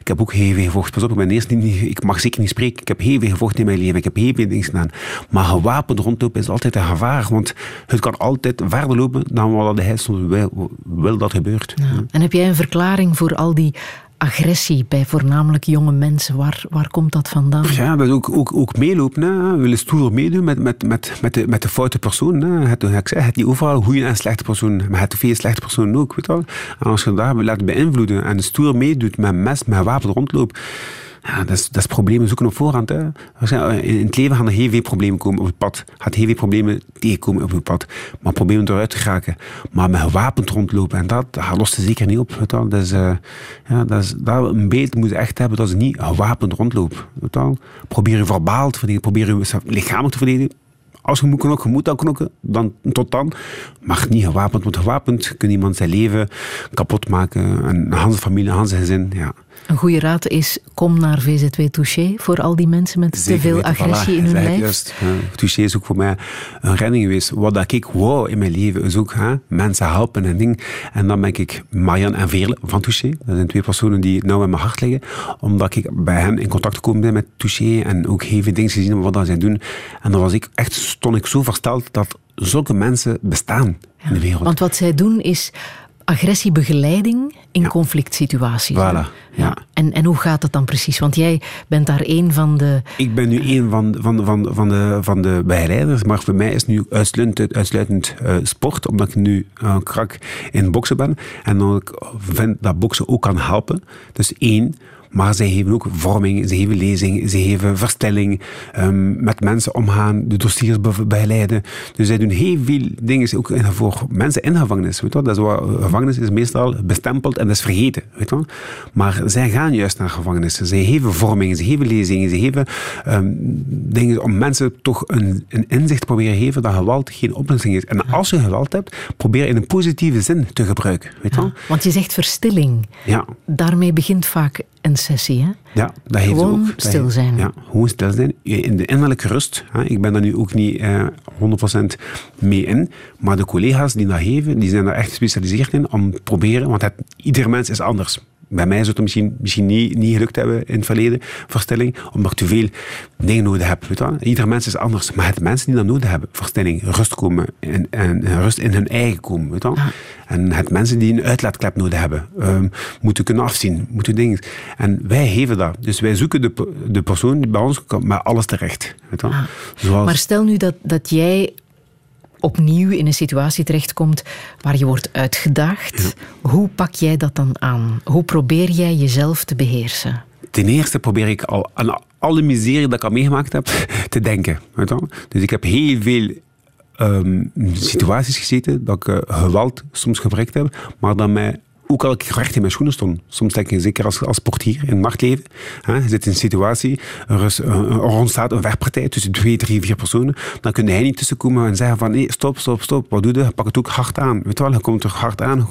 Ik heb ook heel veel gevochten. Pas op, ik, ben eerst niet, ik mag zeker niet spreken. Ik heb heel veel gevochten in mijn leven. Ik heb heel veel dingen gedaan. Maar gewapend rondlopen is altijd een gevaar. Want het kan altijd verder lopen dan wat hij soms wil, wil dat gebeurt. En heb jij een verklaring voor al die agressie bij voornamelijk jonge mensen? Waar, waar komt dat vandaan? Ja, is ook, ook, ook meelopen. Hè. We willen stoer meedoen met, met, met, met, de, met de foute persoon. Hè. Het, ik het niet overal goede en slechte personen, maar het veel slechte personen ook. Weet wel. En als je daar laat beïnvloeden en stoer meedoet met mes, met wapen rondloopt, ja, dat, is, dat is problemen zoeken op voorhand. Hè. Zijn- In het leven gaan er heel veel problemen komen op het pad. Gaat heel veel problemen tegenkomen op het pad. Maar problemen eruit te raken. Maar met gewapend rondlopen, en dat, dat lost ze zeker niet op. Weet eh, ja, dat is, dat een beeld moet je echt hebben dat ze niet gewapend wel. Probeer je verbaal te verdedigen, probeer je lichamelijk te verdedigen. Als je moet knokken, je moet dan knokken, dan, tot dan. Maar niet gewapend, want gewapend kan iemand zijn leven kapot maken. En Hans familie, Hans gezin, ja. Een goede raad is, kom naar VZW Touché voor al die mensen met te veel weten, agressie voilà, in hun lijf. Juist, ja. Touché is ook voor mij een redding geweest. Wat dat ik wou in mijn leven is ook hè, mensen helpen en dingen. En dan ben ik Marian en Veerle van Touché. Dat zijn twee personen die nauw in mijn hart liggen. Omdat ik bij hen in contact gekomen ben met Touché en ook heel veel dingen gezien wat dat zij doen. En dan was ik echt, stond ik zo versteld dat zulke mensen bestaan in de wereld. Want wat zij doen is agressiebegeleiding in conflict situaties. Voilà, ja. En, en hoe gaat dat dan precies? Want jij bent daar een van de... Ik ben nu een van, van, van, van, de, van de begeleiders, maar voor mij is nu uitsluitend, uitsluitend eh, sport, omdat ik nu eh, krak in boksen ben. En dan ik vind dat boksen ook kan helpen. Dus één, maar zij geven ook vorming, ze geven lezing, ze geven verstelling, ehm, met mensen omgaan, de dossiers be- begeleiden. Dus zij doen heel veel dingen ook voor mensen in gevangenis. Weet je. Dat is wat, gevangenis is meestal bestempeld en dat is vergeten. Weet je. Maar zij gaan juist naar gevangenissen. Zij geven vormingen, ze geven lezingen, ze geven ehm, dingen om mensen toch een, een inzicht te proberen te geven dat geweld geen oplossing is. En als je geweld hebt, probeer in een positieve zin te gebruiken. Weet je wel. Want je zegt verstilling. Ja. Daarmee begint vaak een sessie, hè? Ja, dat heeft Gewoon ook. stil heeft- zijn. Ja, gewoon stil zijn. In de innerlijke rust. Hè, ik ben daar nu ook niet eh, 100% mee in. Maar de collega's die dat geven, die zijn daar echt gespecialiseerd in om te proberen. Want het, ieder mens is anders. Bij mij zou het misschien, misschien niet, niet gelukt hebben in het verleden, verstilling, omdat ik te veel dingen nodig heb. Weet. Ieder mens is anders. Maar het mensen die dat nodig hebben, verstilling, rust komen en, en, rust in hun eigen komen. Weet. En het mensen die een uitlaatklep nodig hebben, ehm, moeten kunnen afzien, moeten dingen. En wij geven dat. Dus wij zoeken de, de persoon die bij ons komt met alles terecht. Weet. Zoals, Maar stel nu dat, dat jij opnieuw in een situatie terechtkomt waar je wordt uitgedaagd. Hoe pak jij dat dan aan? Hoe probeer jij jezelf te beheersen? ten eerste probeer ik al aan alle miserie dat ik al meegemaakt heb, *laughs* te denken. Weet je wel. Dus ik heb heel veel ehm, situaties gezeten dat ik eh, geweld soms gebruikt heb, maar dat mij ook al ik recht in mijn schoenen stond. Soms denk je, zeker als, als portier in het nachtleven, hè, je zit in een situatie, er, is, eh, er ontstaat een vechtpartij tussen twee, drie, vier personen, dan kun hij niet tussenkomen en zeggen van, nee, stop, stop, stop, wat doe je? Je pakt het ook hard aan. Weet je wel, je komt er hard aan,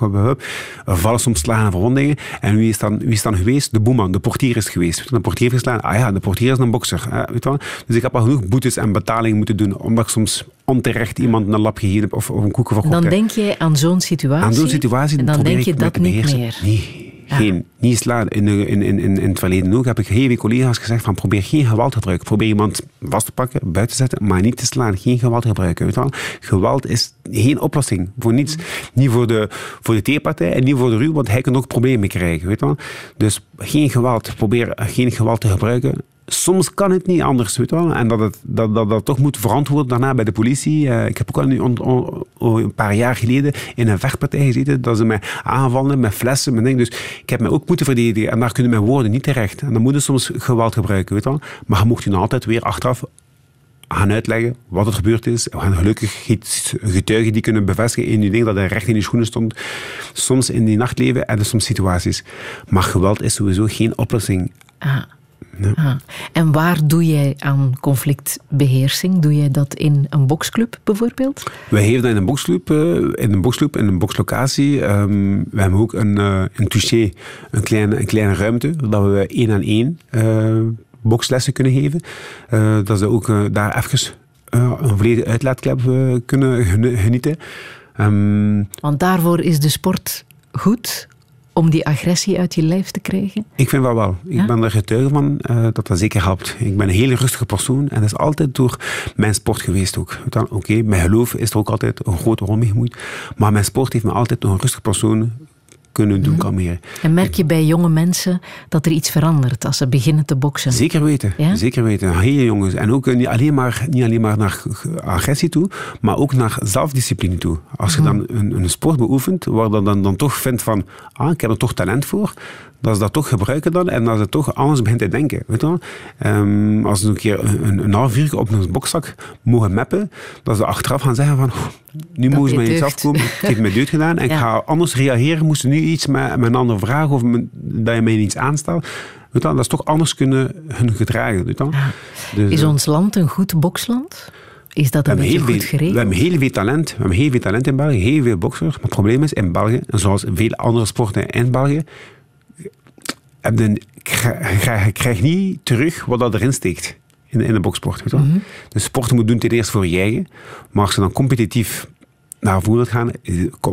er vallen soms slagen en verwondingen. En wie is dan, wie is dan geweest? De boeman, de portier is geweest. Je, De portier heeft geslaan, ah ja, de portier is een bokser. Weet je wel? Dus ik heb al genoeg boetes en betalingen moeten doen, omdat ik soms onterecht iemand een lap gegeven heb of, of een koeken verkocht Dan denk jij aan zo'n situatie. Aan zo'n situatie en dan denk je dat niet meer. Nee, Geen, niet slaan. In, in, in, in, in het verleden ook heb ik heel veel collega's gezegd van probeer geen geweld te gebruiken. Probeer iemand vast te pakken, buiten te zetten, maar niet te slaan. Geen geweld te gebruiken. Weet je wel? Geweld is geen oplossing voor niets. Niet voor de, voor de tegenpartij en niet voor de ruw, want hij kan ook problemen krijgen. Weet je wel? Dus geen geweld. Probeer geen geweld te gebruiken soms kan het niet anders, weet wel. En dat het dat, dat, dat toch moet verantwoorden daarna bij de politie. Uh, ik heb ook al on, on, een paar jaar geleden in een vechtpartij gezeten, dat ze mij aanvallen met flessen, met dingen. Dus ik heb mij ook moeten verdedigen. En daar kunnen mijn woorden niet terecht. En dan moeten soms geweld gebruiken, weet wel. Maar je mocht je dan altijd weer achteraf gaan uitleggen wat er gebeurd is. We gaan gelukkig getuigen die kunnen bevestigen in die ding dat hij recht in die schoenen stond. Soms in die nachtleven en soms situaties. Maar geweld is sowieso geen oplossing. Ah. Ah. En waar doe jij aan conflictbeheersing? Doe jij dat in een boksclub bijvoorbeeld? Wij geven dat in een boksclub, uh, in een boksclub, in een bokslocatie. Um, we hebben ook een, uh, een touché, een kleine, een kleine ruimte, dat we één aan één uh, bokslessen kunnen geven. dat ze ook daar even een volledige uitlaatklep kunnen genieten. Um, Want daarvoor is de sport goed om die agressie uit je lijf te krijgen? Ik vind wel wel. Ik ben er getuige van uh, dat dat zeker helpt. Ik ben een hele rustige persoon en dat is altijd door mijn sport geweest ook. Oké, okay, mijn geloof is er ook altijd een grote rol mee gemoeid. Maar mijn sport heeft me altijd een rustige persoon kunnen doen kalmeren. En merk je bij jonge mensen dat er iets verandert als ze beginnen te boksen? Zeker weten. Ja? Zeker weten. Hele jongens. En ook niet alleen, maar, niet alleen maar naar agressie toe, maar ook naar zelfdiscipline toe. Als je dan een, een sport beoefent, waar dan, dan, dan toch vindt van, ah, ik heb er toch talent voor, dat ze dat toch gebruiken dan en dat ze toch anders begint te denken. Weet je wel? Um, als ze een keer een, een half uur op een bokzak mogen mappen, dat ze achteraf gaan zeggen van nu mogen ze mij iets afkomen, ik heb me deut gedaan en ik *laughs* ga anders reageren, moest nu iets met, met een ander vragen of dat je mij iets aanstelt. Dat is toch anders kunnen hun gedragen. Wel? Dus, is ons land een goed boksland? Is dat een beetje goed geregeld? We hebben heel veel talent. We hebben heel veel talent in België, heel veel boksers. Maar het probleem is, in België, zoals veel andere sporten in België, je krijgt niet terug wat dat erin steekt in, in de boksport. Weet mm -hmm. Dus sporten moet doen ten eerste voor je eigen. Maar als je dan competitief naar voren gaan,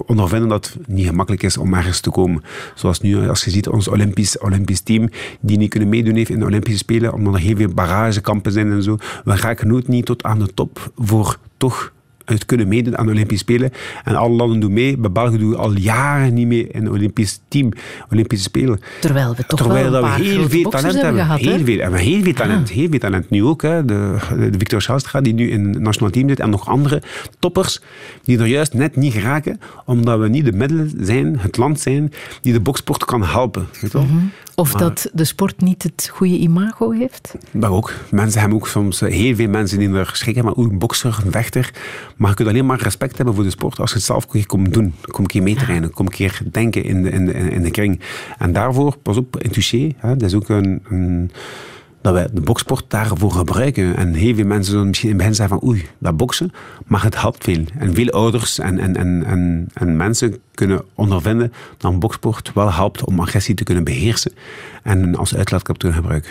ondervinden dat het niet gemakkelijk is om ergens te komen. Zoals nu, als je ziet, ons Olympisch, Olympisch team, die niet kunnen meedoen heeft in de Olympische Spelen, omdat er heel veel barragekampen zijn en zo. We raken nooit niet tot aan de top voor toch het kunnen meedoen aan de Olympische Spelen. En alle landen doen mee. Bij België doen we al jaren niet mee in het Olympisch team, Olympische Spelen. Terwijl we toch Terwijl wel we heel veel talent hebben. Gehad, heel, veel, en heel veel talent. Ah. Heel veel talent. Nu ook. Hè. De, de Victor Schelstra, die nu in het nationaal team zit. En nog andere toppers die er juist net niet geraken. Omdat we niet de middelen zijn, het land zijn, die de boksport kan helpen. Weet je wel? Mm -hmm. Of dat de sport niet het goede imago heeft? Dat ook. Mensen hebben ook soms eh, heel veel mensen die er schrikken. Maar een bokser, een vechter. Maar je kunt alleen maar respect hebben voor de sport als je het zelf komt doen. Kom een keer mee trainen. Kom een keer denken in de, in de, in de kring. En daarvoor, pas op, in touché. Hè, dat is ook een, een dat wij de boksport daarvoor gebruiken. En heel veel mensen zullen misschien in het begin zeggen van oei, dat boksen, maar het helpt veel. En veel ouders en, en, en, en, en mensen kunnen ondervinden dat een boksport wel helpt om agressie te kunnen beheersen en als uitlaatklep te kunnen gebruiken.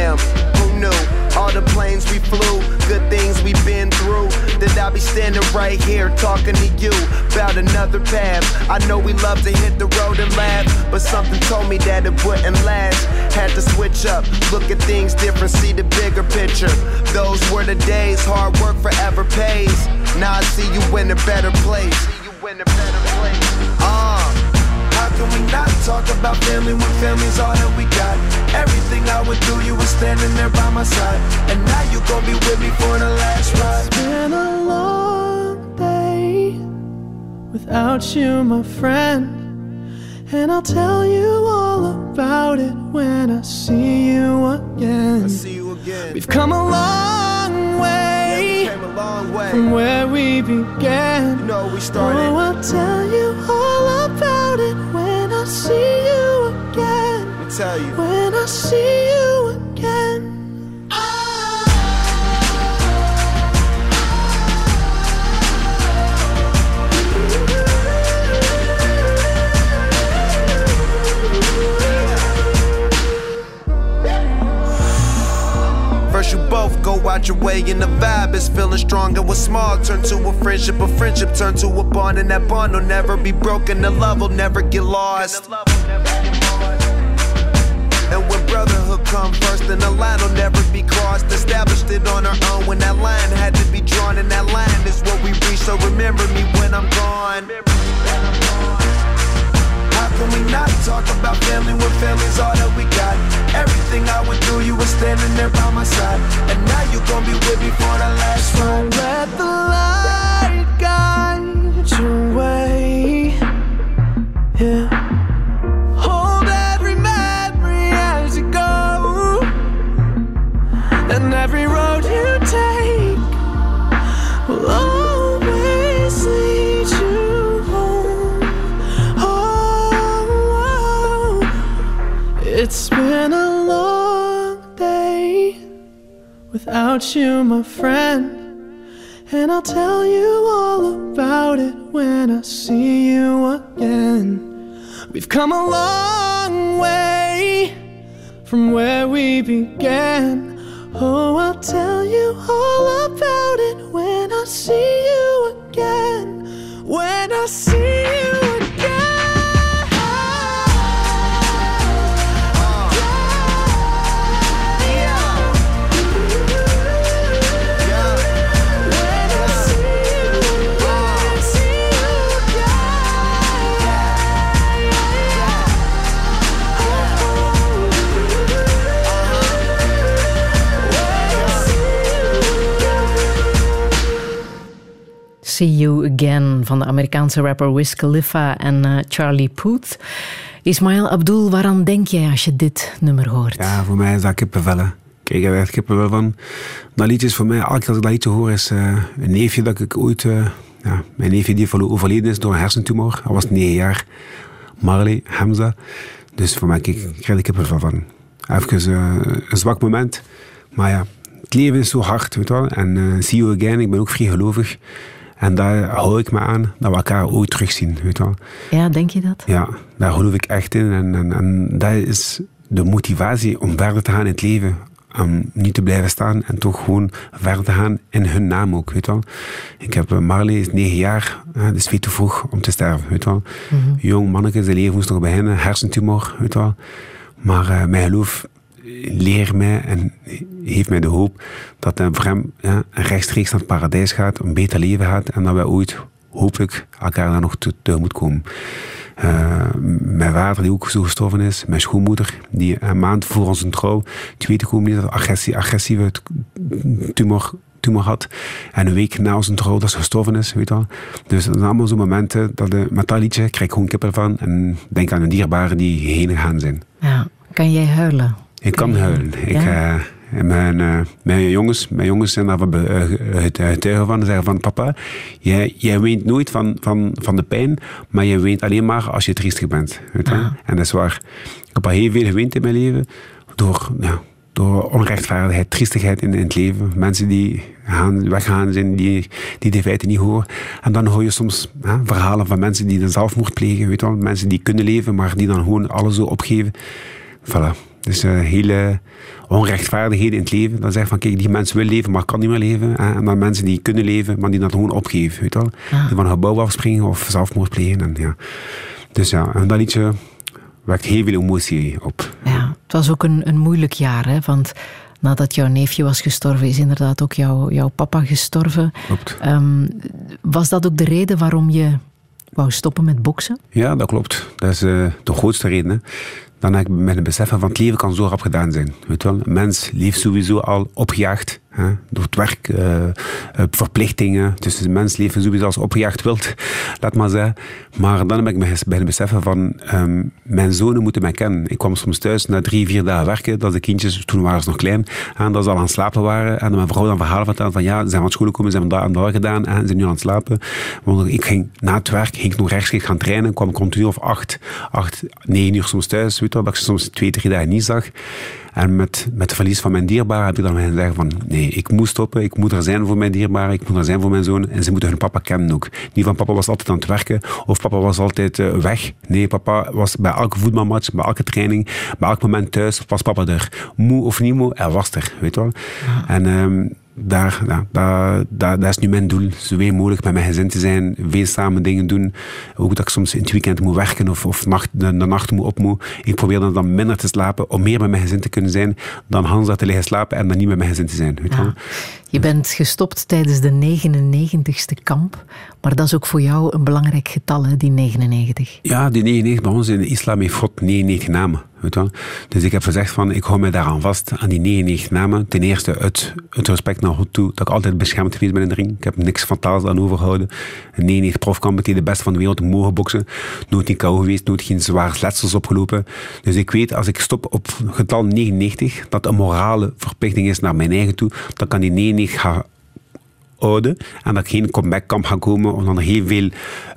Damn, who knew? All the planes we flew, good things we've been through. That I'll be standing right here talking to you about another path. I know we love to hit the road and laugh, but something told me that it wouldn't last. Had to switch up, look at things different, see the bigger picture. Those were the days, hard work forever pays. Now I see you in a better place. See you in a better place. Uh, how can we not talk about family when family's all that we got? Everything I went through, you were standing there by my side. And now you gon' be with me for the last ride. It's been a long day without you, my friend. And I'll tell you all about it when I see you again. I see you again. We've come a long way, we came a long way. from where we began. You know, we started. Oh, I'll tell you all about it when I see you again. Me tell you. When I see you both go out your way and the vibe is feeling strong and what's small turn to a friendship, a friendship turn to a bond and that bond will never be broken, the love will never get lost. And when brotherhood come first, then the line will never be crossed. Established it on our own when that line had to be drawn, and that line is what we reach. So remember me when I'm gone. How can we not talk about family when family's all that my side, and now you gon' be with me for the last you, my friend. And I'll tell you all about it when I see you again. We've come a long way from where we began. Oh, I'll tell you all about it when I see you again. When I see you See You Again van de Amerikaanse rapper Wiz Khalifa en eh, Charlie Puth. Ismail Abdul, waaraan denk jij als je dit nummer hoort? Ja, voor mij is dat kippenvellen. Kijk, ik heb echt kippenvel van. Dat liedje is voor mij, keer als ik dat liedje hoor, is eh, een neefje dat ik ooit... eh, ja, mijn neefje die overleden is door een hersentumor. Hij was negen jaar. Marley Hamza. Dus voor mij krijg ik kippenvel van. Even eh, een zwak moment. Maar ja, het leven is zo hard, weet je wel. En see you again, ik ben ook vrij gelovig. En daar hou ik me aan dat we elkaar ooit terugzien, weet wel. Ja, denk je dat? Ja, daar geloof ik echt in. En, en, en dat is de motivatie om verder te gaan in het leven. Om niet te blijven staan en toch gewoon verder te gaan in hun naam ook, weet wel. Ik heb eh, Marley, is negen jaar, is veel te vroeg om te sterven, weet wel. Jong manneke, zijn leven moest nog beginnen, hersentumor, weet wel. Maar eh, mijn geloof leert mij en heeft mij de hoop dat hij voor ja, rechtstreeks naar het paradijs gaat, een beter leven gaat en dat wij ooit hopelijk elkaar daar nog te- tegemoet komen. Eh, mijn vader, die ook zo gestorven is, mijn schoonmoeder, die een maand voor onze trouw te weten niet dat agressie, agressieve tumor, tumor had. En een week na onze trouw dat ze gestorven is, weet je wel. Dus dat zijn allemaal zo'n momenten, dat de, met krijg ik gewoon kippen van en denk aan de dierbaren die heen gegaan zijn. Ja. Kan jij huilen? Ik kan huilen. Ja? eh, mijn, eh, mijn, jongens, mijn jongens zijn daar getuigen van. Ze zeggen van, papa, jij, jij weent nooit van, van, van de pijn, maar je weent alleen maar als je triestig bent. Weet je? En dat is waar. Ik heb al heel veel geweend in mijn leven. Door, ja, door onrechtvaardigheid, triestigheid in, in het leven. Mensen die gaan, weggaan zijn, die, die de feiten niet horen. En dan hoor je soms hè, verhalen van mensen die dan zelfmoord plegen. Weet je wel? Mensen die kunnen leven, maar die dan gewoon alles zo opgeven. Voilà. Dus eh, hele onrechtvaardigheden in het leven. Dan zeg van, kijk, die mensen willen leven, maar kan niet meer leven. Hè? En dan mensen die kunnen leven, maar die dat gewoon opgeven. Weet je wel? Die van een gebouw afspringen of zelfmoord plegen. En, ja. Dus ja, en dat liedje wekt heel veel emotie op. Ja, het was ook een, een moeilijk jaar, hè? want nadat jouw neefje was gestorven, is inderdaad ook jouw, jouw papa gestorven. Klopt. Ehm, was dat ook de reden waarom je wou stoppen met boksen? Ja, dat klopt. Dat is eh, de grootste reden. Hè. Dan heb ik met het beseffen van het leven kan zo rap gedaan zijn. Weet wel? Een mens leeft sowieso al opgejaagd Hè? Door het werk, uh, verplichtingen. Dus de mens leven sowieso als opgejaagd wilt, laat maar zeggen. Maar dan ben ik me bij beseffen van, um, mijn zonen moeten mij kennen. Ik kwam soms thuis na drie, vier dagen werken, dat de kindjes, toen waren ze nog klein, dat ze al aan het slapen waren. En mijn vrouw dan verhalen vertelde van, ja, ze zijn van school gekomen, ze hebben daar en daar gedaan, en ze zijn nu aan het slapen. Want ik ging na het werk, ging ik nog rechtstreeks gaan trainen, kwam ik rond of acht, acht, negen uur soms thuis, weet je dat ik ze soms twee, drie dagen niet zag. En met, met het verlies van mijn dierbaren heb ik dan gezegd van nee, ik moet stoppen, ik moet er zijn voor mijn dierbaren, ik moet er zijn voor mijn zoon en ze moeten hun papa kennen ook. Niet van papa was altijd aan het werken of papa was altijd uh, weg. Nee, papa was bij elke voetbalmatch, bij elke training, bij elk moment thuis, was papa er. Moe of niet moe, hij was er, weet je wel. En um, daar, ja, daar, daar, dat is nu mijn doel. Zoveel mogelijk met mijn gezin te zijn, veel samen dingen doen. Ook dat ik soms in het weekend moet werken of, of nacht, de, de nacht moet op moet. Ik probeer dan, dan minder te slapen om meer met mijn gezin te kunnen zijn dan Hans te liggen slapen en dan niet met mijn gezin te zijn. Weet ja. Je bent gestopt tijdens de 99ste kamp, maar dat is ook voor jou een belangrijk getal, hè, die 99. Ja, die 99, bij ons in de islam heeft God 99 namen. Weet wel? Dus ik heb gezegd van, ik hou me daaraan vast, aan die 99 namen. Ten eerste uit, uit respect naar God toe, dat ik altijd beschermd geweest ben in de ring. Ik heb niks fataals aan overgehouden. Een 99 profkamp die de beste van de wereld mogen boksen. Nooit niet kou geweest, nooit geen zwaar letsels opgelopen. Dus ik weet, als ik stop op getal 99, dat een morale verplichting is naar mijn eigen toe, dan kan die 99 gaan houden en dat geen comeback kan gaan komen, omdat er heel veel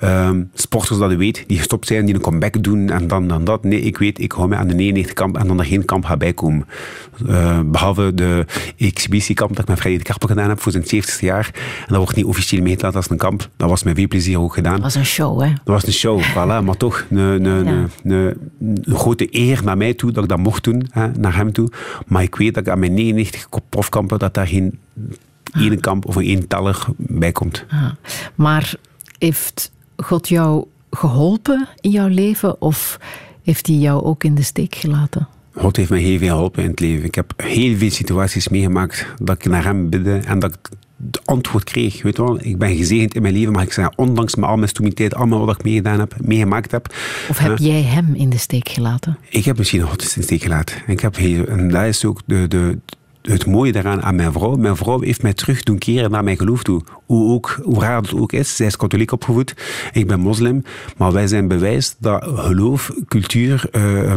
um, sporters dat je weet, die gestopt zijn, die een comeback doen en dan, dan dat. Nee, ik weet, ik hou me aan de 99 kamp en dan er geen kamp gaat bijkomen. Uh, behalve de exhibitiekamp dat ik met Freddy de Karper gedaan heb voor zijn 70ste jaar. En dat wordt niet officieel meegelaten als een kamp. Dat was met veel plezier ook gedaan. Dat was een show, hè? Dat was een show, voilà. Maar toch een, een, ja. een, een, grote eer naar mij toe dat ik dat mocht doen, hè, naar hem toe. Maar ik weet dat ik aan mijn 99 profkampen, dat daar geen één kamp of een eenteller bij komt. Ah. Maar heeft God jou geholpen in jouw leven of heeft hij jou ook in de steek gelaten? God heeft mij heel veel geholpen in het leven. Ik heb heel veel situaties meegemaakt dat ik naar hem bidde en dat ik het antwoord kreeg. Weet je wel, ik ben gezegend in mijn leven, mag ik zeggen, ondanks al mijn stomiteit, allemaal wat ik meegedaan heb, meegemaakt heb. Of heb jij hem in de steek gelaten? Ik heb misschien God in de steek gelaten. Ik heb heel, en dat is ook de, de, het mooie daaraan aan mijn vrouw. Mijn vrouw heeft mij terug doen keren naar mijn geloof toe. Hoe, ook, hoe raar het ook is. Zij is katholiek opgevoed. Ik ben moslim. Maar wij zijn bewijs dat geloof, cultuur, uh,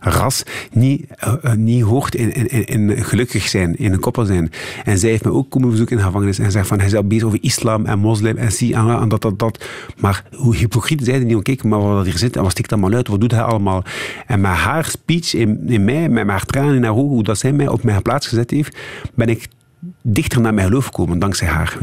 ras niet, uh, niet hoort in, in, in, gelukkig zijn, in een koppel zijn. En zij heeft me ook komen bezoeken in de gevangenis en zegt van hij is al bezig over islam en moslim en zie en dat, dat, dat. Maar hoe hypocriet zij niet, kijk maar wat hier zit en wat stikt allemaal uit, wat doet hij allemaal? En met haar speech in, in mij, met haar tranen in haar ogen, hoe dat zij mij op mijn plaats heeft, ben ik dichter naar mijn geloof gekomen, dankzij haar.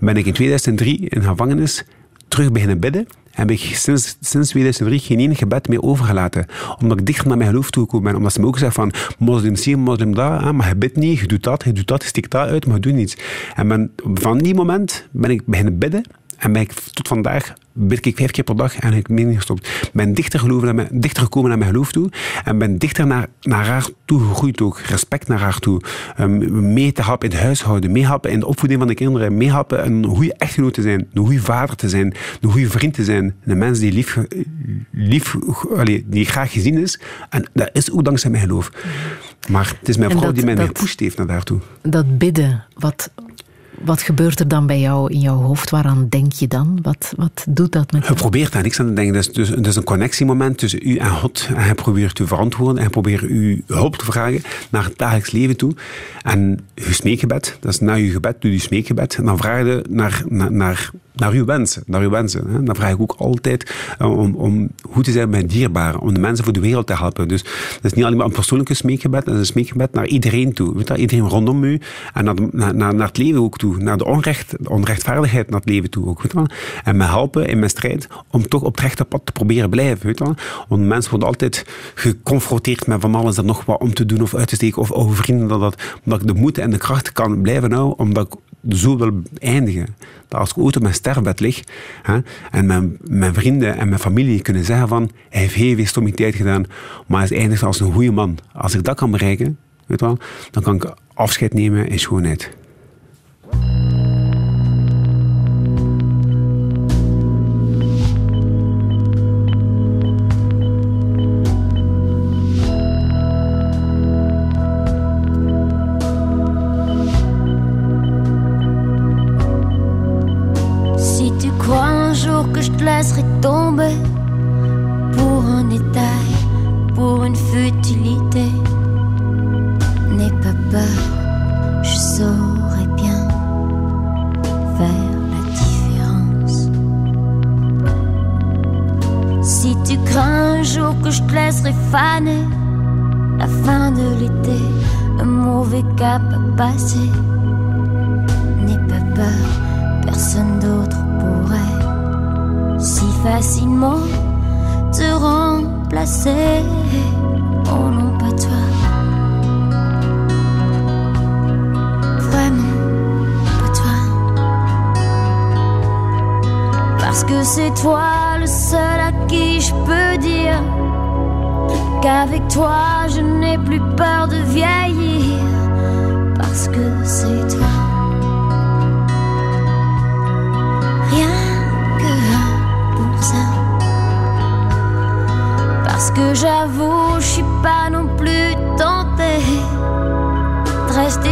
Ben ik in 2003 in gevangenis terug beginnen bidden heb ik sinds, sinds 2003 geen enig gebed meer overgelaten. Omdat ik dichter naar mijn geloof toegekomen ben. Omdat ze me ook zeggen van, moslim hier, moslim daar, maar je bidt niet, je doet dat, je doet dat, je stikt dat uit, maar je doet niets. En van die moment ben ik beginnen bidden en ben ik tot vandaag bid ik vijf keer per dag en ik ben gestopt. Ben dichter, geloven naar mijn, dichter gekomen naar mijn geloof toe en ben dichter naar, naar haar toe gegroeid ook. Respect naar haar toe. Um, mee te helpen in het huishouden, meehelpen in de opvoeding van de kinderen, meehelpen een goede echtgenoot te zijn, een goede vader te zijn, een goede vriend te zijn, een mens die, lief, lief, die graag gezien is. En dat is ook dankzij mijn geloof. Maar het is mijn vrouw die mij gepusht heeft naar daartoe. Dat bidden, wat, wat gebeurt er dan bij jou in jouw hoofd? Waaraan denk je dan? Wat, wat doet dat met je? Je probeert daar niks aan te denken. Dat is, dus, dat is een connectiemoment tussen u en God. En hij probeert te verantwoorden. En hij probeert u hulp te vragen naar het dagelijks leven toe. En je smeekgebed, dat is na je gebed, doe je smeekgebed. En dan vraag je naar, naar, naar naar uw wensen. Naar uw wensen hè. Dan vraag ik ook altijd uh, om, om goed te zijn bij dierbaren, om de mensen voor de wereld te helpen. Dus dat is niet alleen maar een persoonlijke smeekgebed, dat is een smeekgebed naar iedereen toe. Weet je, iedereen rondom u en naar, naar, naar, het leven ook toe, naar de, onrecht, de onrechtvaardigheid naar het leven toe ook. Weet. En me helpen in mijn strijd om toch op het rechte pad te proberen blijven. Weet je. Want mensen worden altijd geconfronteerd met van alles en nog wat om te doen of uit te steken of over vrienden dat, dat, omdat ik de moed en de kracht kan blijven houden, omdat zo wil eindigen. Dat als ik ooit op mijn sterfbed lig hè, en mijn, vrienden en mijn familie kunnen zeggen van hij heeft heel veel stomiteit gedaan, maar hij eindigt als een goede man. Als ik dat kan bereiken, weet wel, dan kan ik afscheid nemen in schoonheid.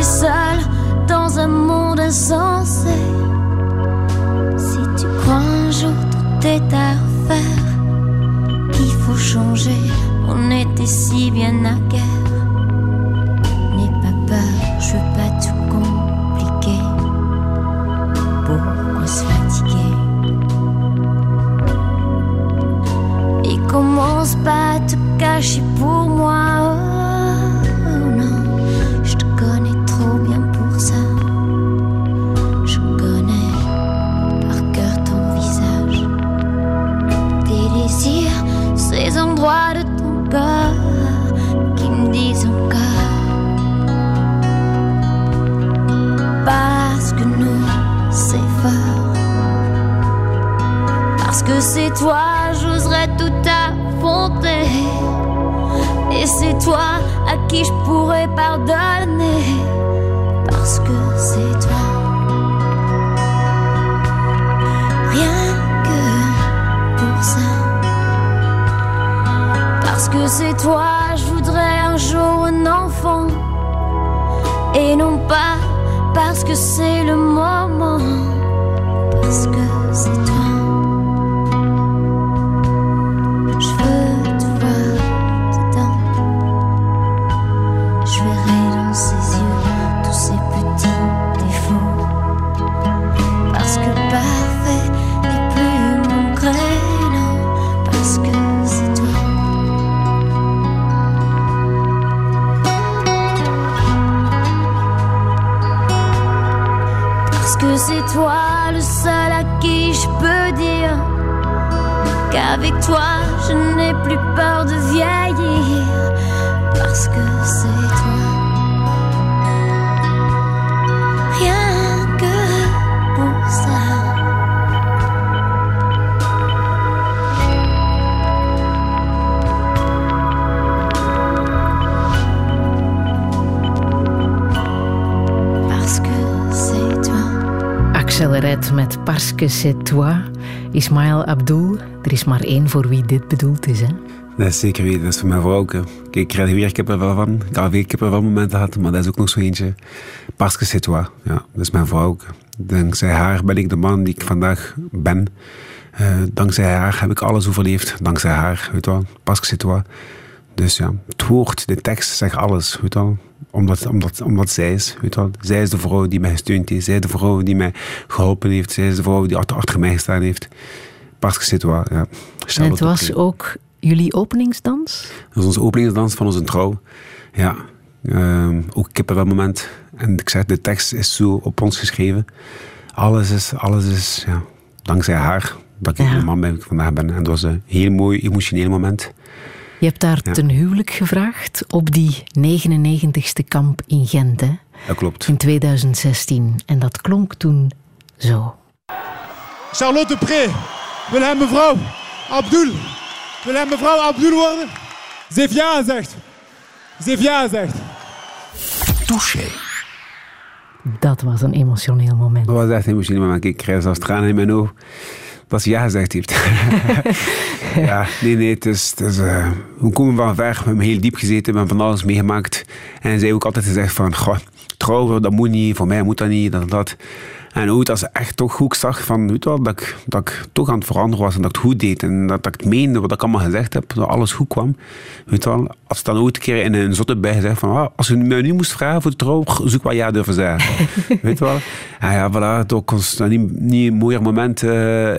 Seule dans un monde insensé. Si tu crois un jour tout est à refaire, qu'il faut changer, on était si bien à guerre. Que c'est toi. Ismail Abdul, er is maar één voor wie dit bedoeld is, hè? Dat is zeker weten, dat is voor mijn vrouw ook. ik krijg er weer kippenvel van. Ik heb weer kippenvel momenten gehad, maar dat is ook nog zo eentje. Parce que c'est toi. Ja, dat is mijn vrouw ook. Dankzij haar ben ik de man die ik vandaag ben. Eh, dankzij haar heb ik alles overleefd. Dankzij haar, weet wel. Que c'est toi. Dus ja, het woord, de tekst zegt alles, weet wel. Omdat, omdat, omdat zij is, weet wel. Zij is de vrouw die mij gesteund heeft. Zij is de vrouw die mij geholpen heeft. Zij is de vrouw die achter, achter mij gestaan heeft. C'est toi, ja. En het was ook jullie openingsdans? Dat is onze openingsdans van onze trouw. Ja, ehm, ook kippenvel moment. En ik zeg, de tekst is zo op ons geschreven. Alles is, alles is ja, dankzij haar dat ik Ja. de man ben die ik vandaag ben. En dat was een heel mooi emotioneel moment. Je hebt daar Ja. ten huwelijk gevraagd op die 99ste kamp in Gent, hè? Dat klopt. In 2016. En dat klonk toen zo. Charlotte Pré wil hem mevrouw Abdul. Wil hem mevrouw Abdul worden? Ze heeft ja gezegd. Ze heeft ja gezegd. Touché. Dat was een emotioneel moment. Dat was echt een emotioneel moment. Ik krijg zelfs tranen in mijn ogen. Dat ze ja gezegd heeft. *laughs* ja, nee, nee. Het is, het is, eh, we komen van ver. We hebben heel diep gezeten. We hebben van alles meegemaakt. En zij heeft ook altijd gezegd van... Goh, trouwen, dat moet niet. Voor mij moet dat niet. Dat, dat. En ooit als ik echt toch goed zag van, weet wel, dat, ik, dat ik toch aan het veranderen was en dat ik het goed deed. En dat, dat ik het meende wat ik allemaal gezegd heb, dat alles goed kwam. Weet wel, als ik dan ooit een keer in een zotte bij gezegd van, ah, als je mij nu moest vragen voor de trouw, zoek wat ja durven zeggen. *laughs* weet je wel? Ja, ja, voilà, toch kon niet, niet een mooier moment... Uh,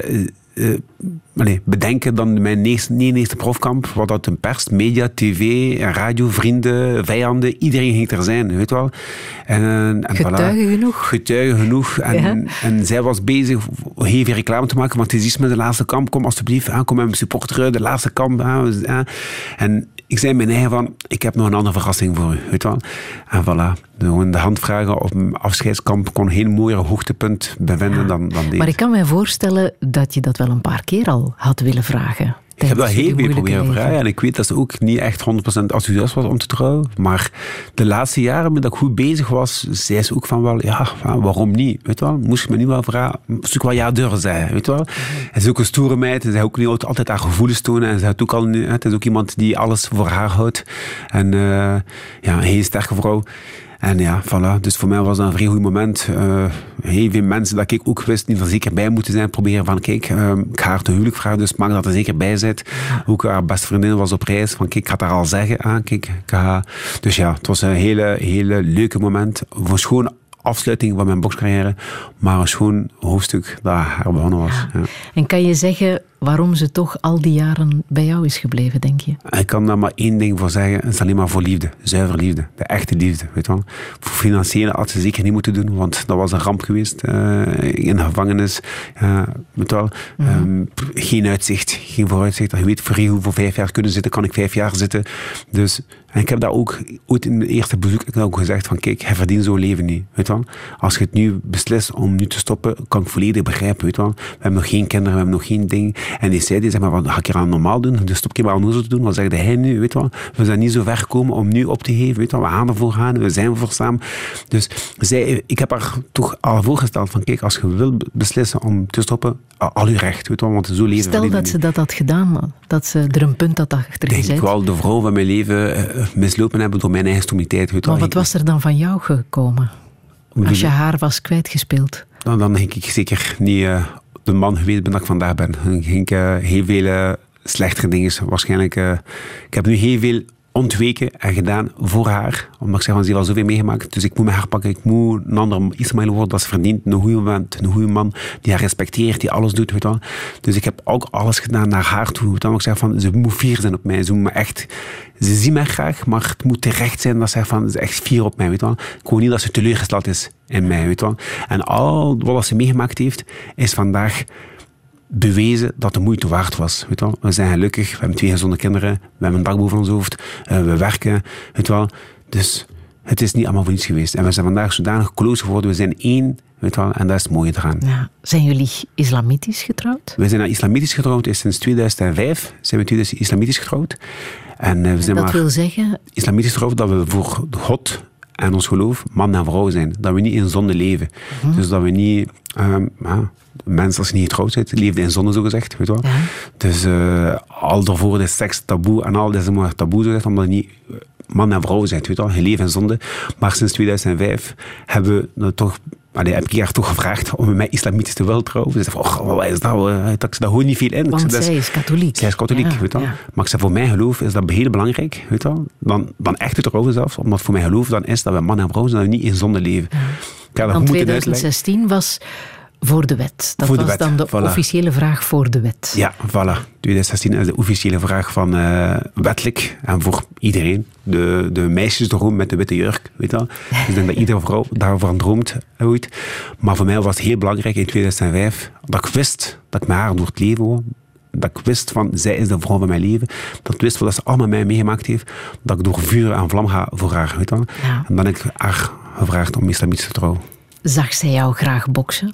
uh, allez, bedenken dan mijn eerste, niet eerste profkamp, wat dat een pers, media, tv, radio, vrienden, vijanden, iedereen ging er zijn, weet wel. En, en getuigen voilà, genoeg. Getuigen genoeg. En, ja. en zij was bezig heel veel reclame te maken, want het is iets met de laatste kamp, kom alsjeblieft, kom met mijn supporter, de laatste kamp. En ik zei mijn eigen van, ik heb nog een andere verrassing voor u, weet wel. En voilà, de, de handvragen op een afscheidskamp kon geen mooier hoogtepunt bevinden dan, dan deze. Maar ik kan mij voorstellen dat je dat wel een paar keer al had willen vragen. Ik heb dat heel veel proberen vragen en ik weet dat ze ook niet echt 100% enthousiast was om te trouwen. Maar de laatste jaren, met dat ik goed bezig was, zei ze ook van wel, ja, waarom niet? Weet wel? Moest je me niet wel vragen, moest ik wel ja durven zeggen, weet wel? Het is ook een stoere meid, ze ook niet altijd haar gevoelens tonen en ze had ook al, het is ook iemand die alles voor haar houdt. En uh, ja, een heel sterke vrouw. En ja, voilà. Dus voor mij was dat een vrij goed moment. Uh, heel veel mensen dat ik ook wist die er zeker bij moeten zijn. Proberen van, kijk, uh, ik ga haar te huwelijk vragen, dus maak dat er zeker bij zit. Ook haar beste vriendin was op reis. Van, kijk, ik ga haar al zeggen. Ah, kijk, ik ga... Dus ja, het was een hele, hele leuke moment. Voor schoon afsluiting van mijn bokscarrière, maar een schoon hoofdstuk dat herbegonnen was. Ja. En kan je zeggen waarom ze toch al die jaren bij jou is gebleven, denk je? Ik kan daar maar één ding voor zeggen. Het is alleen maar voor liefde. Zuiver liefde. De echte liefde, weet je wel. Voor financiële had ze zeker niet moeten doen, want dat was een ramp geweest. Uh, in de gevangenis. Uh, weet wel. Mm -hmm. um, geen uitzicht, geen vooruitzicht. Je weet, voor hoeveel vijf jaar kunnen zitten, kan ik vijf jaar zitten. Dus en ik heb dat ook ooit in het eerste bezoek ik ook gezegd van kijk, hij verdient zo'n leven niet. Weet wel? Als je het nu beslist om nu te stoppen, kan ik volledig begrijpen. Weet wel? We hebben nog geen kinderen, we hebben nog geen ding. En die zei, die zeg maar, wat ga ik hier aan normaal doen? Dus stop ik maar aan te doen. Wat zegt hij nu? Weet wel? We zijn niet zo ver gekomen om nu op te geven. Weet wel? We gaan ervoor gaan, we zijn voor samen. Dus zij, ik heb haar toch al voorgesteld van kijk, als je wil beslissen om te stoppen, al uw recht. Weet wel? Want zo leven Stel dat ze dat had gedaan, dat ze er een punt had achter gezet. Ik wel de vrouw van mijn leven mislopen hebben door mijn eigen stomiteit. Maar wat was er dan van jou gekomen? Als je haar was kwijtgespeeld? Dan, dan denk ik zeker niet uh, de man geweest ben dat ik vandaag ben. Dan ging ik uh, heel veel uh, slechtere dingen. Waarschijnlijk, ik heb nu heel veel ontweken en gedaan voor haar. Omdat ik zeg, van, ze heeft al zoveel meegemaakt. Dus ik moet me haar pakken. Ik moet een ander Ismail worden dat ze verdient. Een goede man, een goede man die haar respecteert, die alles doet. Weet. Dus ik heb ook alles gedaan naar haar toe. Dan ik zeg van, ze moet fier zijn op mij. Ze moet me echt... Ze zien mij graag, maar het moet terecht zijn dat ze van, ze echt fier op mij. Weet. Ik wil niet dat ze teleurgesteld is in mij. Weet. En al wat ze meegemaakt heeft, is vandaag bewezen dat de moeite waard was. Weet wel? We zijn gelukkig, we hebben twee gezonde kinderen, we hebben een dak boven ons hoofd, uh, we werken. Weet wel? Dus het is niet allemaal voor niets geweest. En we zijn vandaag zodanig close geworden, we zijn één, weet wel, en dat is het mooie eraan. Ja. Zijn jullie islamitisch getrouwd? We zijn islamitisch getrouwd, sinds 2005 zijn we dus islamitisch getrouwd. En, uh, we zijn dat maar wil zeggen? Islamitisch getrouwd dat we voor God en ons geloof man en vrouw zijn. Dat we niet in zonde leven. -hmm. Dus dat we niet... Um, ja, mensen als je niet getrouwd bent, leefden in zonde, zo gezegd. Weet wel? Ja. Dus uh, al daarvoor is seks taboe en al is maar taboe, zo gezegd, omdat je niet man en vrouw zijn. Weet je wel? Je leeft in zonde. Maar sinds 2005 hebben we toch Allee, heb ik haar toch gevraagd om met mij islamitisch te trouwen. Ze zei oh, wat is dat? Dat ik daar gewoon niet veel in. Want zei, zij is katholiek. Zij is katholiek, ja, weet wel. Ja. Maar ik zei, voor mijn geloof is dat heel belangrijk, weet wel. Dan, dan echt te trouwen zelfs. Omdat voor mijn geloof dan is dat we man en vrouw zijn, dat we niet in zonde leven. Ja. Dan 2016 was voor de wet. Dat voor de was wet, dan de voilà. officiële vraag voor de wet. Ja, voilà. 2016 is de officiële vraag van uh, wettelijk en voor iedereen. De, de meisjesdroom met de witte jurk, weet je wel. Dus ik denk dat iedere vrouw daarvan droomt ooit. Maar voor mij was het heel belangrijk in 2005 dat ik wist dat ik met haar door het leven wou. Dat ik wist van, zij is de vrouw van mijn leven. Dat ik wist wat ze allemaal mij meegemaakt heeft. Dat ik door vuur en vlam ga voor haar, weet je wel. Ja. En dan heb ik haar gevraagd om islamitisch te trouwen. Zag zij jou graag boksen?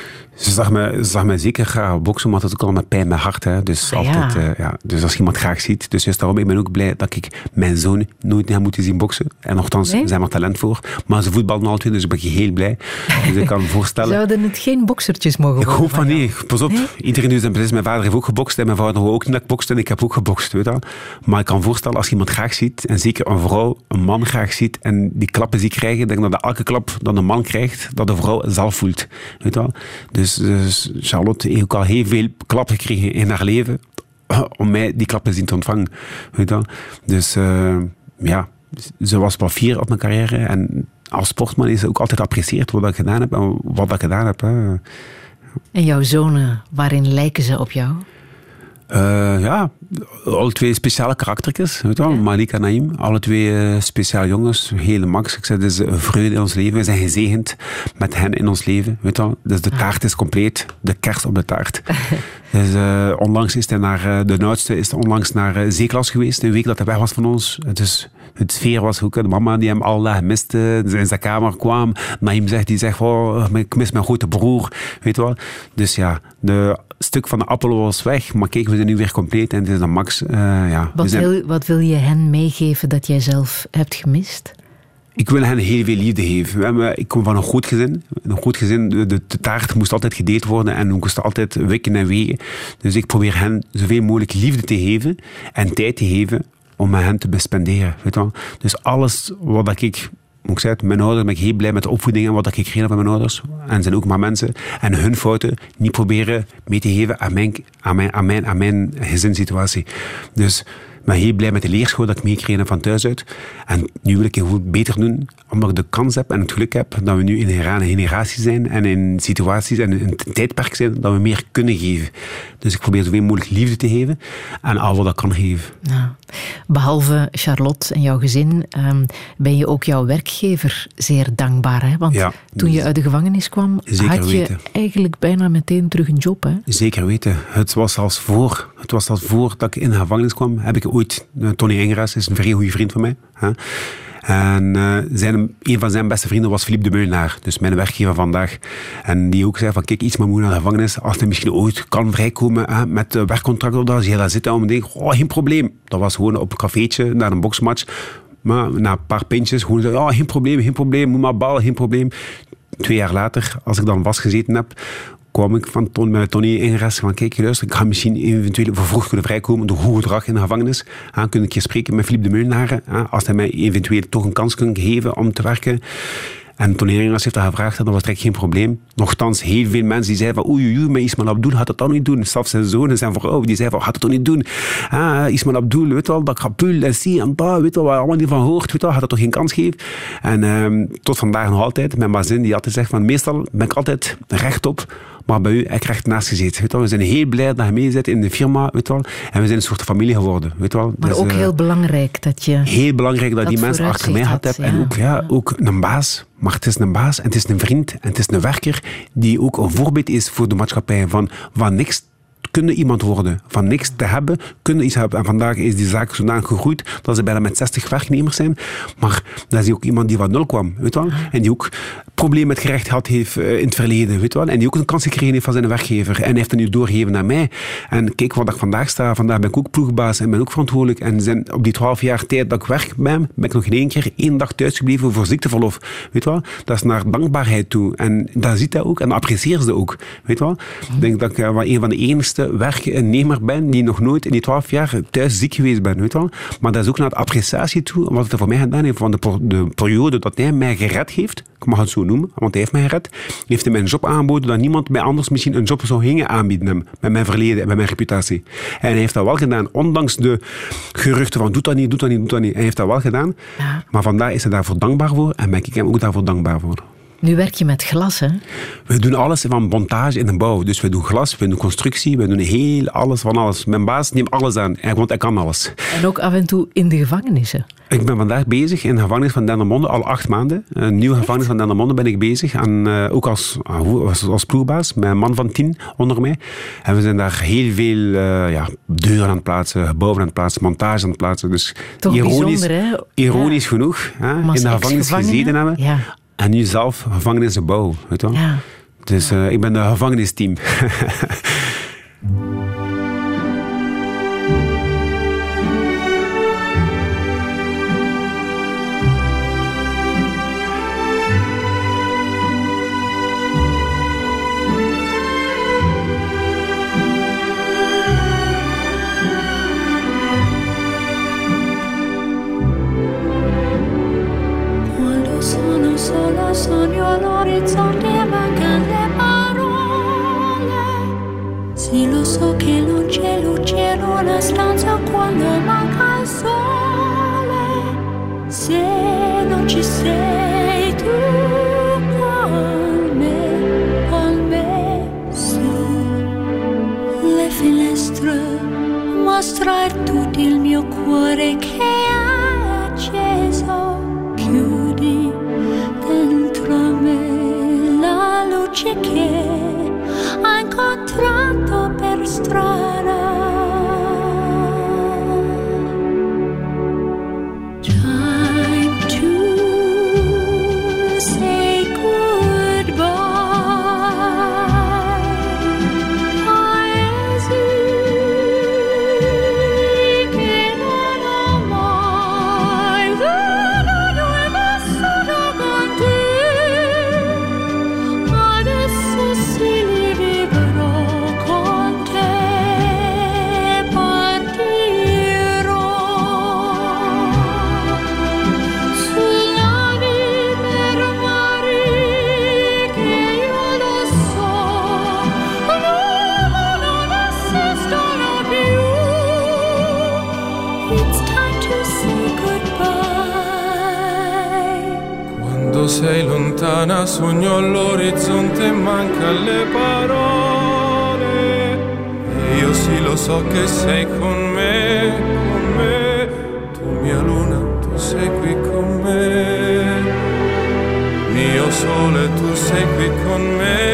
Ze zag ze zag zeker graag boksen, maar dat ook al met pijn in mijn hart. Hè. Dus, Ah, altijd, ja. eh, ja. dus als je iemand graag ziet. Dus juist daarom ik ben ik ook blij dat ik mijn zoon nooit heb moeten zien boksen. En nogthans, Nee? zijn er talent voor. Maar ze voetballen al twee, dus ik ben heel blij. Dus ik kan me voorstellen... *laughs* Zouden het geen boksertjes mogen Ik worden? hoop van nee. Pas op, iedereen doet zijn beslist. Mijn vader heeft ook gebokst en mijn vader ook niet dat ik bokste en ik heb ook gebokst. Weet wel. Maar ik kan voorstellen, als je iemand graag ziet, en zeker een vrouw, een man graag ziet, en die klappen die krijgen, denk ik dat elke klap dat een man krijgt, dat de vrouw zelf voelt. Weet wel. Dus, dus Charlotte heeft ook al heel veel klappen gekregen in haar leven, *clears throat* om mij die klappen zien te ontvangen. Weet je. Dus eh, ja, ze was fier op mijn carrière en als sportman is ze ook altijd geapprecieerd wat ik gedaan heb en wat ik gedaan heb. En jouw zonen, waarin lijken ze op jou? Eh, ja, alle twee speciale karaktertjes. Weet je wel? Malika en Naïm, alle twee eh, speciale jongens. Hele max. Ik zeg, het is een vreugde in ons leven. We zijn gezegend met hen in ons leven. Weet je wel? Dus de taart is compleet. De kerst op de taart. *laughs* dus, eh, onlangs is hij naar, de oudste is onlangs naar Zeeklas geweest. Een week dat hij weg was van ons. Dus het sfeer was ook. De mama die hem al gemiste. In zijn kamer kwam. Naïm zegt, die zegt, oh, ik mis mijn grote broer. Weet je wel? Dus ja, de stuk van de appel was weg. Maar kijk, we zijn nu weer compleet. En het is dan max. eh, ja, Wat, zijn- wil, wat wil je hen meegeven dat jij zelf hebt gemist? Ik wil hen heel veel liefde geven. Ik kom van een goed gezin. Een goed gezin, de, taart moest altijd gedeeld worden en we moesten altijd wikken en wegen. Dus ik probeer hen zoveel mogelijk liefde te geven en tijd te geven om met hen te bespenderen. Weet je wel? Dus alles wat ik, ik zeggen, mijn ouders ben ik heel blij met de opvoeding en wat ik gekregen heb van mijn ouders. En zijn ook maar mensen. En hun fouten niet proberen mee te geven aan mijn, aan gezinssituatie. Dus ben heel blij met de leerschool dat ik meegekregen heb van thuis uit. En nu wil ik het goed beter doen, omdat ik de kans heb en het geluk heb dat we nu in een rare generatie zijn en in situaties en in een tijdperk zijn dat we meer kunnen geven. Dus ik probeer zoveel mogelijk liefde te geven en al wat ik kan geven. Behalve Charlotte en jouw gezin, ehm, ben je ook jouw werkgever zeer dankbaar. Hè? Want Ja. toen je uit de gevangenis kwam, had je weten. eigenlijk bijna meteen terug een job. Hè? Zeker weten. Het was als voor, het was als voor dat ik in de gevangenis kwam, heb ik ooit, eh, Tony Engras is een vrij goede vriend van mij. Hè. En eh, zijn, een van zijn beste vrienden was Philippe de Meulenaar, dus mijn werkgever vandaag. En die ook zei van, kijk, iets maar moet naar de gevangenis, als hij misschien ooit kan vrijkomen met werkcontract of dat, als je daar zit, dan denk ik, oh, geen probleem. Dat was gewoon op een cafeetje, naar een boksmatch. Maar na een paar pintjes, gewoon zo, ja, geen probleem, geen probleem, moet maar ballen, geen probleem. Twee jaar later, als ik dan vastgezeten heb, kwam ik van Ton, met Tony Ingres van kijk, luister, ik ga misschien eventueel vervroegd kunnen vrijkomen door goed gedrag in de gevangenis. Ah, kun ik je spreken met Philippe de Meulenaar, ah, als hij mij eventueel toch een kans kan geven om te werken. En Ingres heeft dat gevraagd en dat was direct geen probleem. Nochtans, heel veel mensen die zeiden van oei, oei, maar Ismail Abdul gaat dat dan niet doen. Zelfs zijn zoon en zijn vrouw, die zeiden van gaat het toch niet doen. Ah, Ismail Abdul, weet wel, dat kapul en zie en dat, weet wel, waar allemaal niet van hoort, weet wel, gaat dat toch geen kans geven. En ehm, tot vandaag nog altijd, mijn bazin die altijd zegt van meestal ben ik altijd rechtop, maar bij u ik recht naast gezeten. Weet wel. We zijn heel blij dat je mee zit in de firma, weet wel. En we zijn een soort familie geworden, weet wel. Maar Dus, ook eh, heel belangrijk dat je... heel belangrijk dat, dat die mensen achter mij vooruitzicht had hebben. En ook, ja, ook een baas. Maar het is een baas en het is een vriend en het is een werker die ook een voorbeeld is voor de maatschappij. Van, van niks kunnen iemand worden. Van niks te hebben, kunnen iets hebben. En vandaag is die zaak zodanig gegroeid dat ze bijna met 60 werknemers zijn. Maar dat is ook iemand die van nul kwam, weet wel. En die ook problemen met gerecht had heeft eh, in het verleden, weet wel. En die ook een kans gekregen heeft van zijn werkgever. En hij heeft het nu doorgegeven naar mij. En kijk wat ik vandaag sta. Vandaag ben ik ook ploegbaas en ben ook verantwoordelijk. En zijn, op die 12 jaar tijd dat ik werk ben, ben ik nog in één keer één dag thuisgebleven voor ziekteverlof. Weet wel. Dat is naar dankbaarheid toe. En dat ziet hij ook en apprecieert ze ook. Weet wel. Ik denk dat ik eh, wel een van de enigste werknemer ben die nog nooit in die 12 jaar thuis ziek geweest ben. Weet wel. Maar dat is ook naar de appreciatie toe, wat hij voor mij gedaan heeft, van de, de periode dat hij mij gered heeft. Ik mag het zo noemen, want hij heeft mij gered. Heeft hij mij een job aangeboden dat niemand mij anders misschien een job zou gingen aanbieden hem, met mijn verleden en met mijn reputatie. En hij heeft dat wel gedaan, ondanks de geruchten van doe dat niet, doe dat niet, doe dat niet. Hij heeft dat wel gedaan. Maar vandaag is hij daarvoor dankbaar voor en ben ik hem ook daarvoor dankbaar voor. Nu werk je met glas, hè? We doen alles van montage in de bouw. Dus we doen glas, we doen constructie, we doen heel alles van alles. Mijn baas neemt alles aan, want hij kan alles. En ook af en toe in de gevangenissen. Ik ben vandaag bezig in de gevangenis van Dendermonde, al acht maanden. Een nieuwe gevangenis van Dendermonde ben ik bezig. En eh, ook als, als, als ploegbaas, met een man van tien onder mij. En we zijn daar heel veel eh, ja, deuren aan het plaatsen, gebouwen aan het plaatsen, montage aan het plaatsen. Dus Toch ironisch, ironisch genoeg, hè, in als de gevangenis gezeten hebben. ja. En nu zelf gevangenis bouwen, weet je wel. Ja. Dus uh, ik ben de gevangenisteam. *laughs* sogno all'orizzonte mancano le parole. Sì, lo so che non c'è luce in una stanza quando manca il sole. Se non ci sei tu con me, con me su le finestre, mostra tutto il mio cuore che luce che ha incontrato per strada. Lontana sogno all'orizzonte manca le parole. E io sì lo so che sei con me, con me. Tu mia luna, tu sei qui con me. Mio sole, tu sei qui con me,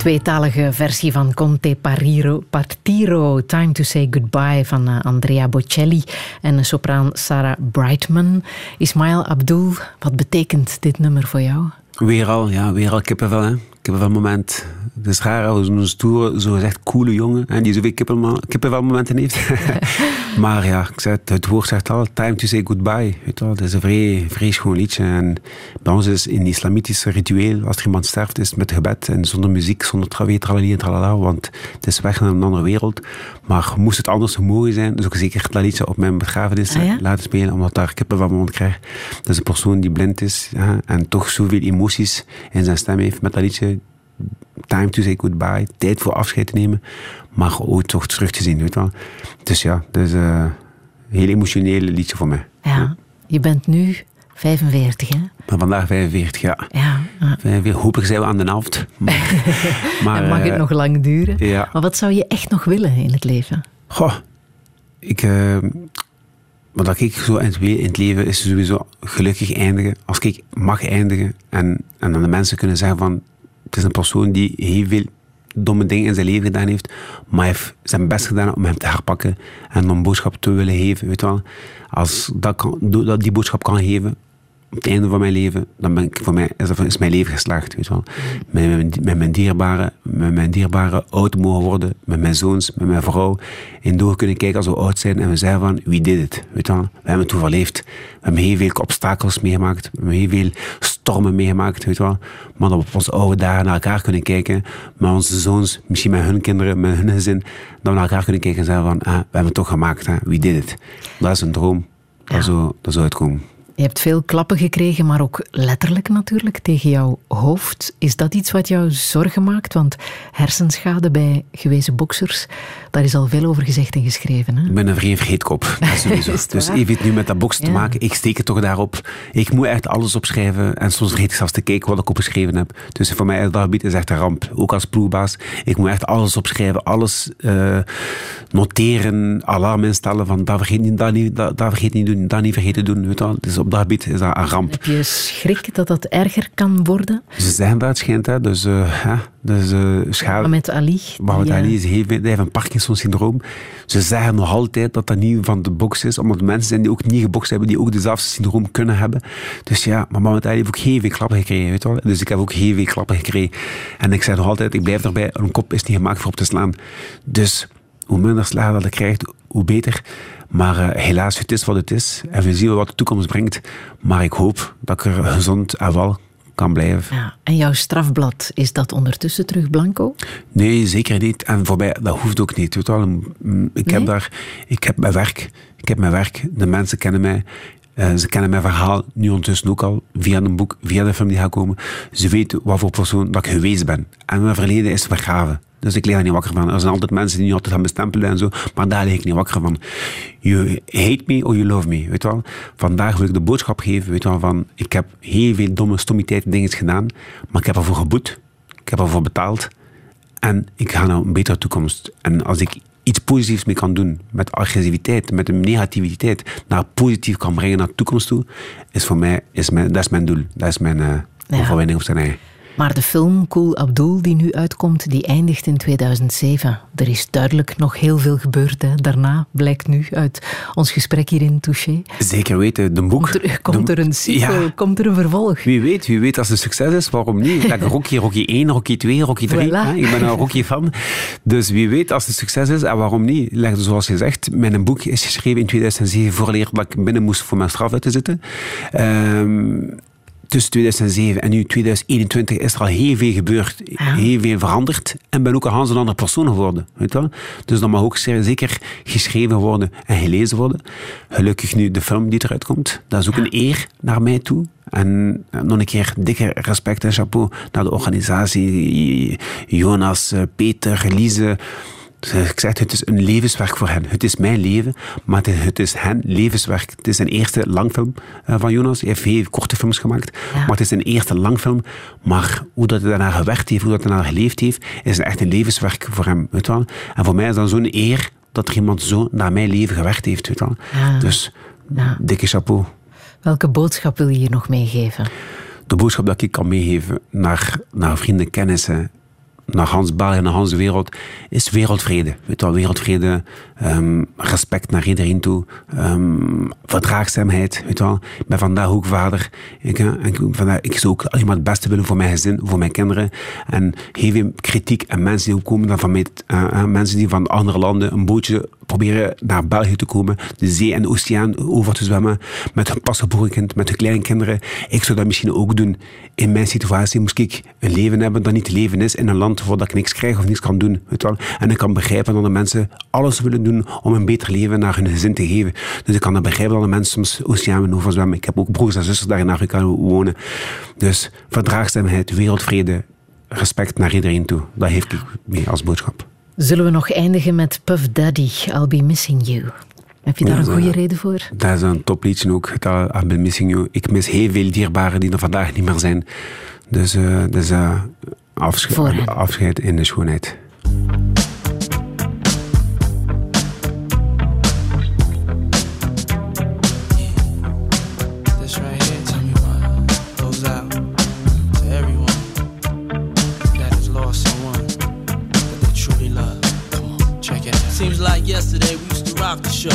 tweetalige versie van Conte Pariro, Partiro, Time to Say Goodbye van eh, Andrea Bocelli en de sopraan Sarah Brightman. Ismail Abdul, wat betekent dit nummer voor jou? Weer al, ja, weer al kippenvel. Hè. Kippenvelmoment. Het is raar als een stoere, zo gezegd coole jongen hè, die zoveel kippenma- kippenvelmomenten heeft. *laughs* maar ja, ik zeg, het, het woord zegt al, time to say goodbye. Weet je wel, het is een vrij, vrij schoon liedje. En bij ons is in het islamitische ritueel, als er iemand sterft, is het met gebed en zonder muziek, zonder trawee, tralali en tralala, want het is weg naar een andere wereld. Maar moest het anders mogen zijn, dus ook zeker dat liedje op mijn begrafenis Ah, ja? laten spelen, omdat daar kippenvelmoment krijg. Dat is een persoon die blind is ja, en toch zoveel emoties in zijn stem heeft met dat liedje. Time to say goodbye, tijd voor afscheid te nemen, maar ooit toch terug te zien, weet je wel. Dus ja, dat is eh, een heel emotioneel liedje voor mij. Ja, je bent nu 45, hè? Maar vandaag 45, ja. Ja. ja. 45, hopelijk zijn we aan de helft. Maar, *laughs* mag het eh, nog lang duren? Ja. Maar wat zou je echt nog willen in het leven? Goh, ik... eh, wat ik zo in het leven is sowieso gelukkig eindigen. Als ik mag eindigen en, en aan de mensen kunnen zeggen van... Het is een persoon die heel veel domme dingen in zijn leven gedaan heeft, maar hij heeft zijn best gedaan om hem te herpakken en om boodschap te willen geven. Weet wel? Als dat, kan, dat die boodschap kan geven, het einde van mijn leven, dan ben ik, voor mij, is, is mijn leven geslaagd. Weet je wel. Met, met, met, mijn dierbare, met mijn dierbare oud mogen worden, met mijn zoons, met mijn vrouw. En door kunnen kijken als we oud zijn en we zeggen van, we did it. Weet je wel. We hebben het overleefd. We hebben heel veel obstakels meegemaakt. We hebben heel veel stormen meegemaakt. Weet je wel. Maar dat we op onze oude dagen naar elkaar kunnen kijken. Met onze zoons, misschien met hun kinderen, met hun gezin. Dat we naar elkaar kunnen kijken en zeggen van, ah, we hebben het toch gemaakt. Hè. We did it. Dat is een droom. Dat, ja. zou, dat zou uitkomen. Je hebt veel klappen gekregen, maar ook letterlijk natuurlijk tegen jouw hoofd. Is dat iets wat jou zorgen maakt? Want hersenschade bij gewezen boksers, daar is al veel over gezegd en geschreven. Hè? Ik ben een vreemd vergeetkop. *laughs* dus even nu met dat boksen ja. te maken, ik steek het toch daarop. Ik moet echt alles opschrijven en soms vergeet ik zelfs te kijken wat ik opgeschreven heb. Dus voor mij dat gebied is echt een ramp. Ook als ploegbaas. Ik moet echt alles opschrijven, alles uh, noteren, alarm instellen van dat vergeet niet, dat niet, dat, dat vergeet niet doen, dat niet vergeten doen. Weet je dus op dat gebied is dat een ramp. Heb je schrik dat dat erger kan worden? Ze zeggen dat het schijnt, hè. dus, uh, hè. dus uh, schade. Met Ali. Maar met Ali is hij heeft een Parkinson-syndroom. Ze zeggen nog altijd dat dat niet van de box is, omdat mensen zijn die ook niet gebokst hebben, die ook dezelfde syndroom kunnen hebben. Dus ja, maar Mohamed Ali heeft ook heel veel klappen gekregen, weet je wel. Dus ik heb ook heel veel klappen gekregen. En ik zeg nog altijd, ik blijf erbij, een kop is niet gemaakt voor op te slaan. Dus hoe minder slagen dat ik krijg, hoe beter. Maar uh, helaas, het is wat het is. En we zien wat de toekomst brengt. Maar ik hoop dat ik er gezond en wel kan blijven. Ja, en jouw strafblad, is dat ondertussen terug blanco? Nee, zeker niet. En voor mij, dat hoeft ook niet. Weet wel, ik, nee? heb daar, ik heb mijn werk. Ik heb mijn werk. De mensen kennen mij. Uh, ze kennen mijn verhaal nu ondertussen ook al, via een boek, via de film die gaat komen. Ze weten wat voor persoon dat ik geweest ben. En mijn verleden is vergraven. Dus ik lig daar niet wakker van. Er zijn altijd mensen die niet altijd gaan bestempelen en zo, maar daar lig ik niet wakker van. You hate me or you love me, weet wel. Vandaag wil ik de boodschap geven, weet wel, van ik heb heel veel domme stommiteiten dingen gedaan, maar ik heb ervoor geboet. Ik heb ervoor betaald. En ik ga naar een betere toekomst. En als ik iets positiefs mee kan doen, met agressiviteit, met een negativiteit, naar positief kan brengen naar de toekomst toe, is voor mij, is mijn, dat is mijn doel. Dat is mijn uh, ja. overwinning op zijn eigen. Maar de film Cool Abdul, die nu uitkomt, die eindigt in 2007. Er is duidelijk nog heel veel gebeurd. Hè. Daarna blijkt nu uit ons gesprek hier in Touché. Zeker weten, de boek. Komt er, komt er een sequel, ja. komt er een vervolg? Wie weet, wie weet als het succes is, waarom niet? Like *laughs* Rocky, Rocky 1, Rocky 2, Rocky 3. Voilà. Hè? Ik ben een Rocky fan. Dus wie weet als het succes is en waarom niet? Like, zoals je zegt, mijn boek is geschreven in 2007 vooraleer dat ik binnen moest voor mijn straf uit te zitten. Um, tussen 2007 en nu 2021 is er al heel veel gebeurd, ja. heel veel veranderd en ben ook een Hans een andere persoon geworden. Weet wel? Dus dat mag ook zeker geschreven worden en gelezen worden. Gelukkig nu de film die eruit komt, dat is ook ja. een eer naar mij toe. En nog een keer dikke respect en chapeau naar de organisatie, Jonas, Peter, Lise. Ik zeg, het is een levenswerk voor hen. Het is mijn leven, maar het is hen levenswerk. Het is een eerste langfilm van Jonas. Hij heeft heel korte films gemaakt, ja. maar het is een eerste langfilm. Maar hoe dat hij daarna gewerkt heeft, hoe dat hij daarna geleefd heeft, is echt een levenswerk voor hem. Weet wel? En voor mij is dat zo'n eer dat er iemand zo naar mijn leven gewerkt heeft. Weet wel? Ja. Dus ja. dikke chapeau. Welke boodschap wil je hier nog meegeven? De boodschap dat ik kan meegeven naar, naar vrienden, kennissen naar Hans België naar Hans de wereld, is wereldvrede. Weet wel, wereldvrede, um, respect naar iedereen toe, um, verdraagzaamheid. Weet wel. Ik ben vandaag ook vader. Ik, ik, vandaag, ik zou ook het beste willen voor mijn gezin, voor mijn kinderen. En heel veel kritiek en mensen die ook komen van mij, uh, mensen die van andere landen een bootje proberen naar België te komen, de zee en de oceaan over te zwemmen, met hun pasgeboren met hun kleine kinderen. Ik zou dat misschien ook doen. In mijn situatie moest ik een leven hebben dat niet leven is in een land waar ik niks krijg of niks kan doen. Weet wel? En ik kan begrijpen dat de mensen alles willen doen om een beter leven naar hun gezin te geven. Dus ik kan dat begrijpen dat de mensen soms oceaan over zwemmen. Ik heb ook broers en zusters daar in Afrika wonen. Dus verdraagzaamheid, wereldvrede, respect naar iedereen toe. Dat heeft ik mee als boodschap. Zullen we nog eindigen met Puff Daddy, I'll Be Missing You. Heb je daar een goede reden voor? Dat is een topliedje ook. I've been missing you. Ik mis heel veel dierbaren die er vandaag niet meer zijn. Dus, uh, dus uh, afscheid, afscheid in de schoonheid. yesterday we used to rock the show.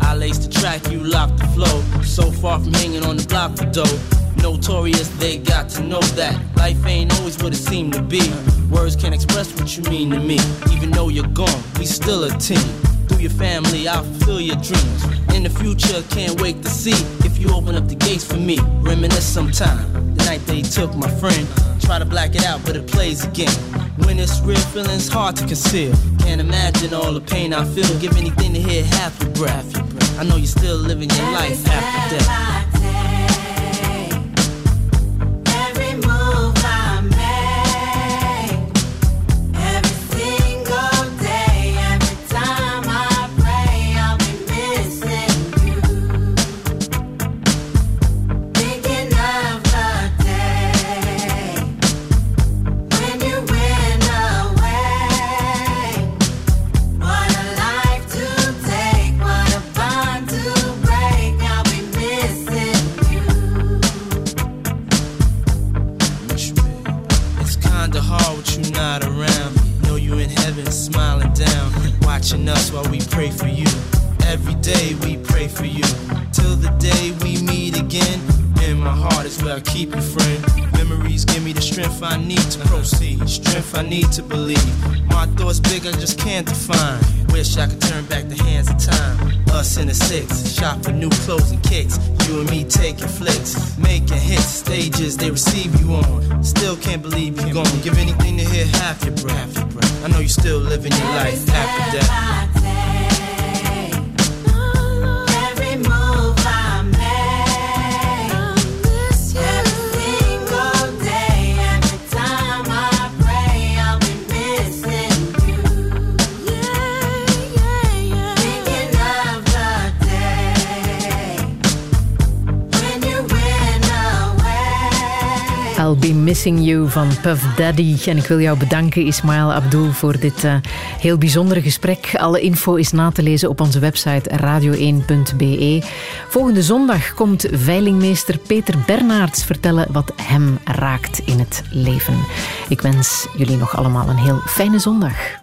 I laced the track, you locked the flow. So far from hanging on the block for dough. Notorious, they got to know that life ain't always what it seemed to be. Words can't express what you mean to me. Even though you're gone, we still a team. Through your family, I'll fulfill your dreams. In the future, can't wait to see if you open up the gates for me. Reminisce sometime. The night they took my friend. Try to black it out, but it plays again. When it's real, feeling's hard to conceal. Can't imagine all the pain I feel. Give anything to hear half your breath. I know you're still living your life after death. Watching us while we pray for you. Every day we pray for you. Till the day we meet again. In my heart is where I keep you, friend. Memories give me the strength I need to proceed. Strength I need to believe. My thoughts big, I just can't define. Wish I could turn back the hands of time. Us in the six, shop for new clothes and kicks. You and me taking flicks, making hits, stages they receive you on. Still can't believe you're gone. Give anything to hear half your breath. I know you're still living your life after death. I'll Be Missing You van Puff Daddy. En ik wil jou bedanken, Ismail Abdul, voor dit uh, heel bijzondere gesprek. Alle info is na te lezen op onze website radio1.be. Volgende zondag komt veilingmeester Peter Bernards vertellen wat hem raakt in het leven. Ik wens jullie nog allemaal een heel fijne zondag.